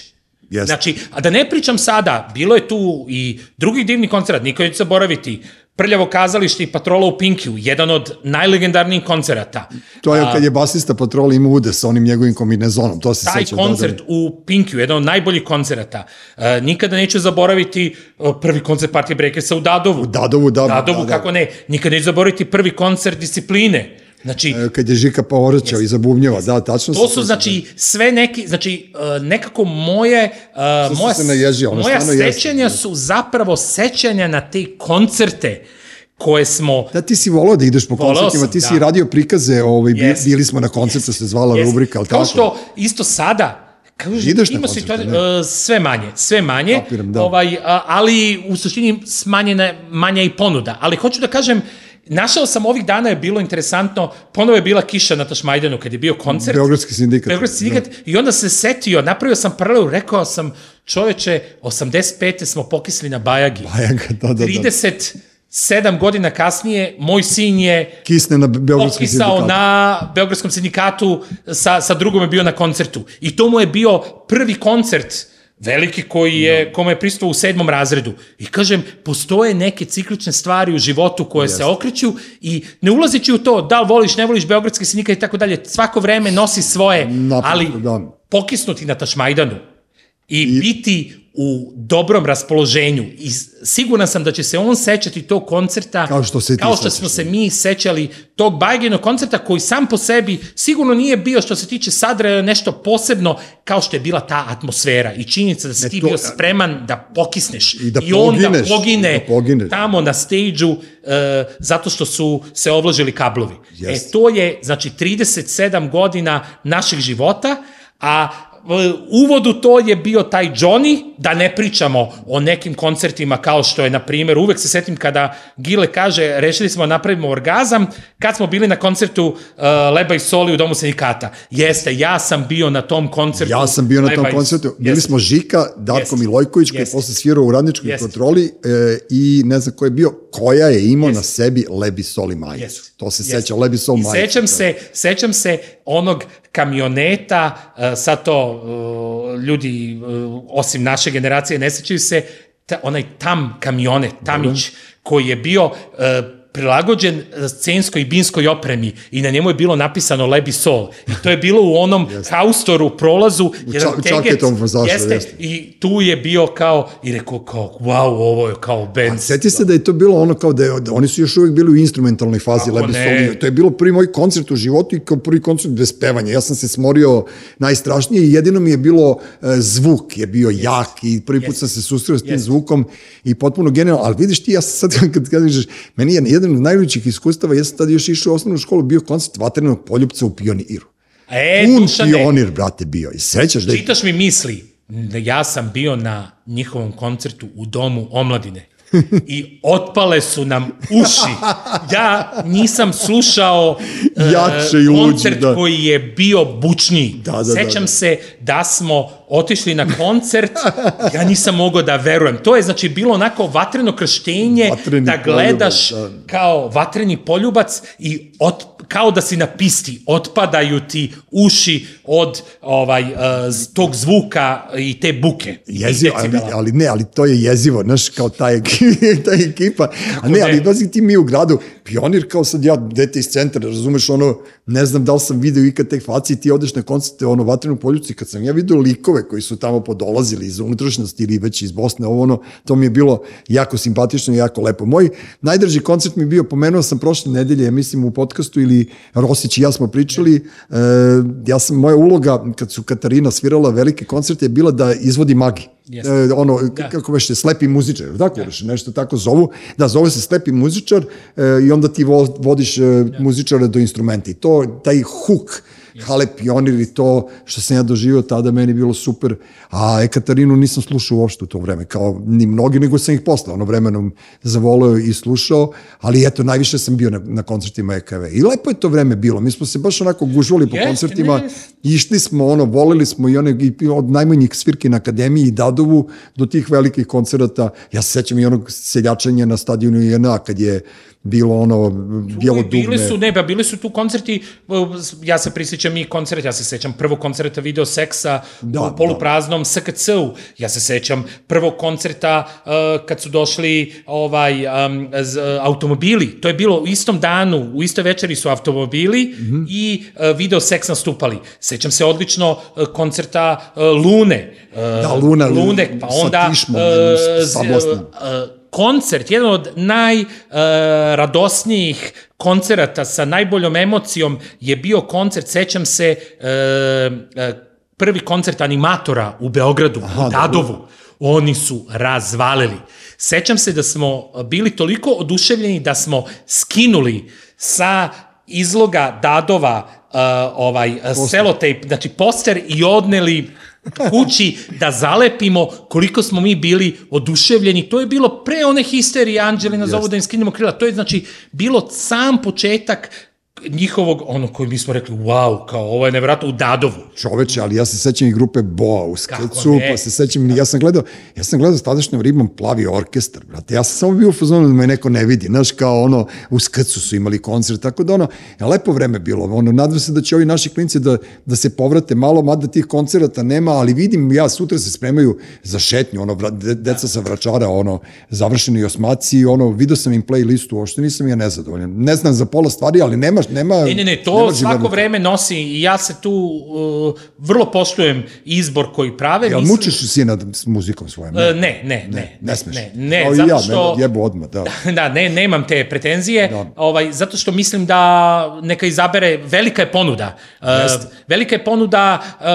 Jeste. Znači, a da ne pričam sada, bilo je tu i drugi divni koncert, niko neće zaboraviti, Prljavo kazalište i Patrola u Pinkiju, jedan od najlegendarnijih koncerata. To je kad je basista patrola imao ude sa onim njegovim kombinezonom, to se Taj sećam. da, koncert Da, u Pinkiju, jedan od najboljih koncerata. E, nikada neću zaboraviti e, prvi koncert Partije Brekersa u Dadovu. U Dadovu, da. Dadovu, da, da. kako ne. Nikada neću zaboraviti prvi koncert discipline. Znači, E, Kad je Žika povraćao iz bubnjeva, da, tačno To su, sećam, znači, sve neki, znači, uh, nekako moje, uh, si moja, se naježio, moja jeste. sećanja su zapravo sećanja na te koncerte koje smo Da, ti si volao da ideš po koncertima, sam, ti si da. radio prikaze, ovaj, Jest. bili smo na koncertu, se zvala Jest. rubrika, ali Kao tako? što isto sada Kaže, Ideš na ima koncerte, situacija, ne? uh, sve manje, sve manje, Kapiram, da. ovaj, ali u suštini smanjena, manja i ponuda. Ali hoću da kažem, našao sam ovih dana je bilo interesantno, ponovo je bila kiša na Tašmajdanu kad je bio koncert. Beogradski sindikat. Beogradski sindikat i onda se setio, napravio sam paralelu, rekao sam, čoveče, 85. smo pokisli na Bajagi. Bajaga, da, da, da. 37 godina kasnije, moj sin je Kisne na Beogradskom sindikatu. na Beogradskom sindikatu, sa, sa drugom je bio na koncertu. I to mu je bio prvi koncert veliki koji je, kome je pristao u sedmom razredu. I kažem, postoje neke ciklične stvari u životu koje se okreću i ne ulazići u to da li voliš, ne voliš Beogradski sindikat i tako dalje, svako vreme nosi svoje, Naprosto, ali da. pokisnuti na Tašmajdanu i, I biti u dobrom raspoloženju i siguran sam da će se on sećati tog koncerta Kao što se kao što smo se mi sećali tog Bajgenog koncerta koji sam po sebi sigurno nije bio što se tiče sadržaja nešto posebno kao što je bila ta atmosfera i činjenica da si Ne, ti to- bio spreman da pokisneš I da on da pogine da pogineš. tamo na stage-u e, zato što su se ovlažili kablovi. Jeste. E to je znači 37 godina naših života, a uvod u to je bio taj Johnny, da ne pričamo o nekim koncertima kao što je, na primjer, uvek se setim kada Gile kaže, rešili smo da napravimo orgazam, kad smo bili na koncertu uh, Leba i Soli u Domu sindikata. Jeste, ja sam bio na tom koncertu. Ja sam bio na tom Leba i- koncertu. Bili Jeste. smo Žika, Darko Jeste. Milojković, koji je Jeste. posle svirao u radničkoj Jeste. kontroli e, i ne znam ko je bio, koja je imao na sebi Lebi Sol i majicu. Jeste. To se Jeste. seća, Lebi Sol I majicu. sećam se, sećam se onog kamioneta, uh, sad to ljudi, uh, osim naše generacije, ne sećaju se, ta, onaj tam kamionet, Tamić, koji je bio uh, prilagođen scenskoj i binskoj opremi i na njemu je bilo napisano Lebi Sol. I to je bilo u onom (laughs) haustoru, prolazu, jedan ča- teget, vozača, jeste, jeste. i tu je bio kao, i rekao kao, wow, ovo je kao band. Sjeti se da je to bilo ono kao da, je, da oni su još uvijek bili u instrumentalnoj fazi Lebi? Sol. To je bilo prvi moj koncert u životu i kao prvi koncert bez pevanja. Ja sam se smorio najstrašnije i jedino mi je bilo e, zvuk je bio jak i prvi put sam se susreo s tim Jest. zvukom i potpuno genijalno. Ali vidiš ti, ja sad kad kažeš, meni je jedan od najvećih iskustava, ja sam tad još išao u osnovnu školu, bio koncert vatrenog poljupca u pioniru. E, Pun Dušane, pionir, brate, bio. I sećaš da je Čitaš mi misli da ja sam bio na njihovom koncertu u domu omladine. I otpale su nam uši. Ja nisam slušao Jače i luđi, koncert da. koji je bio bučniji. Da, da, da, Sećam da. se da smo otišli na koncert, ja nisam mogao da verujem. To je znači bilo onako vatreno krštenje, Vatreni da gledaš poljubac, da. kao vatreni poljubac i od, kao da si na pisti, otpadaju ti uši od ovaj uh, tog zvuka i te buke. Jezivo, ali, ali ne, ali to je jezivo, znaš, kao ta, ek- ta ekipa. A ne, ne? ali pazi ti mi u gradu, pionir kao sad ja, dete iz centra, razumeš, ono, ne znam da li sam video ikad te faci, ti odeš na koncerte, ono, vatrenu poljuci, kad sam ja video likove koji su tamo podolazili iz unutrašnjosti ili već iz Bosne, ovo ono, to mi je bilo jako simpatično i jako lepo. Moj najdrži koncert mi je bio, pomenuo sam prošle nedelje, ja mislim u podcastu ili Rosić i ja smo pričali, e, ja sam, moja uloga kad su Katarina svirala velike koncerte je bila da izvodi magi. Jeste. E, ono, da. kako već slepi muzičar, tako da. nešto tako zovu. Da, zove se slepi muzičar e, i onda ti vo, vodiš e, da. muzičara do instrumenta. I to, taj huk, Hale Pionir i to što sam ja doživio tada meni bilo super, a Ekaterinu nisam slušao uopšte u to vreme, kao ni mnogi, nego sam ih posle ono vremenom zavoleo i slušao, ali eto, najviše sam bio na, na koncertima EKV. I lepo je to vreme bilo, mi smo se baš onako gužvali po Jeste, koncertima, ne. išli smo, ono, voleli smo i one, i od najmanjih svirki na Akademiji i Dadovu do tih velikih koncerata. Ja se sećam i onog seljačenja na stadionu JNA kad je bilo ono bijelo Uvijek dugme. Bili su, ne, ba, bili su tu koncerti, ja se prisjećam i koncert, ja se sećam prvog koncerta video seksa Da, da, u polupraznom SKC-u, ja se sećam prvog koncerta uh, kad su došli ovaj, um, z, uh, automobili, to je bilo u istom danu, u istoj večeri su automobili mm. -hmm. i uh, video seks nastupali. Sećam se odlično uh, koncerta uh, Lune. Uh, Da, Luna, Lune, pa sa onda tišmom, uh, z- sablasnom. uh, koncert, jedan od najradosnijih koncerata sa najboljom emocijom je bio koncert, sećam se, uh, uh, prvi koncert animatora u Beogradu, Aha, u Dadovu. Oni su razvalili. Sećam se da smo bili toliko oduševljeni da smo skinuli sa izloga Dadova uh, ovaj uh, selotejp, znači poster i odneli kući da zalepimo koliko smo mi bili oduševljeni. To je bilo pre one histerije Anđelina zovu da im skinemo krila. To je znači bilo sam početak njihovog, ono koji mi smo rekli, wow, kao ovo je nevjerojatno u Dadovu. čoveče, ali ja se sećam i grupe Boa u Skecu, pa se sećam, ja sam gledao, ja sam gledao s tadašnjom ribom plavi orkestar, brate, ja sam samo bio u fazonu da me neko ne vidi, znaš, kao ono, u Skecu su imali koncert, tako da ono, je lepo vreme bilo, ono, nadam se da će ovi naši klinci da, da se povrate malo, mada tih koncerata nema, ali vidim, ja sutra se spremaju za šetnju, ono, de, deca sa vračara, ono, završeni osmaci, ono, vidio sam im playlistu, uopšte nisam ja nezadovoljan, ne znam za pola stvari, ali nema, nema, Ne, ne, ne, to svako živanuka. vreme nosi i ja se tu uh, vrlo poštujem izbor koji prave. Jel Mislim- mučiš sina s muzikom svojom? E, Ne, ne, ne, ne smeš. Ne, ne, Kao zato ja, što... mene jebu odmah, da. (laughs) da, ne, nemam te pretenzije, Da. ovaj, zato što mislim da neka izabere, velika je ponuda. Uh, velika je ponuda, uh,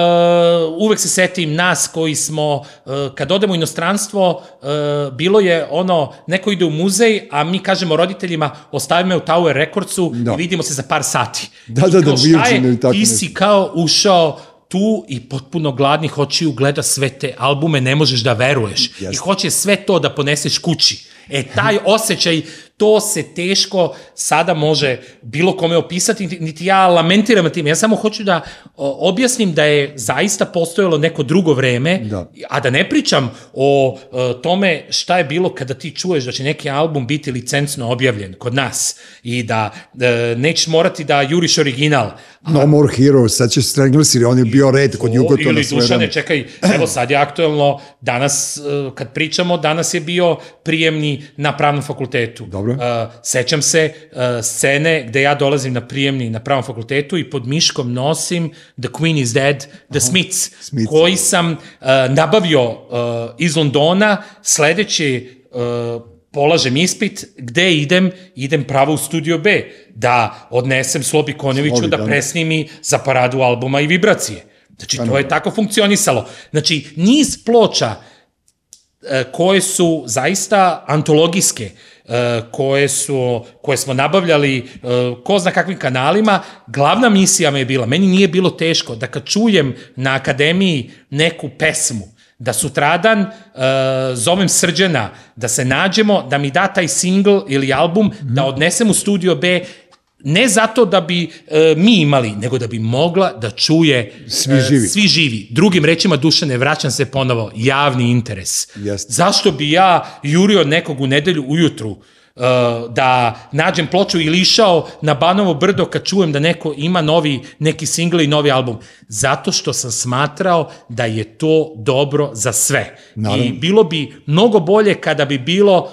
uvek se setim nas koji smo, uh, kad odemo u inostranstvo, uh, bilo je ono, neko ide u muzej, a mi kažemo roditeljima, ostavi me u Tower Recordsu Da. i vidimo se za par sati. Da, I da, da, je, Virgin ili tako ti nešto. si kao ušao tu i potpuno gladnih očiju gleda sve te albume, ne možeš da veruješ. I Jeste. hoće sve to da poneseš kući. E, taj osjećaj, to se teško sada može bilo kome opisati, niti- ja lamentiram tim. Ja samo hoću da objasnim da je zaista postojalo neko drugo vreme, Da. a da ne pričam o e, tome šta je bilo kada ti čuješ da će neki album biti licencno objavljen kod nas i da e, nećeš morati da juriš original, No More Heroes, sad će Strangles, jer on je bio red kod Jugo to na ili Dušane, čekaj, evo sad je aktuelno, danas, eh, kad pričamo, danas je bio prijemni na pravnom fakultetu. Dobro. Uh, sećam se uh, scene gde ja dolazim na prijemni na pravnom fakultetu i pod miškom nosim The Queen is Dead, The Smiths, Smiths. koji sam uh, nabavio uh, iz Londona, sledeći uh, polažem ispit, gde idem? Idem pravo u Studio B, da odnesem Slobi Konjeviću Slobi, da da. presnimi za paradu albuma i vibracije. Znači, to je tako funkcionisalo. Znači, niz ploča e, koje su zaista antologijske, e, koje, su, koje smo nabavljali e, ko zna kakvim kanalima, glavna misija me je bila, meni nije bilo teško da kad čujem na akademiji neku pesmu, da sutradan zovem Srđana, da se nađemo, da mi da taj single ili album, mm -hmm. da odnesem u studio B, ne zato da bi e, mi imali, nego da bi mogla da čuje svi živi. E, svi živi. Drugim rečima, Dušane, vraćam se ponovo, javni interes. Jeste. Zašto bi ja jurio nekog u nedelju ujutru Uh, da nađem ploču ili išao na Banovo brdo kad čujem da neko ima novi, neki singl i novi album. Zato što sam smatrao da je to dobro za sve. Naravno. I bilo bi mnogo bolje kada bi bilo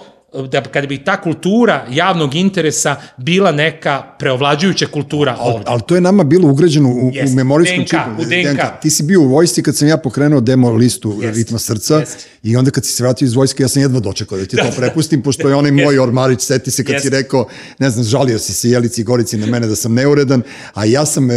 da kada bi ta kultura javnog interesa bila neka preovlađujuća kultura al, ovde. Ali to je nama bilo ugrađeno u, Jest. u memorijskom DNK, čipu. u DNK. Ti si bio u vojsci kad sam ja pokrenuo demo listu Jest. Ritma srca Jest. i onda kad si se vratio iz vojske ja sam jedva dočekao da ti to prepustim, pošto je onaj (laughs) moj ormarić, seti se kad Jest. si rekao, ne znam, žalio si se Jelici i Gorici na mene da sam neuredan, a ja sam e,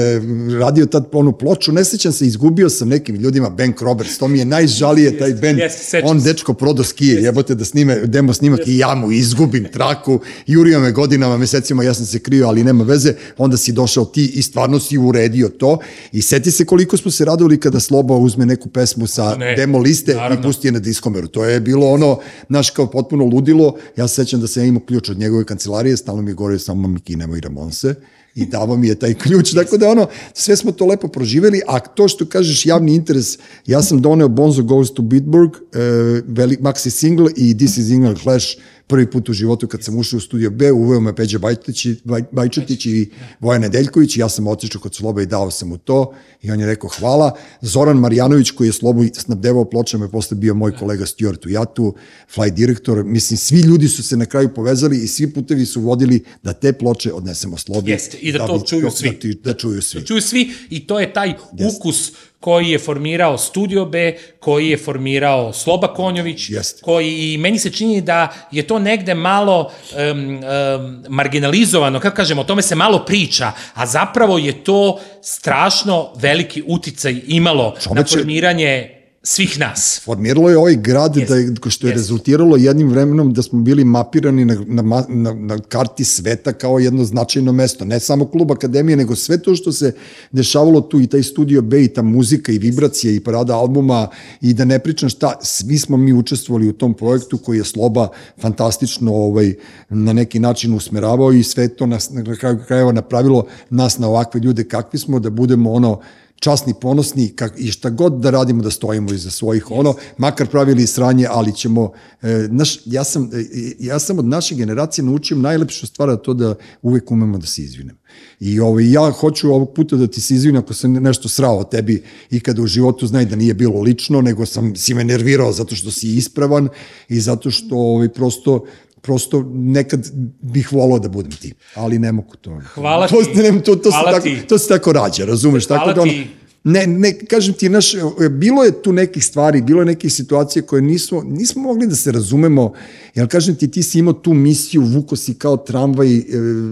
radio tad onu ploču, ne sećam se, izgubio sam nekim ljudima, Ben Roberts, to mi je najžalije taj Ben, sećam on dečko prodo skije, jebote da snime demo snimak i ja mu izgubim traku, jurio me godinama, mesecima, ja sam se krio, ali nema veze, onda si došao ti i stvarno si uredio to i seti se koliko smo se radili kada Sloba uzme neku pesmu sa Ne, demo liste naravno. i pusti je na diskomeru. To je bilo ono, znaš, kao potpuno ludilo. Ja se sećam da sam ja imao ključ od njegove kancelarije, stalno mi je govorio samo Miki, nemoj Ramonse i davao mi je taj ključ, tako da ono, sve smo to lepo proživeli, a to što kažeš javni interes, ja sam doneo Bonzo Goes to Bitburg, e, velik, maxi single i This is England Clash, prvi put u životu kad sam ušao u studio B, uveo me Peđa Bajčetić, Baj, Bajčetić i Vojan Nedeljković i ja sam otišao kod Sloba i dao sam mu to i on je rekao hvala. Zoran Marjanović koji je Slobu snabdevao pločama je posle bio moj kolega Stuart u Jatu, fly direktor, mislim svi ljudi su se na kraju povezali i svi putevi su vodili da te ploče odnesemo Slobi. Jeste, i da to bi- čuju svi. Da, da čuju svi. Čuju svi i to je taj ukus koji je formirao Studio B, koji je formirao Sloba Konjović, Jeste. koji i meni se čini da je to negde malo um, um, marginalizovano, kako kažemo, o tome se malo priča, a zapravo je to strašno veliki uticaj imalo na Čoveče- formiranje svih nas. Formiralo je ovaj grad Jest, da što je jest. rezultiralo jednim vremenom da smo bili mapirani na, na, na, na karti sveta kao jedno značajno mesto. Ne samo klub akademije, nego sve to što se dešavalo tu i taj studio B i ta muzika i vibracija i parada albuma i da ne pričam šta, svi smo mi učestvovali u tom projektu koji je Sloba fantastično ovaj, na neki način usmeravao i sve to nas na kraju krajeva napravilo nas na ovakve ljude kakvi smo, da budemo ono časni, ponosni kak, i šta god da radimo da stojimo iza svojih ono, makar pravili sranje, ali ćemo, e, naš, ja, sam, e, ja sam od naše generacije naučio najlepšu stvar a to da uvek umemo da se izvinem. I ovaj, ja hoću ovog puta da ti se izvinim ako sam nešto srao tebi i kada u životu znaj da nije bilo lično, nego sam si me nervirao zato što si ispravan i zato što ovaj, prosto prosto nekad bih volao da budem ti, ali ne mogu to. Hvala to, ti. Ne, to, to, Hvala se tako, ti. to se tako rađa, razumeš? Hvala tako da ono, ti. Ne, ne, kažem ti, naš, bilo je tu nekih stvari, bilo je nekih situacija koje nismo, nismo mogli da se razumemo, jer kažem ti, ti si imao tu misiju, vuko si kao tramvaj, e,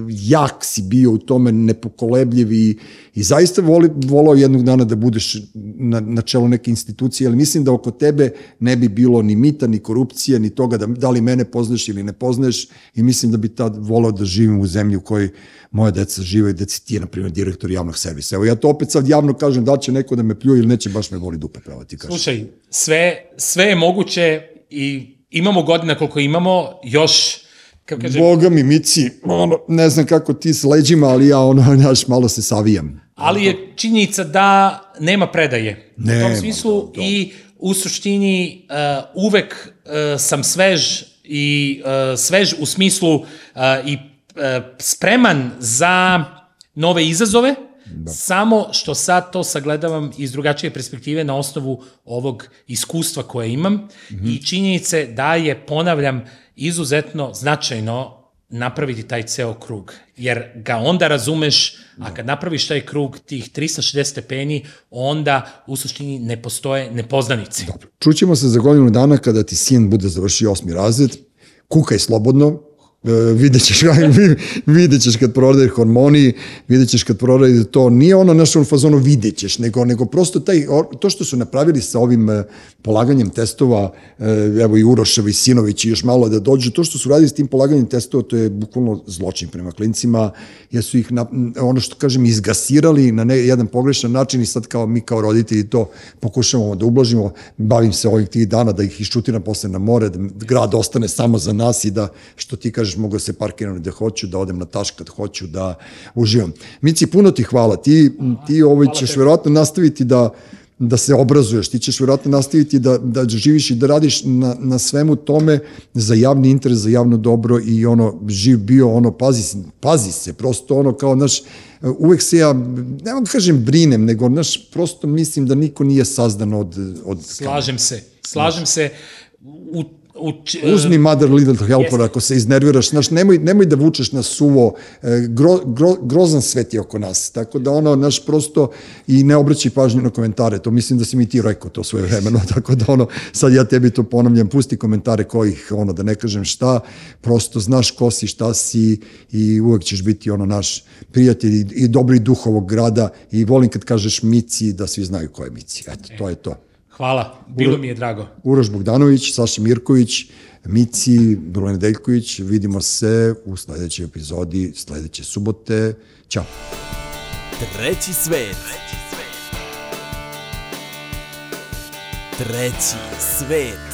jak si bio u tome, nepokolebljiv i, i zaista voli, volao jednog dana da budeš na, na čelu neke institucije, ali mislim da oko tebe ne bi bilo ni mita, ni korupcije, ni toga da, da li mene poznaješ ili ne poznaješ i mislim da bi tad volao da živim u zemlji u kojoj moja deca žive i da si na primjer, direktor javnog servisa. Evo ja to opet sad javno kažem da će neko da me pljuje ili neće, baš me voli dupe, pravo ti kažem. Slušaj, sve, sve je moguće i imamo godina koliko imamo, još, kako kažem, Boga mi, Mici, ono, ne znam kako ti s leđima, ali ja ono, (laughs) znaš, malo se savijam. ali je činjenica da nema predaje. u Nema, tom smislu da, da. i u suštini uh, uvek uh, sam svež i uh, svež u smislu uh, i uh, spreman za nove izazove, da. samo što sad to sagledavam iz drugačije perspektive na osnovu ovog iskustva koje imam mm -hmm. i činjenice da je, ponavljam, izuzetno značajno napraviti taj ceo krug. Jer ga onda razumeš, a kad napraviš taj krug tih 360 stepeni, onda u suštini ne postoje nepoznanici. Čućemo se za godinu dana kada ti sin bude završio osmi razred, kukaj slobodno, vidjet ćeš, (laughs) vidjet ćeš kad prorade hormoni, vidjet ćeš kad prorade to, nije ono naš on fazonu vidjet ćeš, nego, nego prosto taj, to što su napravili sa ovim e, polaganjem testova, e, evo i Uroševi i Sinović i još malo da dođu, to što su radili s tim polaganjem testova, to je bukvalno zločin prema klincima, jer su ih, na, ono što kažem, izgasirali na ne, jedan pogrešan način i sad kao mi kao roditelji to pokušavamo da ublažimo, bavim se ovih tih dana da ih iščutiram posle na more, da grad ostane samo za nas i da, što ti kažeš, mogu da se parkiram gde hoću, da odem na taš kad hoću, da uživam. Mici, puno ti hvala. Ti, ti ovaj ćeš verovatno nastaviti da da se obrazuješ, ti ćeš vjerojatno nastaviti da, da živiš i da radiš na, na svemu tome za javni interes, za javno dobro i ono, živ bio, ono, pazi, pazi se, prosto ono kao, naš, uvek se ja, ne mogu da kažem brinem, nego, naš, prosto mislim da niko nije sazdan od... od slažem se, slažem se, u Uč, Uzmi Mother Little Helper ako se iznerviraš, znaš, nemoj, nemoj da vučeš na suvo, e, gro, gro, grozan svet je oko nas, tako da ono, naš, prosto, i ne obraćaj pažnju na komentare, to mislim da si mi ti rekao to svoje vremeno, (laughs) tako da ono, sad ja tebi to ponavljam, pusti komentare kojih, ono, da ne kažem šta, prosto znaš ko si, šta si i uvek ćeš biti ono naš prijatelj i, i dobri duh ovog grada i volim kad kažeš Mici da svi znaju ko je Mici, eto, to je to. Hvala, bilo mi je drago. Uroš Bogdanović, Saša Mirković, Mici, Brulene Deljković, vidimo se u sledećoj epizodi, sledeće subote. Ćao. Treći svet. Treći svet.